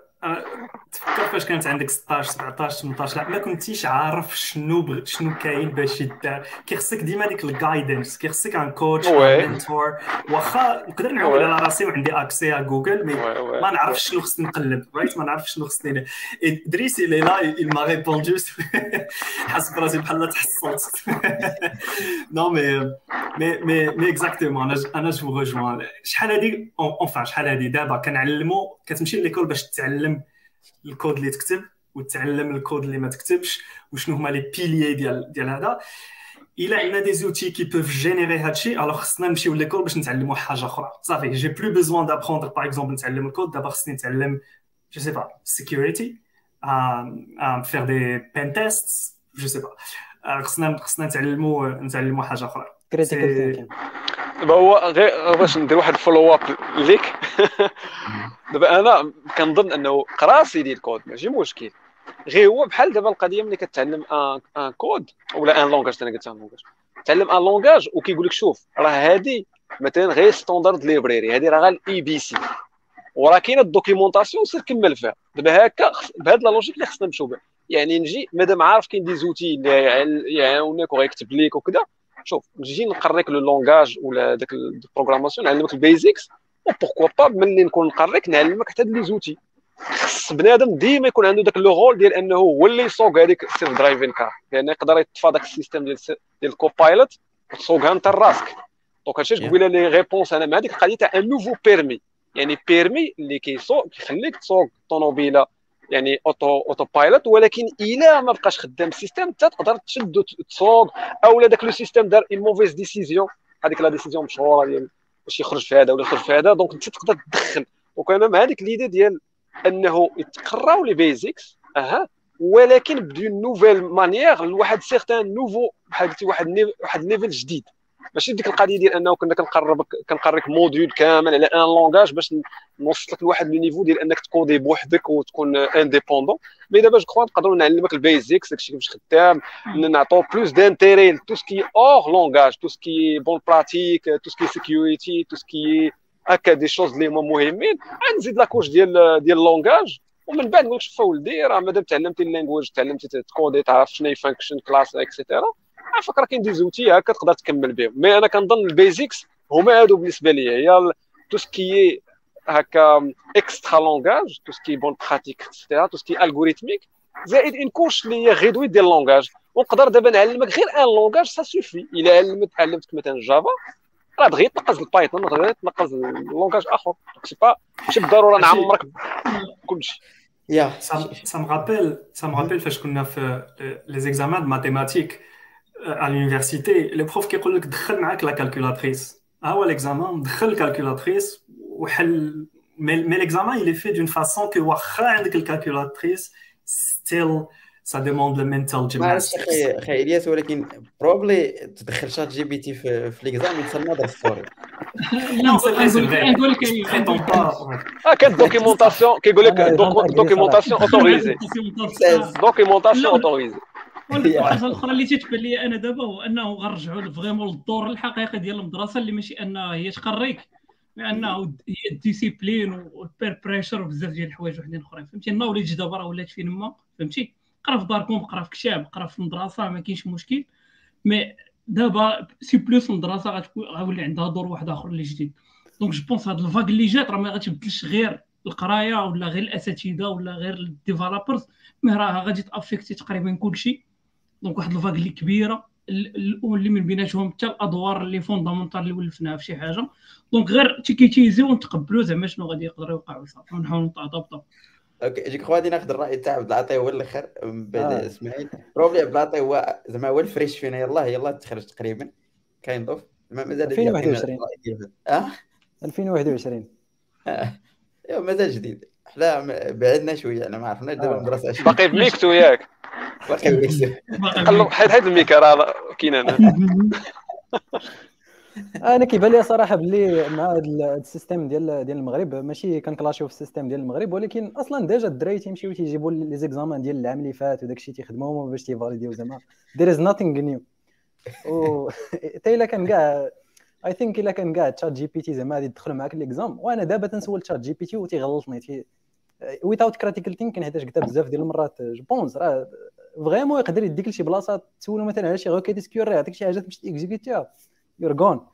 Speaker 3: تفكر فاش كانت عندك 16 17 18 لا ما كنتيش عارف شنو بغ... شنو كاين باش يدار. كيخصك ديما ديك ال guidance كيخصك un coach mentor واخا نقدر نعول على راسي وعندي accès على Google mais ما نعرفش شنو خصني نقلب right ما نعرفش شنو خصني ادريس اللي لا il m'a répondu. حسب راسي بحال تحصلت. non mais mais mais mais exactement أنا أنا je rejoins شحال هادي؟ enfin شحال هادي؟ دابا كنعلمو كتمشي l'école باش تتعلم الكود اللي تكتب وتعلم الكود اللي ما تكتبش وشنو هما les piliers ديال ديال هذا. إلا عندنا des outils qui peuvent générer هادشي alors خصنا نمشيو l'école باش نتعلموا حاجة أخرى. صافي j'ai plus besoin d'apprendre par exemple نتعلم الكود دابا خصني نتعلم je sais pas sécurité faire des pen test je sais pas خصنا خصنا نتعلموا نتعلموا حاجة أخرى.
Speaker 4: critical thinking
Speaker 6: دابا هو غير باش ندير واحد follow up ليك. دابا أنا كنظن أنه قراصي ديال الكود ماشي مشكل. غير هو بحال دابا القضية ملي كتعلم un un code ولا un langage أنا قلت un langage تعلم un langage وكيقول لك شوف راه هادي مثلا غير standard library هادي راه غير ال ABC وراه كاينة ال documentation سير كمل فيها. دابا هكا بهاد la logique اللي خصنا نمشيو بها. يعني نجي مادام عارف كاين des outils اللي يعاونك وغيكتب ليك وكذا شوف نجي نقريك le langage ولا داك ال programmation نعلمك ال basics و pourquoi pas ملي نكون نقريك نعلمك حتى les outils. خص بنادم ديما يكون عنده داك le rôle ديال إنه هو اللي يسوق هذيك ال self-driving car لأن يقدر يطفى داك السيستم ديال ديال ال copilot وتسوقها أنت راسك donc هادشي قبيله les réponses أنا مع هذيك القضية تاع un nouveau permis يعني permis اللي كيسوق كيخليك تسوق طوموبيلة. يعني auto auto pilot ولكن الا ما بقاش خدام ال système انت تقدر تشد وتسوق أو داك le système دار une mauvaise décision هذيك la décision مشهوره ديال باش يخرج في هذا ولا يخرج في هذا. donc انت تقدر تدخل. donc أنا مع هذيك l'idée ديال أنه يتقراو les basics أها ولكن ب d'une nouvelle manière لواحد certain niveau بحال قلتي واحد واحد level جديد. ماشي ديك القضية ديال أنه كنا كنقربك كنقريك module كامل على un langage باش نوصلك لواحد le niveau ديال أنك تكودي بوحدك وتكون indépendant mais دابا je crois نقدروا نعلمك ال basics داكشي كيفاش خدام نعطيو plus d'intérêt tout ce qui hors langage tout ce qui bonnes pratiques tout ce qui sécurité tout ce qui هكا des choses اللي هما مهمين. نزيد la couche ديال ديال langage ومن بعد نقول لك شوف ولدي راه مادام تعلمتي ال language تعلمتي تكودي تعرف شنو هي function class et cetera فكرة كاين des outils هكا تقدر تكمل بهم. mais أنا كنظن ال basics هما هادو بالنسبة لي هي tout ce qui هكا extra langage tout ce qui bonnes pratiques extra tout ce qui algorithmique زائد une couche اللي هي غيدوي ديال ال langage ونقدر دابا نعلمك غير un langage ça suffit إلا علمت علمتك مثلا Java راه دغيا تنقز ال Python دغيا تنقز langage آخر. c'est pas ماشي بالضرورة نعمرك كلشي
Speaker 3: يا. Rappelle ça me rappelle فاش كنا في les examens de mathématiques. À l'université le prof كيقول لك دخل معاك la calculatrice ها هو l'examen دخل ال calculatrice وحل mais l'examen il est fait d'une façon que واخا عندك الكالكولاتريس still ça demande le mental gymnastics
Speaker 1: أخي أخي الياس ولكن probably تدخل ChatGPT في, في l'exam يتسمى another story
Speaker 2: نقول لك
Speaker 6: آه كان documentation كيقول لك documentation autorisée documentation autorisée
Speaker 2: الحاجة الاخرى اللي تتبان لي أنا دابا هو انه غنرجعوا vraiment للدور الحقيقي ديال المدرسة اللي ماشي انها هي تقريك لأنه هي ال discipline وال peer pressure وبزاف ديال الحوايج وحدين أخرين فهمتي؟ ال knowledge دابا راه ولات فين ما فهمتي؟ قرا في داركم قرا في كتاب قرا في المدرسة ما كاينش مشكل. mais دابا c'est plus المدرسة غتكون غيولي عندها دور واحد آخر اللي جديد. donc je pense هاد ال vague اللي جات راه ما غاتبدلش غير القراية ولا غير الأساتذة ولا غير ال developers mais راه غادي تافيكتي تقريبا كلشي. donc واحد ال vague اللي كبيرة اللي من بيناتهم حتى الأدوار اللي fondamentales اللي ولفناها في شي حاجة. donc غير take it easy ونتقبلوا زعما شنو غادي يقدر يوقع وصافي ونحاولوا نطاطا
Speaker 1: okay je crois غادي ناخذ الرأي تاع عبد العاطي هو الآخر من بعد
Speaker 4: آه.
Speaker 1: إسماعيل. probably عبد العاطي هو زعما هو ال fresh فينا. يلاه يلاه تخرج تقريبا. كاين ضوف زعما مازال
Speaker 4: 2021.
Speaker 1: آه
Speaker 4: 2021
Speaker 1: ايوا مازال جديد. حنا بعدنا شوية أنا ما عرفناش دابا
Speaker 4: آه.
Speaker 1: المدرسة
Speaker 6: باقي بميكتو ياك. حيد حيد الميكا راه كاين أنا
Speaker 4: أنا كيبان لي صراحة باللي مع هذا ال- هاد ال système ديال ديال المغرب ماشي كنكلاشيو في ال système ديال المغرب ولكن أصلا déjà الدراري تيمشيو تيجيبوا les examens ديال العام اللي فات وداك الشيء تيخدموهم باش تيفاليديو زعما. There is nothing new. و حتى إلا كان كاع I think إلا كان كاع ChatGPT زعما غادي يدخل معاك l'exam وأنا دابا تنسول ChatGPT وتيغلطني. تي without critical thinking حيتاش قلتها بزاف ديال المرات je pense راه vraiment يقدر يديك لشي بلاصة تسولو مثلا على شي requête secure يعطيك شي حاجة تمشي تيكزيكيتيها you're gone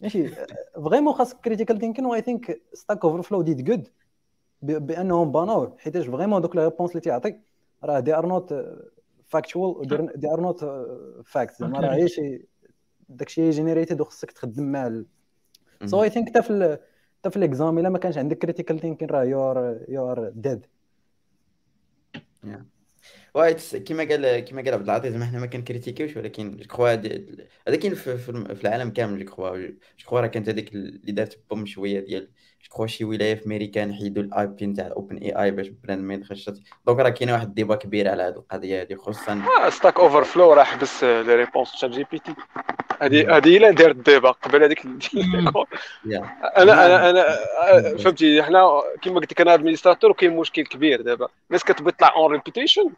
Speaker 4: ماشي؟ vraiment خاصك critical thinking و I think Stack Overflow did good بأنهم بانوه حيتاش vraiment دوك les réponses اللي تيعطيك راه they are not factual they are not fact زعما راه هي شي داكشي generated وخصك تخدم مع ال... so I think حتى في حتى في ال exam إلا ما كانش عندك critical thinking راه you're you're dead
Speaker 1: wait كيما قال كيما قال عبد العاطي زعما حنا ما كنكريتيكيوش ولكن je crois هذا في, في, في العالم كامل je crois. je crois راه كانت هذيك اللي دارت boom شوية ديال je crois شي ولاية في امريكان حيدوا ال IP نتاع OpenAI باش بنادم ما يدخلش. Donc راه كاينة واحد ال débat كبير على هذه القضية هذه خصوصا
Speaker 6: Stack Overflow راه حبس les réponses ChatGPT. هذه هذه إلا دارت ديبا قبل هذيك أنا أنا أنا فهمتي حنا كما قلت لك أنا administrateur وكاين مشكل كبير دابا. الناس كتبغي تطلع en réputation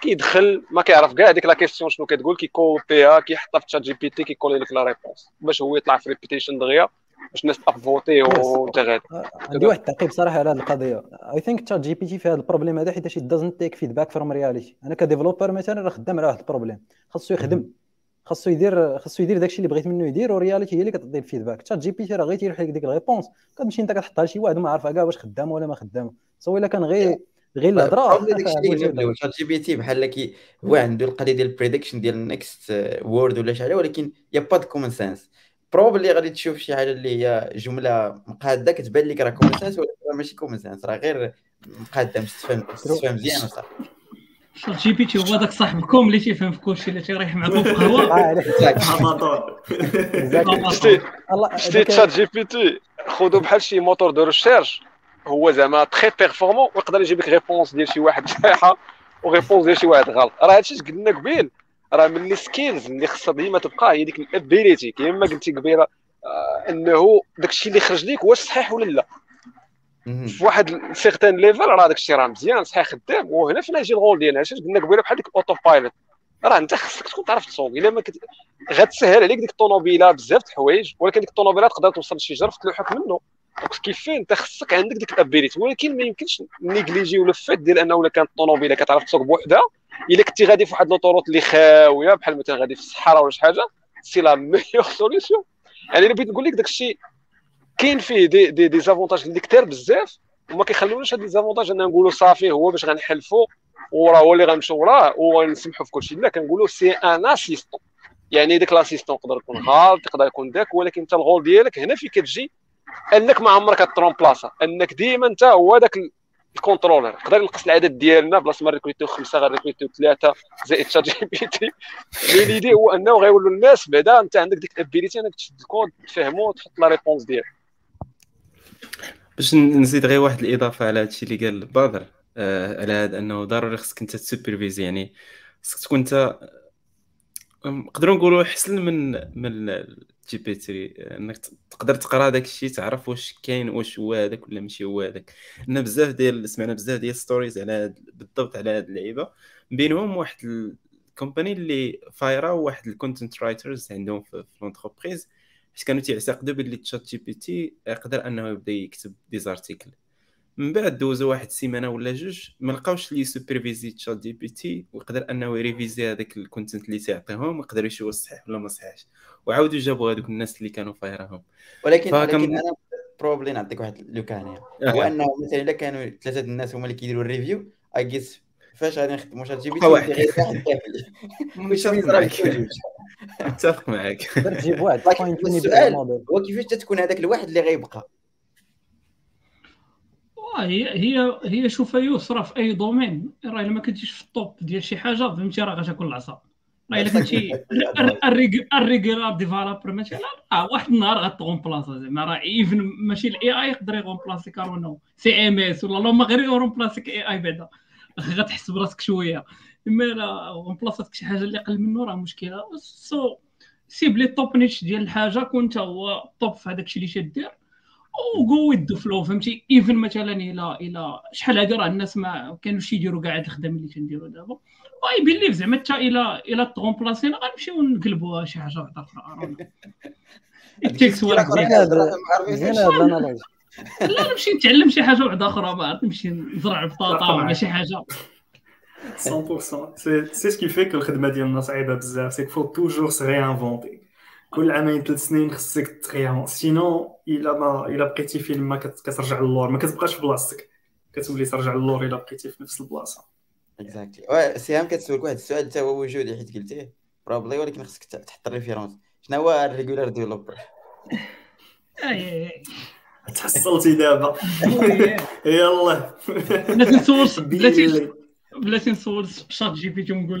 Speaker 6: كيدخل ما كيعرف كاع ديك la question شنو كتقول كيكوبيها كيحطها في ChatGPT كيكولي لك la réponse باش هو يطلع في réputation دغيا باش الناس تبقى voter وانت غادي
Speaker 4: عندي واحد التعقيب صراحة على هذه القضية. I think ChatGPT في هذا ال problem هذا حيت doesn't take feedback from reality أنا ك developer مثلا راه خدام على واحد ال problem خاصو يخدم. خاصو يدير خاصو يدير داكشي اللي بغيت منه يدير و reality هي اللي كتعطي ال feedback ChatGPT راه غير تيروح لك ديك ال réponse كتمشي انت كتحطها لشي واحد ما عارف كاع واش خدامه ولا ما خدامه so إلا كان غير غير الهضره
Speaker 1: probably داك الشيء اللي جاب ChatGPT بحال كي هو عنده القضية ديال ال prediction ديال ال next word ولا شي حاجة ولكن y a pas common sense probably غادي تشوف شي حاجة اللي هي جملة مقادة كتبان لك راه common sense ولكن راه ماشي common sense راه غير مقادة مستفهم مستفهم مزيان وصافي
Speaker 2: ChatGPT هو داك صاحبكم اللي تيفهم في كلشي اللي تيريح معكم في القهوه
Speaker 6: شتي
Speaker 4: الله
Speaker 6: شتي تشات جي بي تي خذوا بحال شي moteur de recherche هو زعما très performant ويقدر يجيب لك réponse ديال شي واحد صحيحة و réponse ديال شي واحد غلط. راه هادشي اش قلنا قبيل؟ راه من les skills اللي خصها ديما تبقى هي ديك ال ability كيما قلتي قبيلة آه، إنه داكشي اللي خرج ليك واش صحيح ولا لا؟ في واحد certain level راه داكشي راه مزيان صحيح خدام. وهنا فين يجي ال rôle ديالنا علاش قلنا قبيلة؟ بحال ديك ال autopilot راه أنت خصك تكون تعرف تسوق إلا ما كت... غتسهل عليك ديك الطوموبيله بزاف د الحوايج ولكن ديك الطوموبيله تقدر توصل لشي جرف تلوحك منه. donc كيف انت خصك عندك ديك ال ability ولكن ما يمكنش نيجليجيو le fait ديال انه الا كانت الطوموبيله كتعرف تسوق بوحدها الا كنتي غادي في واحد l'autoroute اللي خاوية بحال مثلا غادي في الصحراء ولا شي حاجة c'est la meilleure solution يعني إلا بغيت نقول لك داك الشيء كاين فيه des des, des avantages اللي كثار بزاف وما كيخلوناش هاد les avantages ان نقولوا صافي هو باش غنحلفوا وراه هو اللي غنمشيو وراه ونسمحوا في كلشي. لا كنقولوا c'est un assistant يعني ديك l'assistant يقدر يكون غلط يقدر يكون داك ولكن انت ال rôle ديالك هنا فين كتجي انك ما عمرك كترومبلاصا انك ديما انت هو داك ال contrôleur. يقدر ينقص العدد ديالنا بلاصة ما ريكريتيو خمسة غيريكريتيو ثلاثة زائد ChatGPT. L'idée هو انه غيولوا الناس بعدا. انت عندك ديك ال ability انك تشد الكود تفهمو وتحط la réponse ديالك.
Speaker 5: باش نزيد غير واحد الإضافة على هادشي اللي قال بدر آه على هذا أنه ضروري خصك أنت تسوبرفيزي يعني خصك تكون أنت نقدروا نقولوا احسن من من ال GPT إنك تقدر تقرا داك الشيء تعرف واش كاين واش هو هذاك ولا ماشي هو هذاك. لأن بزاف ديال سمعنا بزاف ديال stories على بالضبط على هاد اللعيبة. بينهم واحد ال company اللي فايرة واحد ال content writers عندهم في l'entreprise حيت كانوا تيعتقدوا باللي ChatGPT يقدر إنه يبدأ يكتب des articles من بعد دوزو واحد السيمانة ولا جوج ما لقاوش اللي سوبرفيزي ChatGPT ويقدر أنه يريفيزي هذاك ال content اللي تيعطيهم ويقدر يشوف صحيح ولا ما صحيحش. وعاودوا جابوا هذوك الناس اللي كانوا فايرهم
Speaker 1: ولكن
Speaker 5: فكم-
Speaker 1: ولكن أنا probably نعطيك واحد لوكانيا هو أنه مثلا إلا كانوا ثلاثة الناس هما اللي كيديروا ال review اجيس فاش غادي نخدموا
Speaker 5: ChatGPT واحد.
Speaker 1: غير واحد كافي
Speaker 5: متفق معاك
Speaker 1: السؤال هو كيفاش تتكون هذاك الواحد اللي غيبقى؟
Speaker 2: آه هي هي هي شوف يسرى في أي domaine. راه إلا ما كنتيش في ال top ديال شي حاجة فهمتي راه غتاكل العصا راه إلا كنتي الريغولار ديفلوبر مثلا آه واحد النهار غتغون بلاصه زعما. راه ايفن ماشي الاي اي يقدر يغون بلاصيك كارونو سي ام اس ولا اللهم غير يغون بلاصيك اي اي بعدا. غتحس براسك شوية. إما لا غون بلاصتك شي حاجة اللي قل منه راه مشكلة. سو سيب لي توب نيتش ديال الحاجة كنت هو توب في هذاك الشيء اللي تدير. وغو ويد فلو فهمتي؟ ايفن مثلا إلى إلى شحال هادي راه الناس ما كانوش يديروا كاع هاد الخدم اللي تنديروا دابا. I believe زعما حتى إلى إلى تغومبلاسينا غنمشيو نقلبوها شي حاجة واحدة
Speaker 4: أخرى ال analogie
Speaker 2: لا نمشي نتعلم شي حاجة واحدة أخرى ما عرفت نمشي نزرع بطاطا ولا شي حاجة.
Speaker 3: 100% سي سي سكي في الخدمة ديالنا صعيبة بزاف c'est faut toujours se réinventer كل عامين ثلاث سنين خصك تريان sinon إلا ما إلا بقيتي فين ما كترجع للور ما كتبقاش في بلاصتك. كتولي ترجع للور إلا بقيتي في نفس البلاصة.
Speaker 1: Exactly سهام كتسولك واحد السؤال حتى هو وجودي حيت قلتيه؟ probably ولكن خصك تحط ال référence. شنو هو ال regular developer
Speaker 3: تحصلتي دابا. يلا.
Speaker 2: بلاتي نصور بلاتي بلاتي نصور ChatGPT ونقول.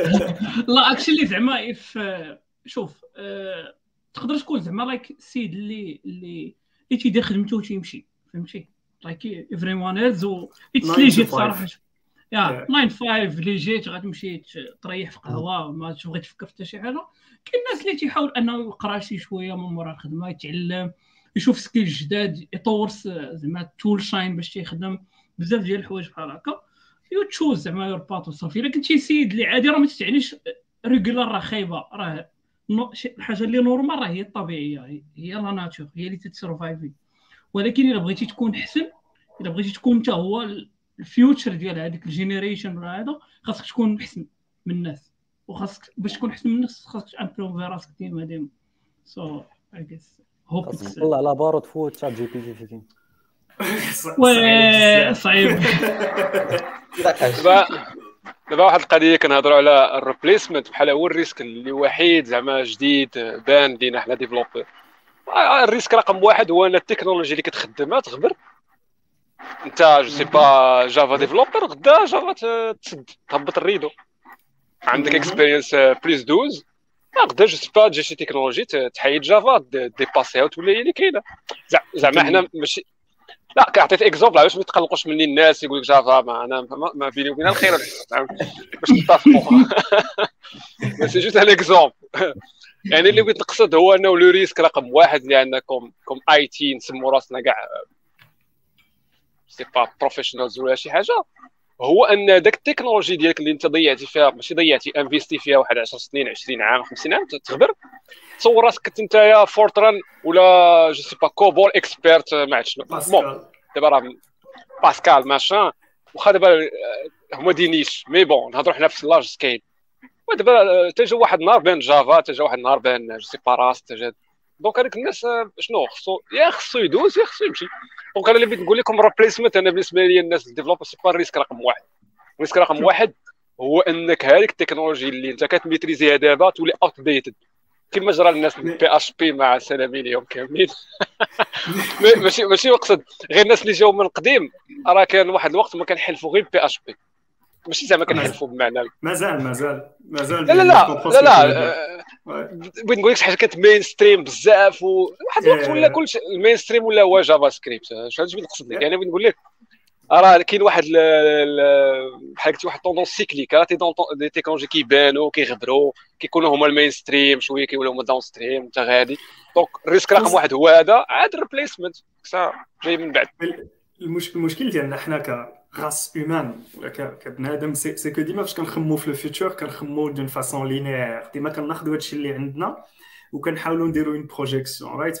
Speaker 2: لا actually زعما شوف أه... تقدر تكون زعما like السيد اللي اللي اللي تيدير خدمته وتيمشي فهمتي؟ like everyone else و اللي جيت صراحة. يا 9 5 اللي جيت غتمشي تريح في قهوة ما تبغي تفكر في حتى شي حاجة. كاين الناس اللي تيحاول انه يقرأ شي شوية من مورا الخدمة يتعلم يشوف skills جداد يطور زعما toolchain باش تيخدم بزاف ديال الحوايج بحال هكا. you choose زعما your path وصافي إلا كنتي سيد اللي عادي راه ما تعنيش regular راه خايبة راه الحاجة اللي normale راه هي الطبيعية هي la nature هي اللي تت survive ي. ولكن إلا بغيتي تكون حسن إلا بغيتي تكون انت هو ال future ديال هذيك ال generation ولا هذا خاصك تكون احسن من الناس. وخاصك باش تكون احسن من الناس خاصك improve ي راسك ديما ديما. so I guess هوب
Speaker 4: طلع على بارو تفوت ChatGPT فيكين.
Speaker 2: oui صعيب.
Speaker 6: دابا واحد القضية كنهضروا على ال replacement بحال هو ال risk اللي وحيد زعما جديد بان لينا حنا developer ال risk رقم واحد هو أن التكنولوجيا اللي كتخدمها تغبر. انت je sais pas Java developer غدا Java تسد تهبط ال rideau. عندك experience plus 12 غدا je sais pas تجي شي تكنولوجي تحيد Java dépasse يها وتولي هي اللي كاينة. زعما حنا ماشي لا كعطيت exemple علاش ما يتقلقوش مني الناس؟ يقول لك Java ما أنا ما بيني وبينها الخير. باش نتفقوا. c'est juste un exemple يعني اللي بغيت نقصد هو إنه le risque رقم واحد لأن comme comme IT نسموا راسنا كاع sais pas professionals ولا شي حاجة. هو أن داك التكنولوجي ديالك اللي أنت ضيعتي فيها ماشي ضيعتي investi فيها واحد 10 سنين 20 عام 50 عام تغبر تصور راسك كنت أنت يا Fortran ولا je sais pas COBOL expert ما عرفت شنو. bon دابا راه باسكال ماشان. واخا دابا هما des niches mais bon نهضروا حنا في large scale ودابا تجا واحد النهار بان Java تجا واحد النهار بان je sais pas Rust تجا donc هذيك الناس شنو خصو يا خصو يدوز يا خصو يمشي donc أنا اللي بغيت نقول لكم replacement أنا بالنسبة لي الناس ال developer sais pas ال risk رقم واحد ال risk رقم واحد هو انك هذيك التكنولوجي اللي انت كت maîtrise يها دابا تولي outdated كما جرى الناس PHP مع السلامين اليوم كاملين ماشي ماشي مقصد غير الناس اللي جاوا من القديم راه كان واحد الوقت ما كنحلفوا غير PHP ماشي زعما كنحلفوا بمعنى
Speaker 3: مازال مازال مازال
Speaker 6: لا لا لا. لا لا. بغيت نقول لك شي حاجة كانت mainstream بزاف وواحد الوقت ولا كلشي. ال mainstream ولا هو JavaScript شنو بغيت نقصد لك يعني بغيت نقول لك راه كاين واحد بحال قلتي واحد tendance cyclique راه des technologies كيبانوا كيغبروا كيكونوا هما ال mainstream شوية كيولوا هما downstream انت غادي. donc ال risk رقم واحد هو هذا عاد ال replacement جاي من بعد.
Speaker 3: المشكل ديالنا حنا ك race humaine ولا كبنادم c'est que ديما فاش كنخمو في ال future كنخمو d'une façon linéaire ديما كناخذوا هادشي اللي عندنا وكنحاولوا نديروا une projection right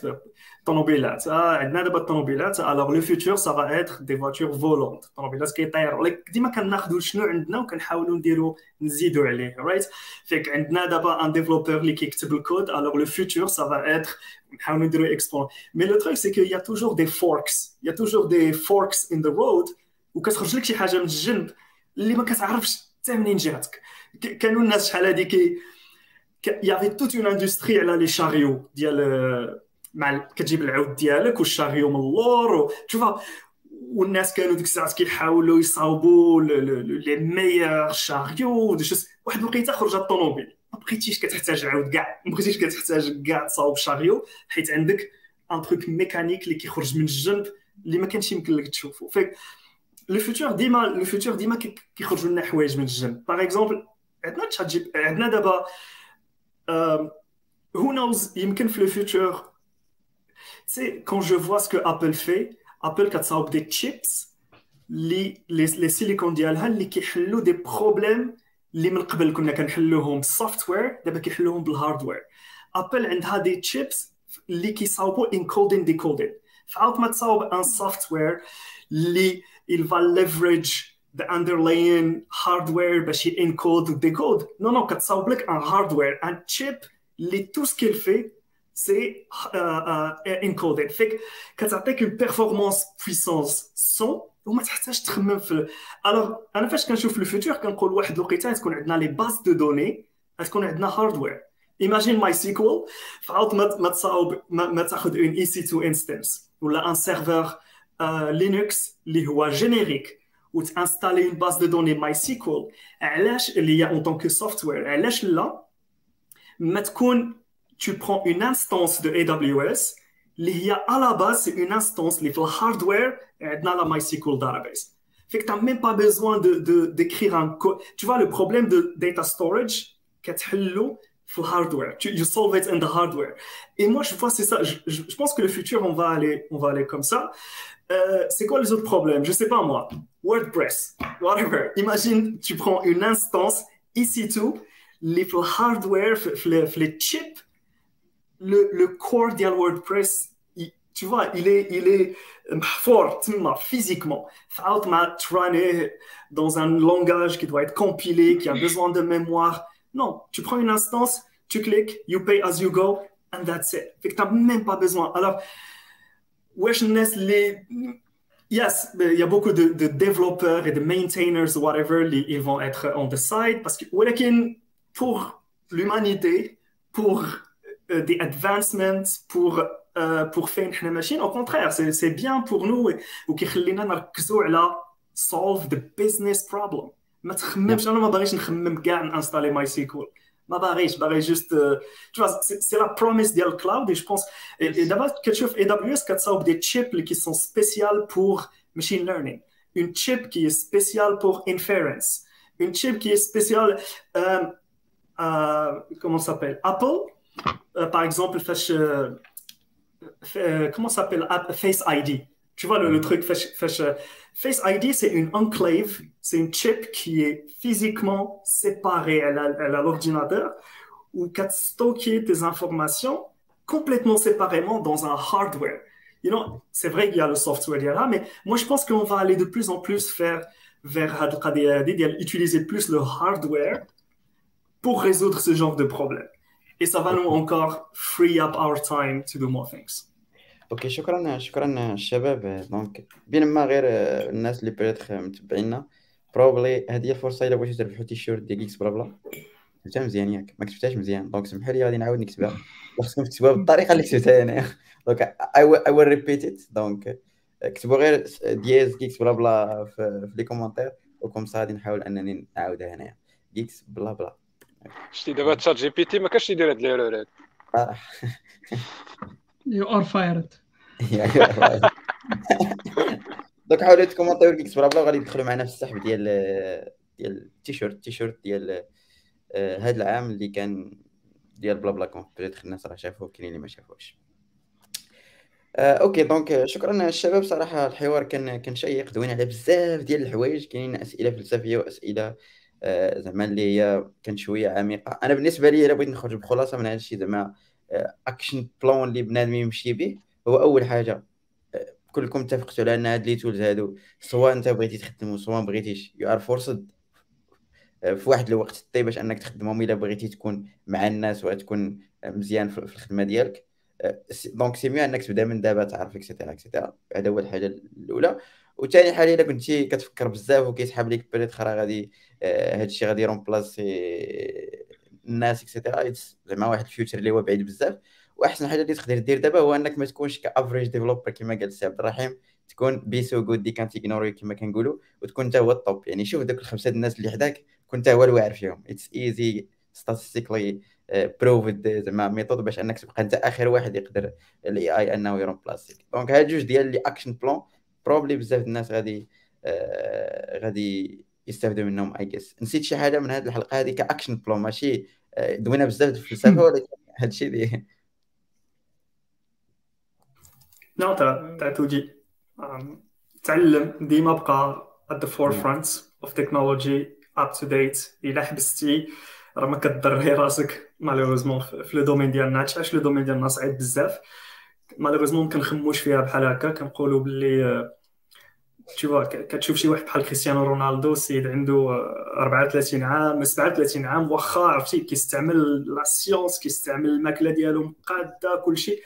Speaker 3: طوموبيلات آه عندنا دابا الطوموبيلات alors le futur ça va être des voitures volantes طوموبيلات كيطيروا ديما كناخذوا شنو عندنا وكنحاولوا نديروا نزيدوا عليه right فيك عندنا دابا un développeur اللي كيكتب ال code alors le futur ça va être نحاولوا نديروا اكسبون mais le truc c'est que y a toujours des forks y a toujours des forks in the road وكتخرج لك شي حاجة من الجنب اللي ما كتعرفش حتى منين جاتك. كانوا الناس شحال هادي كي y avait toute une industrie على les chariots ديال مع كتجيب العود ديالك وال chariot من اللور تشوفها والناس كانوا ديك الساعات كيحاولوا يصاوبوا les meilleurs chariots واحد الوقيته خرجت الطوموبيل ما بقيتيش كتحتاج عاود كاع ما بقيتيش كتحتاج كاع تصاوب chariot حيت عندك un truc mécanique اللي كيخرج من الجنب اللي ما كانش يمكن لك تشوفه le futur ديما le futur ديما كيخرجوا لنا حوايج من الجنب par exemple عندنا Chat G عندنا دابا who knows يمكن في le futur c'est quand je vois ce que Apple fait Apple كتصاوب des chips اللي les silicon ديالها اللي كيحلوا des problèmes اللي من قبل كنا كنحلوهم بال software دابا كيحلوهم بال hardware Apple عندها des chips اللي كيصاوبوا encoding decoding فعوض ما تصاوب un software اللي il va leverage the underlying hardware باش ي encode و decode non non كتصاوب لك un hardware un chip اللي تو سكيل في سي encoding فيك كتعطيك une performance puissance cent وما تحتاج تخمم في alors أنا فاش كنشوف le futur كنقول واحد الوقيته تكون عندنا les bases de données تكون عندنا hardware imagine MySQL فعوض ما تصاوب ما تاخذ un EC2 instance ولا un serveur لينكس اللي هو جينيريك وتانستالي اون باز دو دوني ماي سيكول علاش اللي هي اون طونك سوفتوير علاش لا ما تكون tu prends une instance de AWS اللي هي à la base c'est une instance اللي في الهاردوير عندنا لا MySQL database fait que t'as même pas besoin de de d'écrire un code tu vois le problème de data storage كتحلو في الهاردوير tu you solve it in the hardware et moi je vois c'est ça je, je, je pense que le futur on va aller on va aller comme ça euh, c'est quoi les autres problèmes? Je sais pas moi. WordPress, whatever. Imagine, tu prends une instance EC2, les hardware, les chips, le, le core WordPress, tu vois, il est, il est fort physiquement. Dans un langage qui doit être compilé, qui a besoin de mémoire. Non, tu prends une instance, tu cliques, you pay as you go, and that's it. Fait que tu n'as même pas besoin. Alors, wesh les yes il y a beaucoup de, de, développeurs et de maintainers whatever les, ils vont être on the side parce que pour l'humanité pour euh, des advancements pour euh, pour faire une machine au contraire c'est bien pour nous ou qui solve the business problem ما تخممش انا ما باغيش نخمم كاع نانستالي ماي سيكول ما باغيش باغي جوست tu vois c'est la promesse ديال الكلاود et je pense et دابا كتشوف اي دبليو اس كتصاوب دي تشيب اللي كي سون سبيسيال pour machine learning une chip qui est spéciale pour inference une chip qui est spéciale euh, euh, comment ça s'appelle Apple euh, par exemple فاش comment ça s'appelle Face ID tu vois le, truc euh, Face, ID, c'est une enclave, c'est une chip qui est physiquement séparée à l'ordinateur où qu'à stocker tes informations complètement séparément dans un hardware. You know, c'est vrai qu'il y a le software, là, mais moi je pense qu'on va aller de plus en plus faire vers utiliser plus le hardware pour résoudre ce genre de problème. Et ça va nous encore free up our time to do more things.
Speaker 1: أوكي شكرا شكرا الشباب donc بينما غير الناس اللي peut-être متبعينا probably هذه الفرصة إلا بغيتو تربحوا تيشيرت ديال Geeks BlaBla. كتبتها مزيان ياك. ما كتبتهاش مزيان. donc سمحوا لي غادي نعاود نكتبها. خصكم تكتبوها بالطريقة اللي كتبتها أنا. دونك I will repeat it donc كتبوا غير dièse Geeks BlaBla في, في les commentaires. و comme ça غادي نحاول أنني نعاودها هنايا. Geeks BlaBla.
Speaker 6: شتي دابا ChatGPT ما كانش يدير هاد l'erreur هاد
Speaker 2: you are fired
Speaker 1: donc حاولوا ت comment يو Geeks BlaBla وغادي يدخلوا معنا في السحب ديال ديال التيشيرت التيشيرت ديال هذا العام اللي كان ديال BlaBla Conf. peut-être الناس راه شافوه كاينين اللي ما شافوهش. OK donc شكرا الشباب. صراحة الحوار كان كان شيق دوينا على بزاف ديال الحوايج. كاينين أسئلة فلسفيه وأسئلة زعما اللي هي كانت شوية عميقة. أنا بالنسبة لي إلا بغيت نخرج بخلاصة من هذا الشيء زعما action plan اللي بنادم يمشي به. هو أول حاجة كلكم اتفقتوا على أن هاد les tools هادو سواء أنت بغيتي تخدم سواء ما بغيتيش you are forced في واحد الوقت طيب باش أنك تخدمهم إلا بغيتي تكون مع الناس وتكون مزيان في الخدمة ديالك. donc c'est mieux أنك تبدأ من دابا تعرف et cetera et cetera هذا هو الحاجة الأولى. وثاني حاجة إلا كنتي كتفكر بزاف وكيسحب لك بلي راه غادي هذا الشيء غادي يرومبلاسي الناس et cetera زعما واحد ال future اللي هو بعيد بزاف. وأحسن حاجة اللي تقدر دير دابا هو إنك ما تكونش ك average developer كما قال السي عبد الرحيم. تكون بي سو جود دي كانت اغنوري كما كنقولوا وتكون انت هو ال top يعني شوف دوك الخمسة الناس اللي حداك كنت هو الواعر فيهم. it's a statistically proved زعما method باش إنك تبقى أنت آخر واحد يقدر ال AI إنه يرومبلاسيك donc هاد جوج ديال les action plan probably بزاف الناس غادي آه غادي يستافدوا منهم I guess نسيت شي حاجة من هذه الحلقة؟ هذه ك action plan ماشي آه، دوينا بزاف في الفلسفة ولكن هادشي اللي
Speaker 3: نو تاع تودي تعلم ديما بقى at the forefront of technology up to date الا حبستي. راه ما كضري راسك malheureusement في le domaine ديالنا. علاش le domaine ديالنا صعيب بزاف؟ malheureusement ما كنخموش فيها بحال هكا. كنقولوا باللي تشوف كتشوف شي واحد بحال كريستيانو رونالدو سيد عنده 34 عام 37 عام واخا عرفتي كيستعمل la science كيستعمل الماكلة ديالو مقادة كلشي.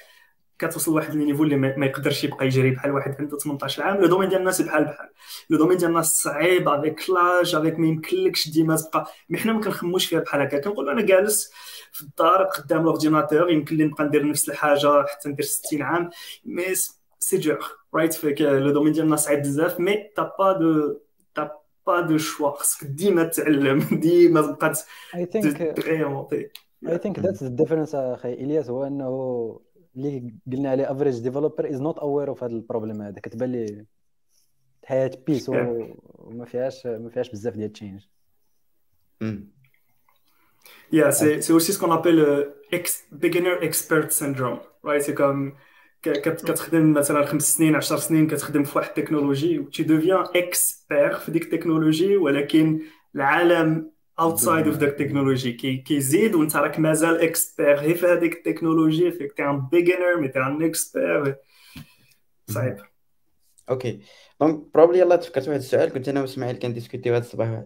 Speaker 3: كتوصل لواحد ال niveau اللي ما يقدرش يبقى يجري بحال واحد عنده 18 عام. le domaine ديال الناس بحال بحال. le domaine ديال الناس صعيب avec l'âge avec ما يمكنلكش ديما تبقى. mais حنا ما كنخموش فيها بحال هكا. كنقول أنا جالس في الدار قدام ال ordinateur يمكن لي نبقى ندير نفس الحاجة حتى ندير 60 عام. mais c'est you're right avec le domaine ديال الناس صعيب بزاف mais t'as pas de t'as pas de choix خصك ديما تعلم ديما تبقى
Speaker 4: تغيمونتي I think that's the difference أخي. إلياس هو إنه اللي قلنا عليه average developer is not aware of هذا ال problème هذا. كتبان لي الحياة peace وما فيهاش ما فيهاش بزاف ديال ال change
Speaker 3: Yeah, c'est, c'est aussi ce qu'on appelle le ex, beginner expert syndrome, right? C'est comme كتخدم مثلا خمس سنين 10 سنين كتخدم في واحد التكنولوجي و tu deviens expert في ديك التكنولوجي ولكن العالم outside of ذاك التكنولوجي كيزيد وانت راك مازال expert غير في هذيك التكنولوجي فيك t'es un beginner mais t'es un expert صعيب
Speaker 1: OK donc probably يلاه تفكرت واحد السؤال كنت أنا واسماعيل كنديسكوتيو هذا الصباح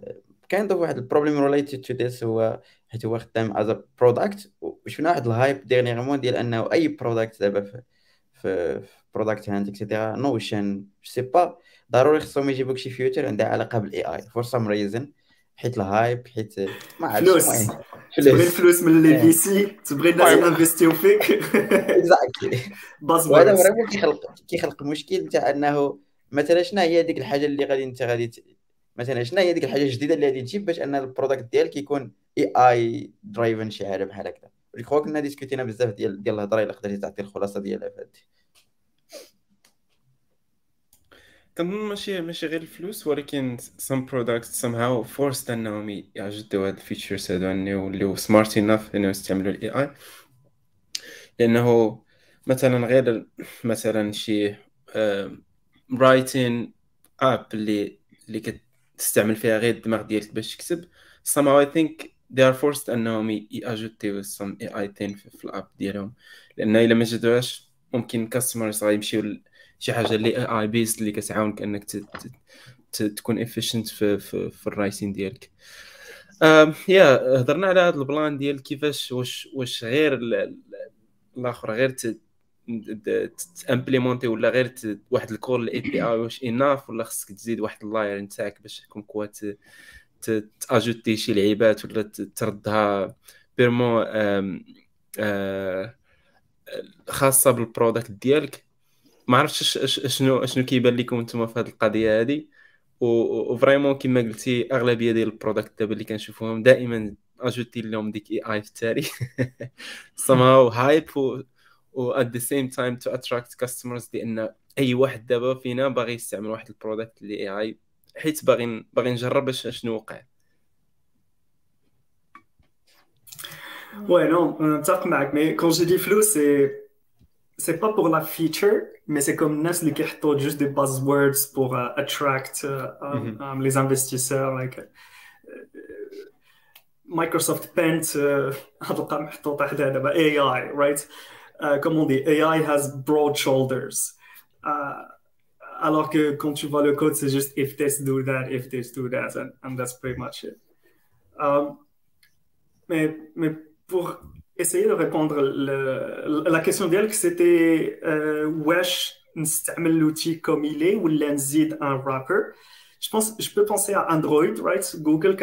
Speaker 1: كان واحد ال problem related to this هو حيت هو خدام as product وشفنا واحد ال hype dernièrement ديال أنه أي product دابا في في Product Hunt et cetera Notion sais pas ضروري خصهم يجيبوك شي feature عندها علاقة بال AI for some reason حيت ال hype حيت
Speaker 3: ما عرفتش. فلوس. تبغي الفلوس من les VC تبغي الناس ينفستيو فيك.
Speaker 1: exactly وهذا vraiment كيخلق كيخلق مشكل تاع أنه مثلا شنو هي ديك الحاجة اللي غادي انت غادي مثلا شنو هي ديك الحاجة الجديدة اللي غادي تجيب باش أن ال product ديالك يكون AI driven شي حاجة بحال هكذا. جو كنا ديسكوتينا بزاف ديال ديال الهضرة إلا قدرتي تعطي الخلاصة ديالها في هذه
Speaker 5: كنظن ماشي ماشي غير الفلوس ولكن some products somehow forced أنهم ياجوتيو هاد ال features هادو انه يوليو smart enough انه يستعملوا ال AI لأنه مثلا غير مثلا شي writing app اللي اللي كتستعمل فيها غير الدماغ ديالك باش تكتب. Somehow I think they are forced أنهم ياجوتيو some AI thing في ال app ديالهم. لأن إلا ما أجوتاوهاش ممكن customers غيمشيو شي حاجة اللي AI based اللي كتعاونك أنك تكون efficient في في, في ال writing ديالك. yeah هضرنا على هذا البلان ديال كيفاش واش واش غير الآخر غير تأمبليمونتي ولا غير واحد ال call ال API واش enough ولا خصك تزيد واحد ال layer نتاعك باش تكون quoi تأجوتي شي لعيبات ولا تردها purement خاصة بال product ديالك. ما عرفتش شنو شنو كيبان لكم نتوما في هذه القضية هذه و vraiment كما قلتي أغلبية ديال ال product دابا اللي كنشوفوهم دائما ajouté لهم ديك AI في التالي سماو hype و at the same time to attract customers لأن أي واحد دابا فينا باغي يستعمل واحد ال product اللي AI حيت باغي باغي نجرب شنو وقع.
Speaker 3: Ouais, non, نتفق معك mais quand j'ai dit فلوس c'est c'est pas pour la feature, mais c'est comme Nas qui a juste des buzzwords pour uh, attract uh, um, mm -hmm. um, les investisseurs. Like, uh, Microsoft Paint, AI, right? comme on dit, AI has broad shoulders. alors que quand tu vois le code, c'est juste if this do that, if this do that, and, and that's pretty much it. Um, mais, mais pour essayer de répondre le, la question d'elle c'était euh, wesh نستعمل l'outil comme il est ou نزيد un wrapper je pense je peux penser à Android right Google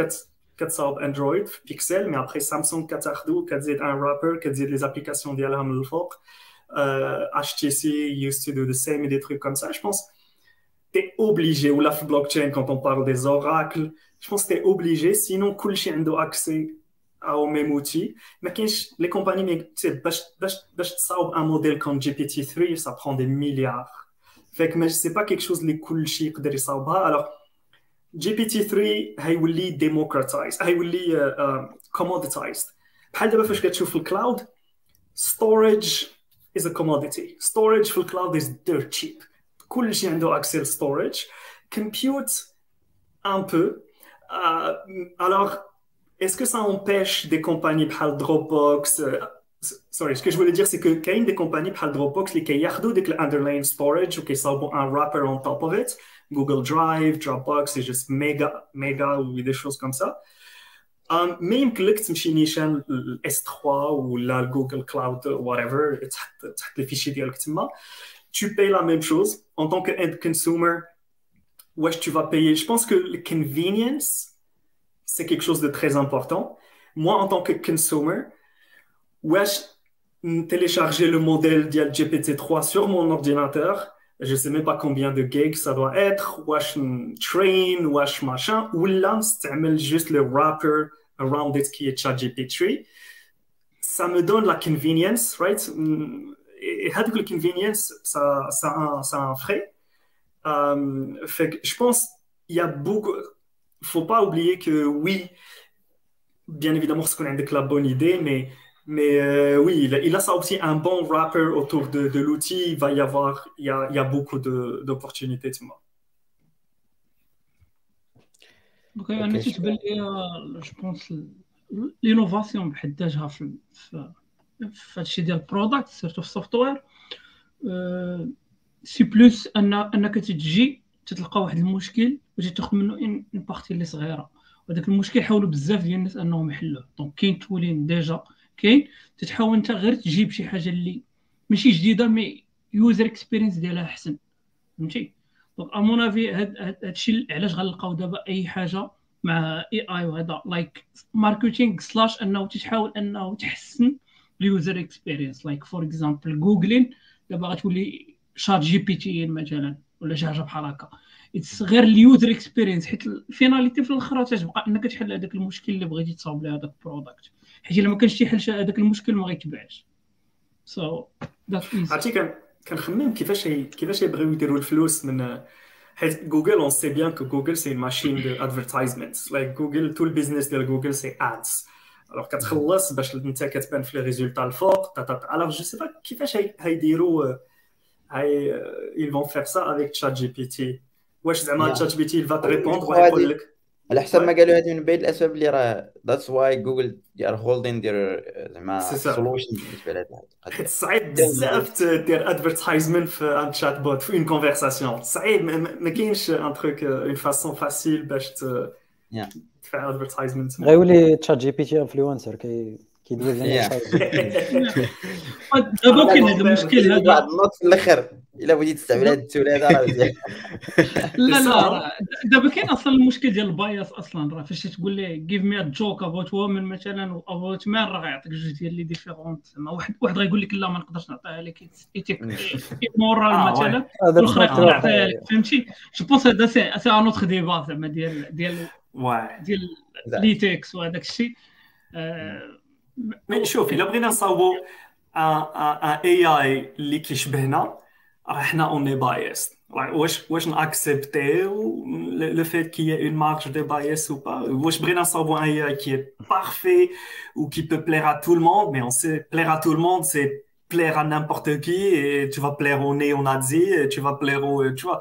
Speaker 3: كتصاوب Android Pixel mais après Samsung كتاخدو كتزيد un wrapper كتزيد les applications ديالها من الفوق uh, HTC used to do the same et des trucs comme ça je pense tu es obligé, ou la blockchain, quand on parle des oracles, je pense que tu es obligé, sinon, tout le a accès au même outil. Mais les compagnies, tu sais, un modèle comme GPT-3, ça prend des milliards. Fait que, mais c'est pas quelque chose les cool chic de Alors, GPT-3 هيولي democratized هيولي uh, uh, commoditized بحال دابا فاش كتشوف في الكلاود storage is a commodity storage في الكلاود is dirt cheap كلشي عنده access storage compute un peu uh, alors est-ce que ça empêche des compagnies بحال Dropbox sorry ce que je voulais dire c'est que كاين des compagnies بحال Dropbox اللي كياخذوا ديك underlying storage وكيصاوبوا un wrapper on top of it Google Drive, Dropbox, c'est juste méga, méga ou des choses comme ça. Um, même que tu مشي S3 ou la Google Cloud whatever les fichiers directement tu payes la même chose en tant que end consumer ouais tu vas payer je pense que le convenience c'est quelque chose de très important moi en tant que consumer ouais télécharger le modèle de GPT-3 sur mon ordinateur je sais même pas combien de gigs ça doit être, wash train, wash machin, ou là, c'est juste le wrapper around it qui est ChatGPT. Ça me donne la convenience, right? Et avec la convenience, ça, ça, a, ça un frais. Um, fait que je pense il y a beaucoup Faut pas oublier que oui, bien évidemment, ce qu'on a la bonne idée, mais mais euh, oui, il, il, a ça aussi un bon wrapper autour de, de l'outil. Il va y avoir, il y a, il y a beaucoup d'opportunités, tu vois.
Speaker 2: Donc, انا تتبان لي جو بونس لينوفاسيون بحد ذاتها في في في هادشي ديال البرودكت سيرتو في السوفتوير سي بلوس ان انك تجي تتلقى واحد المشكل وتاخذ منه une partie اللي صغيرة. وهذاك المشكل حاولوا بزاف ديال الناس أنهم يحلوه. donc كاين تولين déjà كاين تتحاول أنت غير تجيب شي حاجة اللي ماشي جديدة mais user experience ديالها أحسن. فهمتي؟ donc à mon avis هاد الشيء علاش غنلقاو دابا أي حاجة مع AI وهذا؟ like marketing slash أنه تحاول أنه تحسن ال user experience like for example جوجلين دابا غتولي ChatGPT مثلا ولا شي حاجة بحال هكا. غير ال user experience حيت ال finalité في الآخر تتبقى إنك تحل هذاك المشكل اللي بغيتي تصاوب له هذاك ال product حيت إلا ما كانش تيحل هذاك المشكل ما غيتباعش سو
Speaker 3: عرفتي كان كنخمم كيفاش كيفاش يبغيو يديروا الفلوس من حيت Google on sait bien que Google c'est machine de advertisement like Google tout ال business ديال Google c'est ads alors كتخلص باش انت كتبان في les résultats الفوق alors je sais pas كيفاش هيديروا هاي ils vont faire ça avec ChatGPT واش زعما ChatGPT il va te répondre ويقول لك
Speaker 1: على حسب ما قالوا هذه من بين الاسباب اللي راه that's why Google they are holding their زعما solution بالنسبة لهذا
Speaker 3: حيت صعيب بزاف دير advertisement في un chat bot في une conversation صعيب ما كاينش un truc une façon facile باش تدفع advertisement
Speaker 4: غيولي ChatGPT influenceur كي كيدوز
Speaker 2: دابا كاين هذا المشكل هذا.
Speaker 1: في الآخر إلا بغيتي تستعمل هذا ال tool هذا راه مزيان.
Speaker 2: لا لا دابا كاين أصلا المشكل ديال ال bias أصلا. راه فاش تقول ليه give me joke about women مثلا about men راه غيعطيك جوج ديال les différents زعما واحد واحد غيقول لك لا ما نقدرش نعطيها لك. éthique morale مثلا. والاخر يقدر يعطيها لك. فهمتي؟ je pense هذا c'est un autre débat زعما ديال ديال ديال ليتكس وهذاك الشيء.
Speaker 3: مي شوف الا بغينا نصاوبوا ان اي اي اللي كيشبهنا راه حنا اون اي بايس واش واش ناكسبتيو لو فيت كي اون مارج دو بايس ou pas واش بغينا نصاوبوا ان اي اي كي parfait ou qui peut plaire à tout le monde mais on sait plaire à tout le monde c'est plaire à n'importe qui et tu vas plaire au néo-nazi et tu vas plaire au tu vois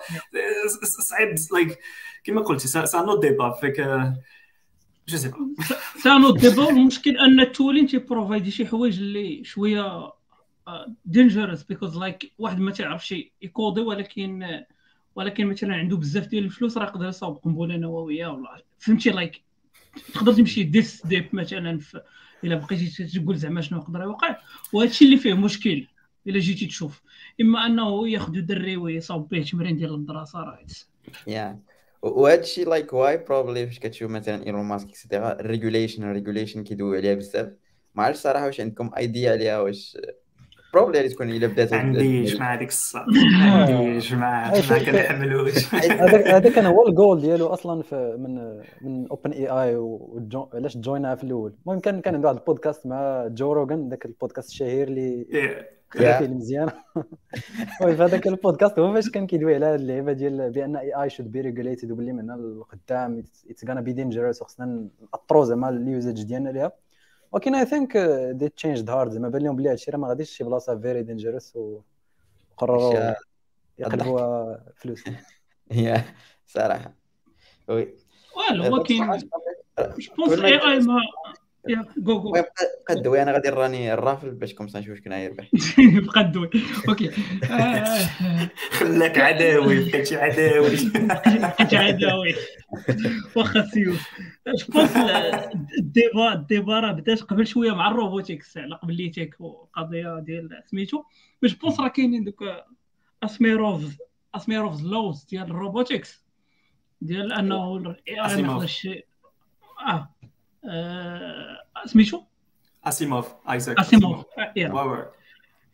Speaker 3: صعيب like كما قلتي c'est un autre débat fait que je sais pas
Speaker 2: c'est un autre débat المشكل ان ال tooling تي provide ي شي حوايج اللي شوية dangerous because like واحد ما تعرفش يكودي ولكن ولكن مثلا عنده بزاف ديال الفلوس راه يقدر يصاوب قنبلة نووية ولا فهمتي؟ like تقدر تمشي this deep مثلا إلا بقيتي تقول زعما شنو يقدر يوقع. وهذا الشيء اللي فيه مشكل إلا جيتي تشوف. إما أنه ياخذ دري ويصاوب به تمرين ديال الدراسة راه
Speaker 1: yeah وهذا الشيء like why probably فاش كتشوف مثلا ايلون ماسك et cetera ال regulation ال regulation كيدوي عليها بزاف ما عرفتش صراحة واش عندكم idea عليها واش probably تكون الا بدات
Speaker 3: عنديش مع هذيك الصح عنديش ما ما كنحملوش
Speaker 4: هذاك هذاك كان هو الجول ديالو أصلا في من من OpenAI وعلاش join ها في الأول؟ المهم كان كان عنده واحد البودكاست مع جو روغان ذاك البودكاست الشهير اللي فيه مزيان. المهم في هذاك البودكاست هو فاش كان كيدوي على هذه اللعيبة ديال بأن AI should be regulated وباللي من هنا it's gonna be dangerous وخصنا نأطرو زعما ال usage ديالنا ليها. ولكن I think they changed heart زعما بان لهم بلي هادشي راه ما غاديش شي بلاصة very dangerous وقرروا يقلبوها فلوس.
Speaker 1: هي صراحة. oui.
Speaker 2: والو هو كاين je pense AI mais je je
Speaker 1: قدوي أنا غادي نراني الرافل باش كوم نشوف شكون غيربح
Speaker 2: بقى الدوي أوكي.
Speaker 3: خلاك عداوي بقيتي عداوي.
Speaker 2: بقيتي عداوي. واخا سيوف جو بونس الديبا الديبا راه بدات قبل شوية مع الروبوتكس على قبل ليتيك وقضية ديال سميتو. باش بونس راه كاينين دوك اسميروف أسميروف لوز ديال الروبوتكس ديال أنه الاي اي ما يقدرش آه سميتو
Speaker 3: أسيموف آيزاك
Speaker 2: أسيموف. يا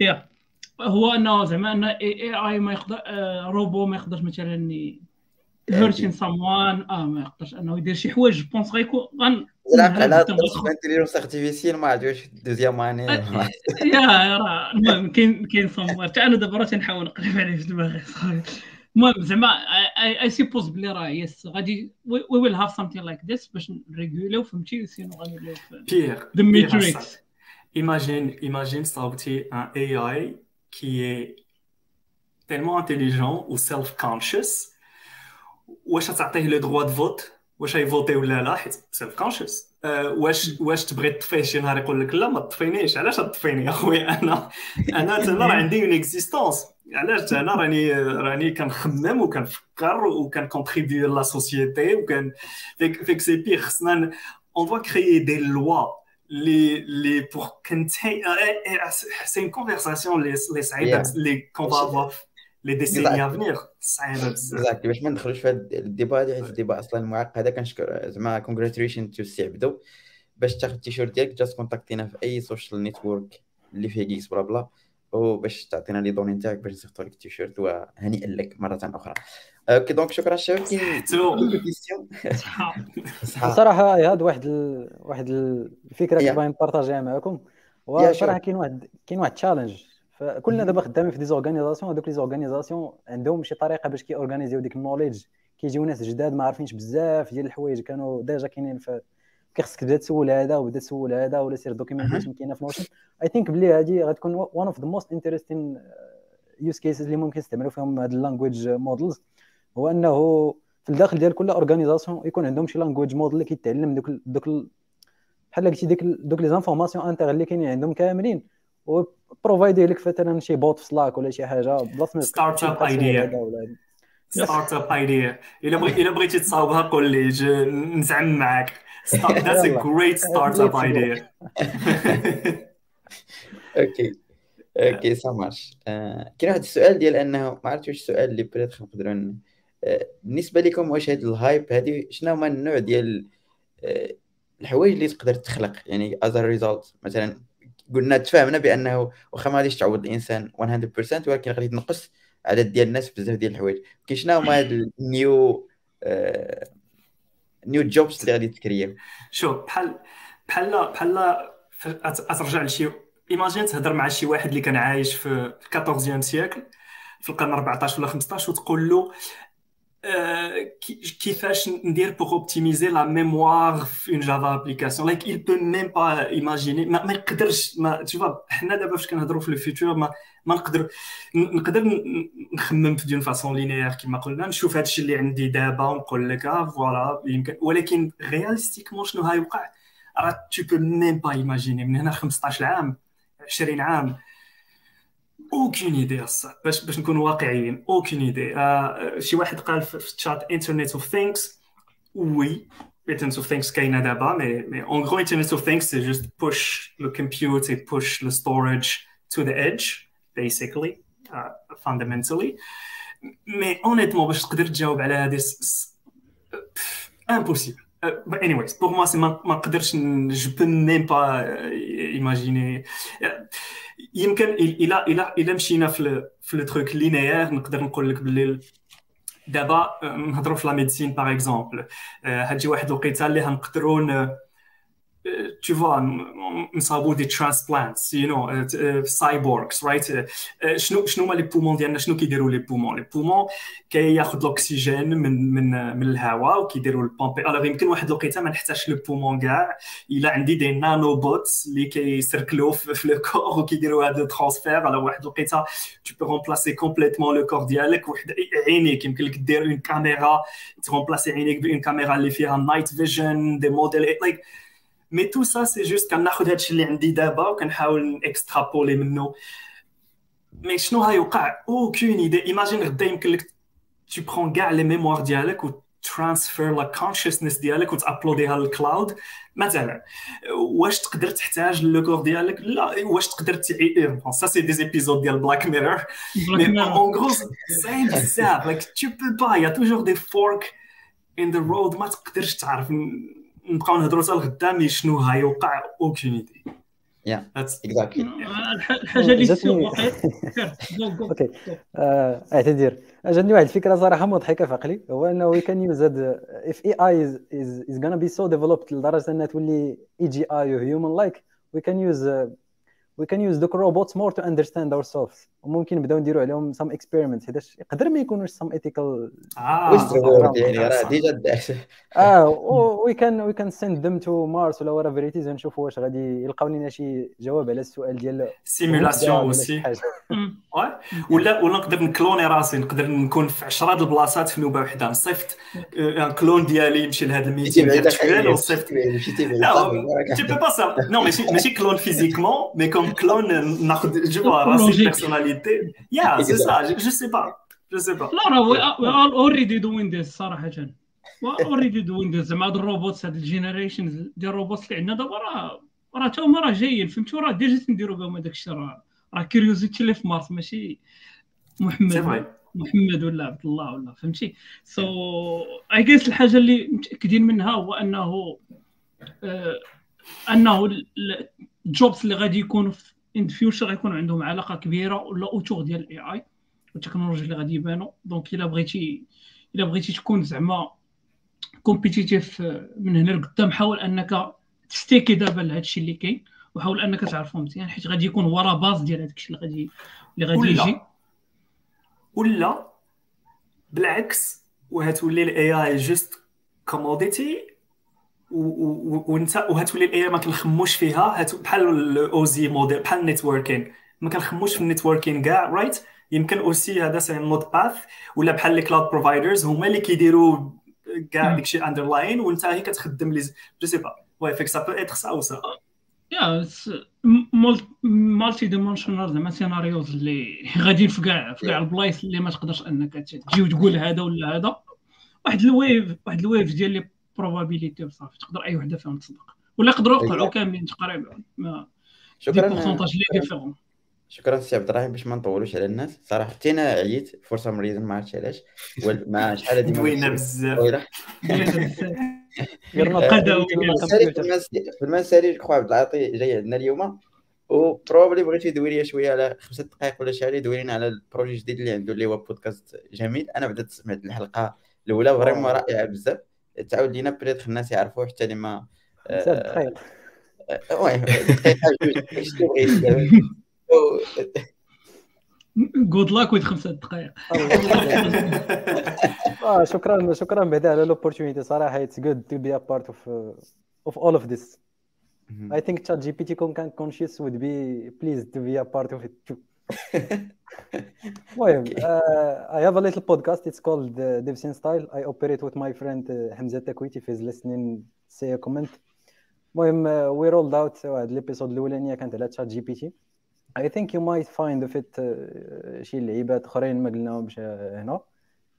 Speaker 2: يا هو إنه زعما ان اي اي ما يقدر روبو ما يقدرش مثلا هيرتين ساموان آه ما يقدرش. إنه يدير شي حوايج بونس غيكون غن
Speaker 1: لا على انتيليجنس ارتيفيسيال ما عندوش دوزيام اني
Speaker 2: يا راه المهم كاين كاين ساموار حتى أنا دابا راه تنحاول نقلب عليه في دماغي. المهم زعما I suppose بلي راه yes غادي we will have something like this باش ن régule يو فهمتي؟ sinon غنوليو
Speaker 3: بيير
Speaker 2: ذا ماتريكس
Speaker 3: Imagine, imagine صاوبتي un AI qui est tellement intelligent ou self-conscious واش تعطيه le droit de vote واش ي vote ي ولا لا؟ حيت self conscious واش واش تبغي تطفيه شي نهار يقول لك لا ما تطفينيش. علاش تطفيني اخويا أنا أنا أنا راه عندي une existence علاش أنا راني راني كنخمم وكنفكر وكن contribue يو la société وكان فيك فيك c'est big خصنا on doit créer des lois les, les pour contain c'est une conversation les, les سعيدة les qu'on va avoir les décennies à venir. صعيبه بزاف
Speaker 1: exactly باش ما ندخلوش في هذا ال débat هذا حيت ال débat أصلا معقده كنشكر زعما congratulations to السي عبدو باش تاخذ التيشيرت ديالك just contact ينا في any social network اللي فيه جيكس بلا بلا وباش تعطينا les données نتاعك باش نصيفطوا لك التيشيرت وهنيئا لك مرة أخرى. ok donc شكرا الشباب كاين
Speaker 4: صراحة هاد واحد ال... واحد الفكرة كنت باغي ن partage يها معكم وصراحة كاين واحد كاين واحد challenge فكلنا دابا خدامين في des organisations هذوك les organisations عندهم شي طريقة باش كي organise يو ديك ال knowledge كيجيو ناس جداد ما عارفينش بزاف ديال الحوايج كانوا déjà كاينين في كيخصك تبدا تسول هذا وبدا تسول هذا ولا سير documentation كاينة في Notion I think بلي هذه غتكون one of the most interesting use cases اللي ممكن يستعملوا فيهم هاد ال language models هو أنه في الداخل ديال كل organisation يكون عندهم شي language model اللي كيتعلم دوك دوك بحال قلتي ديك دوك les informations internes اللي كاينين عندهم كاملين. و provide ي لك مثلا شي bot في Slack ولا شي
Speaker 3: حاجة بلاصة startup idea startup idea إلا بغيتي تصاوبها قول لي نزعم معاك. That's a great startup idea.
Speaker 1: okay okay ça كاين واحد السؤال ديال أنه ما عرفتش واش السؤال اللي بريت نقدروا بالنسبة لكم واش هاد ال hype هادي شنو هما النوع ديال الحوايج اللي تقدر تخلق؟ يعني as a result مثلا قلنا تفاهمنا بأنه واخا ما غاديش تعوض الإنسان 100% ولكن غادي تنقص عدد ديال الناس بزاف ديال الحوايج. كاين شنو هما هاد ال new new jobs اللي غادي ت créer و
Speaker 3: شوف بحال بحال بحال أترجع لشي imagine تهضر مع شي واحد اللي كان عايش في 14 siècle في القرن 14 ولا 15 وتقول له كيفاش ندير pour optimiser la mémoire في une Java application like il peut même pas imaginer. ما, ما يقدرش ما تشوف حنا دابا فاش كنهضروا في ال futur ما ما نقدر نقدر نخمم في d'une façon linéaire كما قلنا نشوف هادشي اللي عندي دابا ونقول لك voilà يمكن ولكن réalistiquement شنو هايوقع راه tu peux même pas imaginer. من هنا 15 عام 20 عام aucune idée باش باش نكون واقعيين. aucune idée آه شي واحد قال في ال chat Internet of Things oui Internet of Things كاينة دابا mais mais en gros Internet of Things c'est juste push le compute et push le storage to the edge uh, fundamentally. mais honnêtement باش تقدر تجاوب على هذه impossible anyways, pour moi, c'est ma, ma je peux même pas uh, imaginer. Uh, يمكن إلى إلى إلى مشينا في في le truc linéaire نقدر نقول لك باللي دابا نهضروا في la médecine par exemple هاتجي واحد الوقيته اللي غنقدروا tu vois, نصابوا des transplants you know cyborgs right شنو شنو هما les poumons ديالنا شنو كيديروا les poumons les poumons كياخذ الاكسجين من من من الهواء وكيديروا ال pomper alors يمكن واحد الوقيته ما نحتاجش le poumon كاع الا عندي des nano bots اللي كي circuler وا في le corps وكيديروا هذا ال transfer على واحد الوقيته tu peux remplacer complètement le corps ديالك وحد عينيك يمكن لك دير une caméra ت remplacer عينيك ب une caméra اللي فيها night vision des modèles like mais tout ça c'est juste كناخذ هادشي اللي عندي دابا وكنحاول extrapoler منه mais شنو هيوقع aucune idée imagine غدا يمكن لك tu prends كاع les mémoires ديالك و transfer la consciousness ديالك وت upload يها لل cloud مثلا واش تقدر تحتاج le corps ديالك لا واش تقدر تعي ça c'est des épisodes ديال Black Mirror mais en gros سايم بزاف like tu peux pas y a toujours des fork in the road ما تقدرش تعرف نبقاو نهضروا حتى لغدا شنو غيوقع اوكين idée
Speaker 1: yeah exactly
Speaker 2: الحاجة اللي
Speaker 4: okay أعتذر. جاتني واحد الفكرة صراحة مضحكة في عقلي هو إنه we can use هاد if AI is gonna be so developed لدرجة إنها تولي AGI human like we can use we can use the robots more to understand ourselves. وممكن نبداو نديروا عليهم some experiments. حيتاش يقدر ما يكونوش some ethical
Speaker 1: آه. يعني راه déjà
Speaker 4: آه we can we can send them to Mars ولا it is ونشوفوا واش غادي يلقاو لنا شي جواب على السؤال ديال
Speaker 3: simulation aussi ولا ولا نقدر ن cloner راسي نقدر نكون في 10 البلاصات في نوبة وحدة. نصيفط clone ديالي يمشي لهذا ال meeting virtuel وصيفط لا تي بو با نو ماشي ماشي كلون فيزيكمون مي كوم كلون ناخذ جو راسي بيرسوناليتي يا سي سا جو سي با جو سي با
Speaker 2: لا راه وي ار اوريدي دوين ذيس صراحة اوريدي دوين ذيس زعما هاد الروبوتس هاد الجينيريشن ديال الروبوتس اللي عندنا دابا راه راه تا هما راه جايين فهمتي راه ديجا تنديروا بهم هذاك الشيء راه راه كيوريوزيتي اللي في مارس ماشي محمد محمد ولا عبد الله ولا فهمتي؟ سو اي جيس الحاجة اللي متأكدين منها هو أنه آه أنه ال jobs اللي غادي يكونوا في in future غيكون عندهم علاقة كبيرة ولا autour ديال ال AI والتكنولوجيا اللي غادي يبانوا donc إلا بغيتي إلا بغيتي تكون زعما compétitif من هنا لقدام حاول أنك ت stick ي دابا لهذا الشيء اللي كاين وحاول أنك تعرفه مزيان حيت غادي يكون ورا base ديال هذاك الشيء اللي غادي اللي غادي يجي.
Speaker 3: ولا بالعكس وهتولي الاي اي جوست كوموديتي وانت وهتولي الاي ما كنخموش فيها. بحال الاوزي موديل بحال النيتوركين ما كنخموش في النيتوركين كاع رايت يمكن اوسي هذا سي نوت باث ولا بحال لي كلاود بروفايدرز هما اللي كيديروا كاع داكشي اندرلاين وانت هي كتخدم لي جو سي با. واي فيك سا بو اتر سا أو سا
Speaker 2: يا multi-dimensional زعما scenarios اللي غاديين في كاع في كاع البلايص اللي ما تقدرش انك تجي وتقول هذا ولا هذا. واحد ال wave واحد ال wave ديال les probabilités وصافي تقدر أي وحدة فيهم تصدق. ولا يقدروا يوقعوا كاملين تقريبا. ما.
Speaker 1: شكرا.
Speaker 2: pourcentages différents
Speaker 1: شكرا. سي عبد الرحيم باش ما نطولوش على الناس. صراحة حتى أنا عييت for some reason ما عرفتش علاش. مع شحال هادي
Speaker 3: دوينا بزاف.
Speaker 1: في المسالي جو عبد العاطي جاي عندنا اليوم. و probably بغيتي تدوي لي شوية على خمسة دقائق ولا شي حاجة دوي لنا على ال projet الجديد اللي عنده اللي هو بودكاست جميل. أنا بدات سمعت الحلقة الأولى vraiment رائعه بزاف. تعاود لينا بريتخ الناس يعرفوه حتى اللي ما
Speaker 2: good luck with خمسة دقائق
Speaker 4: آه شكرا شكرا بعدا على ال opportunity صراحة it's good to be a part of اوف اول اوف ذيس I think ChatGPT can conscious would be pleased to be a part of it too. المهم uh, I have a little podcast it's called uh, Devsin Style I operate with my friend uh, Hamza Takwiti if he's listening say a comment المهم uh, we rolled out واحد الابيسود الاولانيه كانت على تشات جي بي تي I think you might find of it uh, شي لعيبات اخرين ما قلناهمش هنا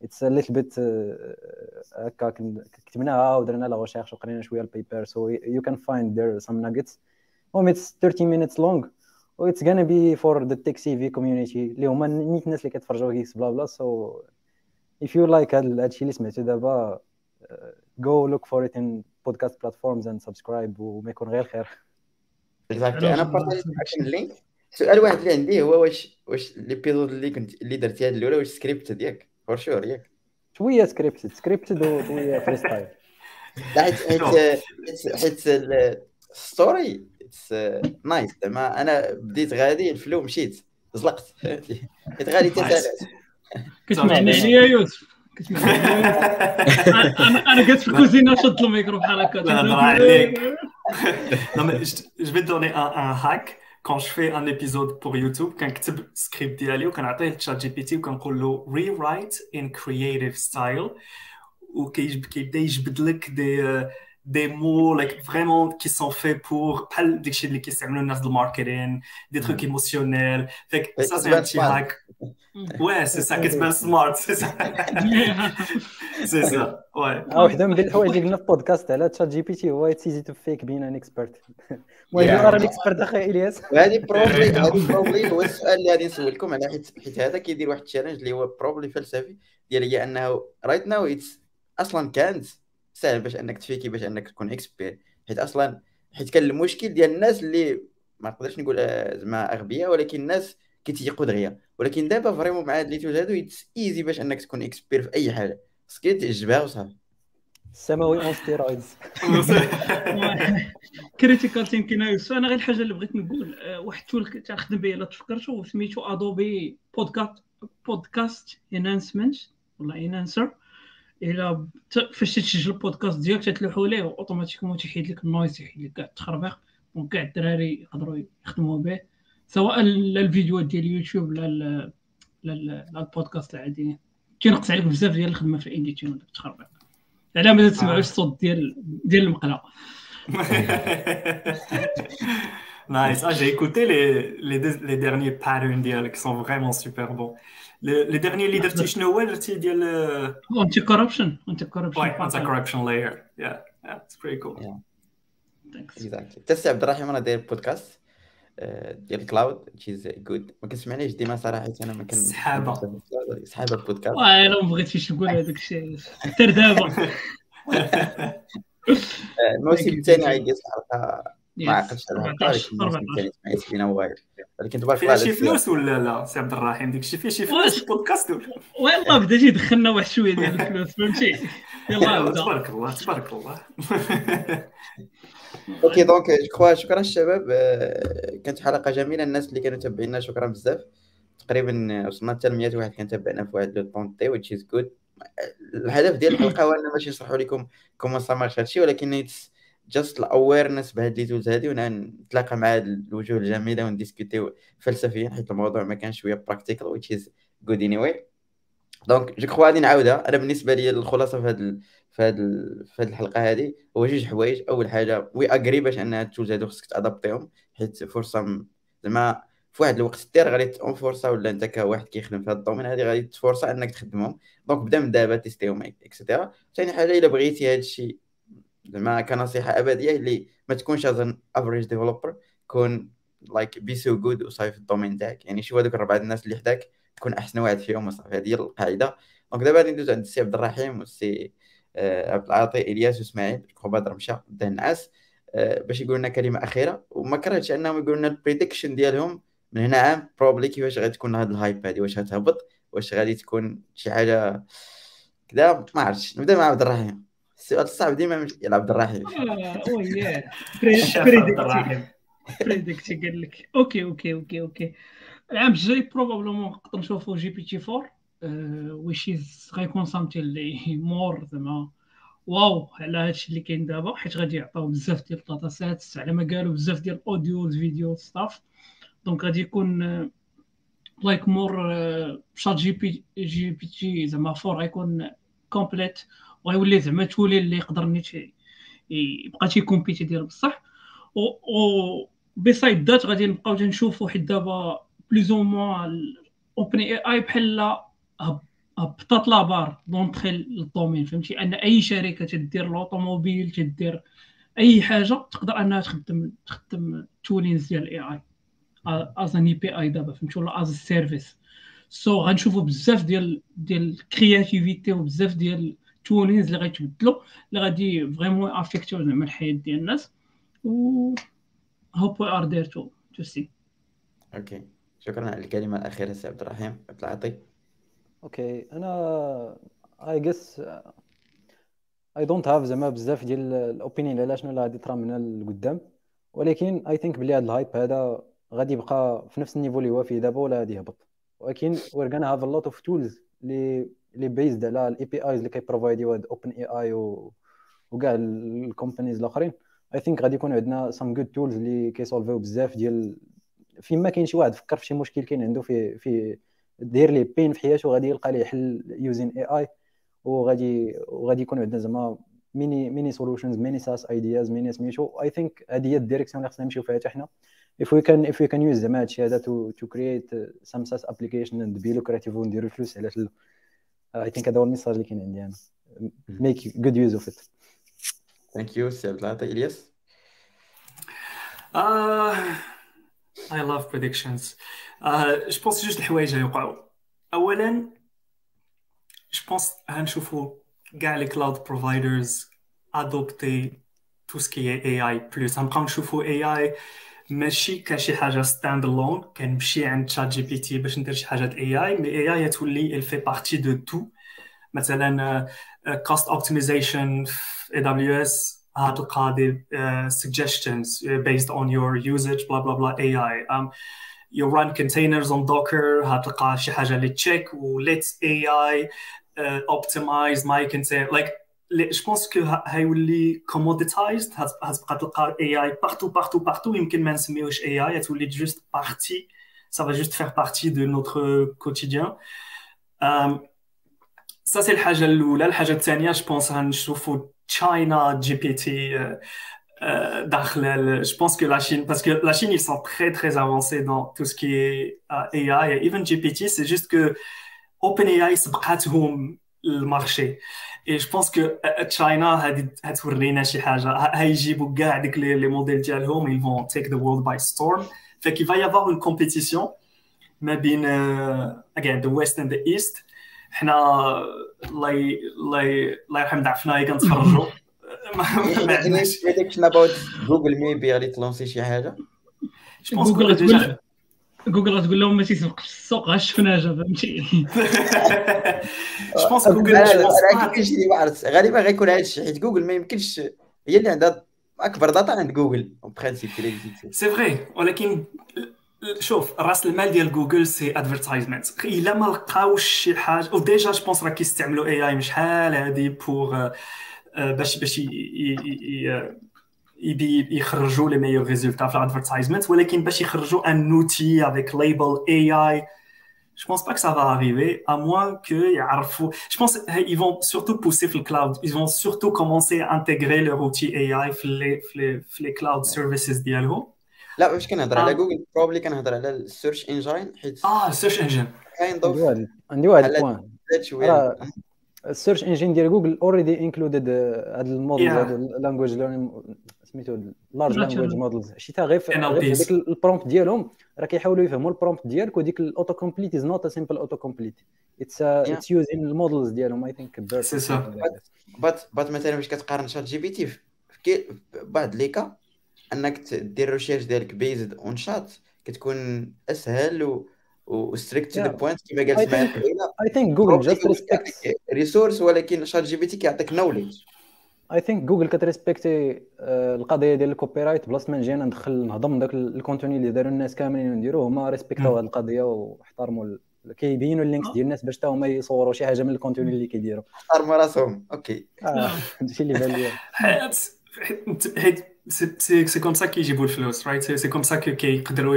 Speaker 4: it's a little bit هكا كتبناها ودرنا la recherche وقرينا شوية ال paper so you can find there some nuggets المهم it's 30 minutes long و it's gonna be for the tech savvy community. اللي هما نيت الناس اللي كيتفرجوا GeeksBlabla so if you like هذا الشيء اللي سمعتو دابا go look for it in podcast platforms and subscribe وما يكون غير خير.
Speaker 1: exactly أنا بارطاجيت معكم ال link. سؤال واحد اللي عندي هو واش واش l'épisode اللي كنت اللي درتي هاد الأولى واش سكريبت ديالك for sure ياك.
Speaker 4: شوية scripted scripted وشويه free
Speaker 1: style حيت حيت ال story it's nice. زعما أنا بديت غادي ال flow مشيت زلقت. فهمتي؟ حيت غادي تسالات
Speaker 2: كتسمعني عليا يوسف. أنا أنا قلت في الكوزينة شد الميكرو بحال هكا
Speaker 3: لا، هضر عليك. Je, je vais te donner un, un hack. Quand je fais un épisode pour YouTube, كنكتب سكريبت ديالي وكنعطيه ل ChatGPT وكنقول له rewrite in creative style وكيبدا يجبد لك des des mots like vraiment qui sont faits pour بحال داكشي اللي كيستعملوا الناس ديال ال marketing des trucs émotionnels فيك ça c'est un petit hack Ouais, c'est ça, كتبان سمارت سي سا سي سا ouais.
Speaker 4: آه وحده من الحوايج اللي قلنا في بودكاست على ChatGPT هو it's easy to fake being an expert المهم
Speaker 1: Yeah.
Speaker 4: راه ال expert أخي الياس
Speaker 1: وهذه probably هذه probably هو السؤال اللي غادي نسولكم على حيت حيت هذا كيدير واحد ال challenge اللي هو probably فلسفي ديال هي انه right now it's أصلا كانت سهل باش انك تفيكي باش انك تكون expert حيت أصلا حيت كان المشكل ديال الناس اللي ما نقدرش نقول آه، زعما أغبياء ولكن الناس كيتيقوا دغيا ولكن دابا vraiment مع هاد les tools هادو it's easy باش انك تكون expert في أي حاجة. خصك تعجبها وصافي.
Speaker 4: السماوي on
Speaker 2: steroids critical يوسف أنا غير الحاجة اللي بغيت نقول آه، واحد ال tool كنت نخدم به الا تفكرتو سميتو Adobe Podcast podcast enhancement ولا enhancer إلا ت- فاش تسجل البودكاست ديالك تتلوحوا ليه automatiquement تيحيد لك ال noise تيحيد لك كاع التخربيق. donc كاع الدراري يقدروا يخدموا به سواء لا الفيديوهات ديال اليوتيوب لا لا ال- لا البودكاست العاديين كينقص عليك بزاف ديال الخدمة في ال editing وداك التخربيق. على ما تسمعوش الصوت ديال ديال المقلة.
Speaker 3: Nice. Ah, j'ai écouté les, les, les derniers patterns qui sont vraiment super bons. Les, les derniers leaders de Schnowell, c'est d'IL.
Speaker 2: انتي كوربشن انتي كوربشن
Speaker 3: anti-corruption layer. Yeah, yeah, it's pretty cool.
Speaker 1: Yeah. اكزاكتلي حتى عبد الرحيم أنا داير بودكاست ديال كلاود تشيز جود ما كنسمعنيش ديما صراحة أنا ما كن
Speaker 3: سحابة.
Speaker 1: سحابه البودكاست
Speaker 2: واه الا ما بغيتيش تقول هذاك الشيء حتى دابا
Speaker 1: الموسم الثاني غيجلس الحلقة ما
Speaker 2: Yes.
Speaker 1: عقلتش على الحلقة
Speaker 2: 14
Speaker 1: ولكن الموسم
Speaker 2: 14
Speaker 1: الثاني سمعت فينا واير ولكن تبارك
Speaker 3: فيها شي فلوس ولا لا سي عبد الرحيم؟ ديك الشيء فيه شي فلوس البودكاست ولا؟
Speaker 2: والله بدا جي دخلنا واحد شوية ديال الفلوس فهمتي؟ يلا
Speaker 3: تبارك الله تبارك الله.
Speaker 1: أوكي دونك جو شكرا الشباب. آه، كانت حلقة جميلة. الناس اللي كانوا تابعينا شكرا بزاف. تقريبا وصلنا حتى ل 100 واحد كان تابعنا في واحد لو طون تي which is good. الهدف ديال الحلقة هو أن ماشي نشرحوا لكم comment ça marche هادشي ولكن just ال awareness بهاد les tools هادي ونتلاقى مع هاد الوجوه الجميلة ونديسكوتيو فلسفيا حيت الموضوع ما كانش شوية practical which is good anyway. donc je crois غادي نعاودها. أنا بالنسبة لي الخلاصة في هاد ال... في هاد ال... في هاد الحلقة هادي هو جوج حوايج. أول حاجة we agree باش أن هاد ال tools هادو خصك تادابتيهم حيت فرصه زعما في واحد الوقت الدير غادي تكون فرصه ولا أنت كواحد كيخدم في هاد ال domaine هادي غادي تفرصه أنك تخدمهم. donc بدا من دابا تيستيهم et cetera ثاني حاجة إلا بغيتي هاد الشيء زعما كنصيحه أبدية اللي ما تكونش as average developer كون like be so good وصافي في ال domaine تاعك. يعني شوف هذوك الربعه الناس اللي حداك تكون أحسن واحد فيهم وصافي هذه هي القاعدة. donc دابا غادي ندوز عند السي عبد الرحيم والسي آه، عبد العاطي إلياس وإسماعيل جو بدر مشى بدا النعاس آه، باش يقول لنا كلمة أخيرة. وما كرهتش أنهم يقولوا لنا ال prediction ديالهم من هنا عام probably كيفاش غادي تكون هاد ال hype هادي واش غتهبط واش غادي تكون شي حاجة كذا ما عرفتش. نبدأ مع عبد الرحيم. السؤال الصعب ديما مش- يا عبد الرحيم.
Speaker 2: آه ياه
Speaker 3: الشيف عبد الرحيم.
Speaker 2: بريدكتي قال لك. okay okay okay okay العام الجاي probablement نقدر نشوفو GPT 4 which is غيكون something اللي مور زعما wow على هادشي اللي كاين دابا. حيت غادي يعطيو بزاف ديال ال data sets على ما قالوا بزاف ديال ال audio video stuff donc غادي يكون لايك مور شات جي بي جي بي تي زعما 4 غيكون complete وغيولي زعما tool اللي يقدر نيت يبقى تيكومبيتي ديال بصح. و و besides that غادي نبقاو تنشوفوا حيت دابا plus ou moins OpenAI بحال هب- هبطات la barre d'entrée لل domaine فهمتي؟ أن أي شركة تدير l'automobile تدير أي حاجة تقدر أنها تخدم تخدم toolings ديال ال AI as an API دابا فهمتي؟ ولا as service so غنشوفوا بزاف ديال ديال ال créativité وبزاف ديال ال toolings اللي غيتبدلوا اللي غادي vraiment افيكتيو زعما الحياة ديال الناس و hope we are there to to see.
Speaker 1: okay شكرا على الكلمة الأخيرة سي عبد الرحيم عبد العاطي.
Speaker 4: okay أنا I just I don't have زعما بزاف ديال ال opinion على شنو اللي غادي يطرا من القدام ولكن I think بلي هذا ال hype هذا غادي يبقى في نفس ال niveau اللي هو فيه دابا ولا غادي يهبط. ولكن we're gonna have a lot of tools اللي اللي based على ال APIs اللي كيبروفايديو هاد OpenAI وكاع ال companies الآخرين. I think غادي يكون عندنا some good tools اللي كيسولفيو بزاف ديال فيما كاين شي واحد فكر في شي مشكل كاين عنده في في داير ليه بين في حياته غادي يلقى ليه حل using AI وغادي وغادي يكون عندنا زعما many many solutions many SaaS ideas many سميتو I think هذه هي ال direction اللي خصنا نمشيو فيها حتى حنا. If we can if we can use زعما هادشي هذا to to create some SaaS application and ونديرو الفلوس علاش لا I think هذا هو ال message اللي كاين عندي أنا make good use of it
Speaker 1: thank you سي عبد العاطي الياس
Speaker 3: Uh, I love predictions. Uh, je pense جوج الحوايج غيوقعوا. أولا je pense غنشوفوا كاع لي cloud providers adopter tout ce qui est AI plus. غنبقاو نشوفوا AI ماشي كشي حاجة standalone كنمشي عند ChatGPT باش ندير شي حاجة AI mais AI تولي fait partie de tout مثلا cost optimization في AWS غتلقى des uh, suggestions based on your usage blah blah blah AI um, you run containers on Docker غتلقى شي حاجة اللي check و let AI uh, optimize my container like je pense que هيولي commoditized غتبقى تلقى AI partout partout partout يمكن ما نسميوش AI تولي juste partie ça va juste faire partie de notre quotidien. Ça c'est الحاجة الاولى الحاجة الثانية je pense غنشوفوا China GPT داخل je pense que la Chine parce que la Chine ils sont très très avancés dans tout ce qui est uh, AI et even GPT c'est juste que OpenAI سبقاتهم المارشي اي جو بونس كو تشاينا هادي هتورينا شي حاجة هيجيبوا كاع ديك لي موديل ديالهم ils vont take the world by storm. Fait qu'il va y avoir une compétition ما بين uh, again the west and the east. حنا الله الله الله يرحم ضعفنا كنتفرجوا
Speaker 1: ما عندناش prediction about Google maybe غادي تلونسي شي حاجة
Speaker 3: je pense
Speaker 2: Google تقول جوجل غتقول لهم ما تيسبق في السوق غا شفناها فهمتي؟
Speaker 3: je pense Google
Speaker 1: راه غالبا غيكون هذا الشيء حيت جوجل ما يمكنش هي اللي عندها أكبر data عند Google en principe
Speaker 3: c'est vrai ولكن شوف راس المال ديال Google c'est advertisement إلا ما لقاوش شي حاجة وديجا je pense راه كيستعملوا AI شحال هادي pour باش باش يخرجوا les meilleurs résultats في ال advertisement ولكن باش يخرجوا un outil avec label AI Je pense pas que ça va arriver, à moins qu'ils Je pense qu'ils vont surtout pousser le cloud. Ils vont surtout commencer à intégrer leur outil AI في les, في les cloud services ديالهم.
Speaker 1: لا باش كنهضر على Google probably كنهضر على ال search engine حيت
Speaker 3: آه ال search engine
Speaker 1: كاين
Speaker 4: عندي واحد عندي واحد ال point ال search engine ديال Google already included هاد الموديل هاد ال language learning سميتو large language models شي تا غير في ديك ال prompt ديالهم راه كيحاولوا يفهموا ال prompt ديالك وديك ال auto complete is not a simple auto complete it's it's using ال models ديالهم I think
Speaker 3: c'est ça
Speaker 1: but but مثلا باش كتقارن ChatGPT في بعض لي كا أنك دير recherche ديالك based on Chat كتكون أسهل و و straight to the point كما قالت إسماعيل
Speaker 4: I think Google just respect
Speaker 1: resource ولكن ChatGPT كيعطيك knowledge
Speaker 4: I think Google كتريسبكتي القضية ديال ال copyright بلاصة ما نجي أنا ندخل نهضم داك ال contenu اللي داروا الناس كاملين ونديروه هما ريسبكتاو هذه القضية واحترموا كيبينوا ال links ديال الناس باش حتى هما يصوروا شي حاجة من ال contenu اللي كيديروا.
Speaker 1: احترموا راسهم. okay.
Speaker 4: هادشي اللي بان لي
Speaker 3: حيت c'est comme ça كيجيبوا الفلوس right c'est comme ça كيقدروا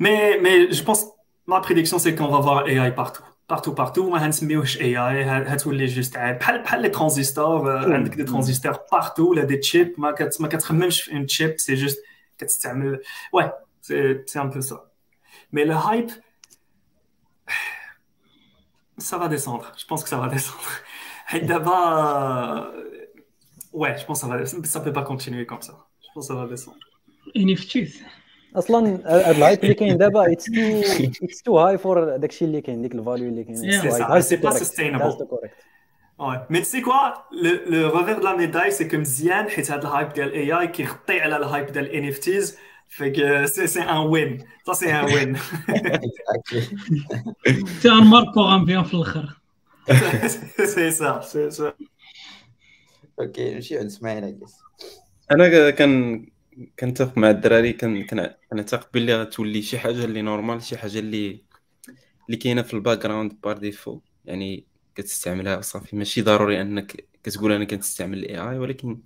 Speaker 3: mais mais je pense ma prédiction c'est qu'on va voir AI partout partout partout ما هنسميوهش AI هتولي juste عاد بحال بحال les transistors عندك des transistors partout ولا des chips ما كت ما كتخممش في un chip c'est juste كتستعمل oui c'est c'est un peu ça mais le hype ça va descendre. Je pense que ça va descendre. Et d'abord, ouais, je pense que ça va, ça peut pas continuer comme ça. Je pense que ça va descendre.
Speaker 2: NFTs.
Speaker 4: أصلا ال hype اللي كاين دابا it's too it's too high for داكشي اللي كاين ديك ال value اللي كاين
Speaker 3: c'est pas sustainable Ouais. Mais tu sais quoi, le, le revers de la médaille, c'est que مزيان حيت هاد ال hype ديال ال AI كيغطي على ال hype ديال ال NFTs Fait que c'est un win. Ça, c'est un win.
Speaker 2: c'est un marque pour un bien floucher.
Speaker 3: c'est ça, c'est ça.
Speaker 1: OK, نمشي عند اسماعيل
Speaker 5: أنا كان كنتفق مع الدراري كنعتقد باللي غتولي شي حاجة اللي normal شي حاجة اللي اللي كاينة في ال background par défaut يعني كتستعملها صافي. ماشي ضروري أنك كتقول أنا كنستعمل ال AI ولكن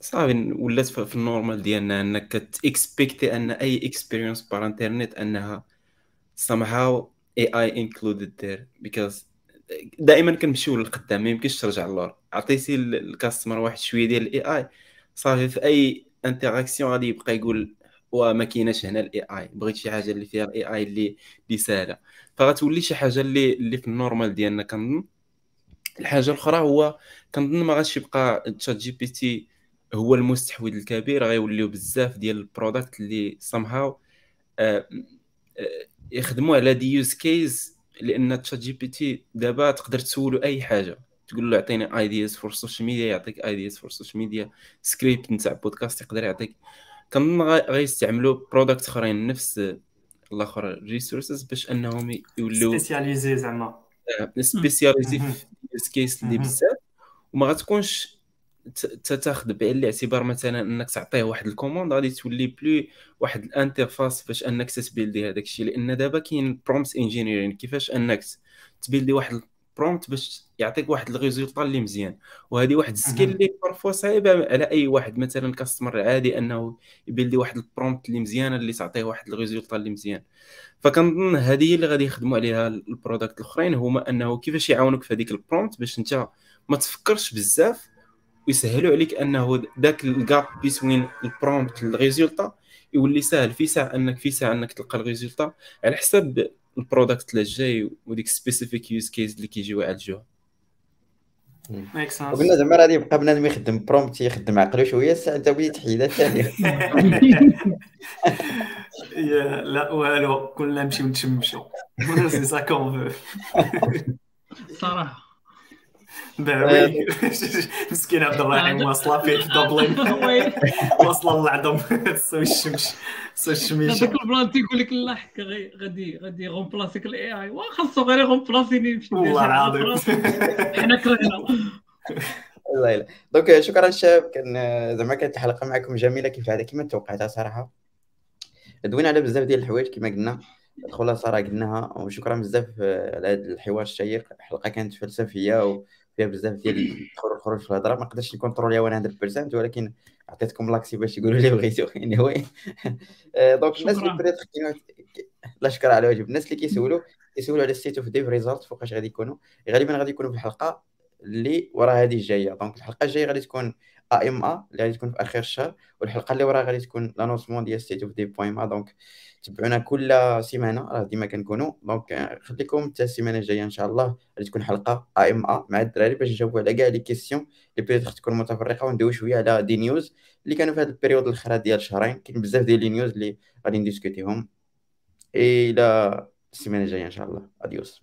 Speaker 5: صافي ولات في ال normal ديالنا أنك كت expect ي أن أي expérience par internet أنها somehow AI included there. Because دائما كنمشيو للقدام ما يمكنش ترجع للور. عطيتي ال customer واحد شوية ديال ال AI صافي في أي interaction غادي يبقى يقول وما كايناش هنا ال AI بغيت شي حاجة اللي فيها ال AI اللي اللي سهلة. فغتولي شي حاجة اللي اللي في ال normal ديالنا كنظن. الحاجة الأخرى هو كنظن ما غاديش يبقى ChatGPT هو المستحوذ الكبير غيوليو بزاف ديال ال product اللي somehow آه، آه، يخدموا على des use cases لأن ChatGPT دابا تقدر تسولو أي حاجة. تقول له اعطيني ideas for ال social media يعطيك ideas for ال social media script نتاع بودكاست يقدر يعطيك. كنظن غيستعملوا product آخرين نفس الآخر resources باش أنهم يولوا
Speaker 3: spécialisé زعما.
Speaker 5: spécialisé في use case اللي بزاف. وما غتكونش تاخذ بعين الاعتبار مثلا أنك تعطيه واحد ال commande غادي تولي plus واحد ال interface باش أنك ت build ي هذاك الشيء. لأن دابا كاين prompt engineering كيفاش أنك ت build ي واحد prompt باش يعطيك واحد ال résultat اللي مزيان. وهذه واحد ال skill اللي parfois صعيبة على أي واحد. مثلا customer عادي أنه ي build ي واحد ال prompt اللي مزيانه اللي تعطيه واحد ال résultat اللي مزيان. فكنظن هذه هي اللي غادي يخدموا عليها ال product الأخرين. هما أنه كيفاش يعاونوك في هذيك ال prompt باش أنت ما تفكرش بزاف ويسهلوا عليك أنه ذاك ال gap بين ال prompt ال résultat يولي سهل. في ساعة انك في ساعة أنك تلقى ال résultat على حساب ال product اللي جاي وديك specific use case اللي كيجيو يعالجوها
Speaker 1: وقلنا زعما غادي يبقى بنادم يخدم prompt يخدم عقلو شوية الساعة انت بديت تحيدها ثانية.
Speaker 3: لا والو كلنا نمشيو نتشمشو. سي سا كون
Speaker 2: صراحة.
Speaker 3: باوي مسكين عبد الرحيم واصله في دبلن واصله للعظم تسوي الشمش تسوي الشميشه
Speaker 2: هذاك البلان تيقول لك لا حكا غادي غادي يغومبلاسيك الاي اي واخا غير يغومبلاسيني
Speaker 3: والله العظيم.
Speaker 2: حنا كرهنا.
Speaker 1: والله الا دونك شكرا الشباب كان زعما كانت الحلقة معكم جميلة كيف هذا كما توقعتها صراحة. دوينا على بزاف ديال الحوايج كما قلنا. الخلاصة راه قلناها. وشكرا بزاف على هذا الحوار الشيق. الحلقة كانت فلسفية فيها بزاف ديال والخروج في الهضرة. ما نقدرش ن contrôle يها 100% ولكن عطيتكم l'accès باش يقولوا لي بغيتو. anyhow donc الناس اللي بدات لا شكر على واجب الناس اللي كيسولوا كيسولوا على State of Dev result فوقاش غادي يكونوا غالبا غادي يكونوا في الحلقة اللي ورا هذه الجاية. donc الحلقة الجاية غادي تكون ا اللي غادي تكون في آخر الشهر والحلقة اللي وراها غادي تكون l'annoncement ديال State of Dev point ma. donc تبعونا كل سيمانة راه ديما كنكونوا. donc خليكم حتى السيمانة الجاية إن شاء الله غادي تكون حلقة ا مع الدراري باش نجاوبوا على كاع les questions اللي peut-être تكون متفرقة وندويو شوية على des news اللي كانوا في هذا ال période الاخيره ديال شهرين. كاين بزاف ديال les news اللي غادي ن discute يهم. إلى السيمانة الجاية إن شاء الله. adios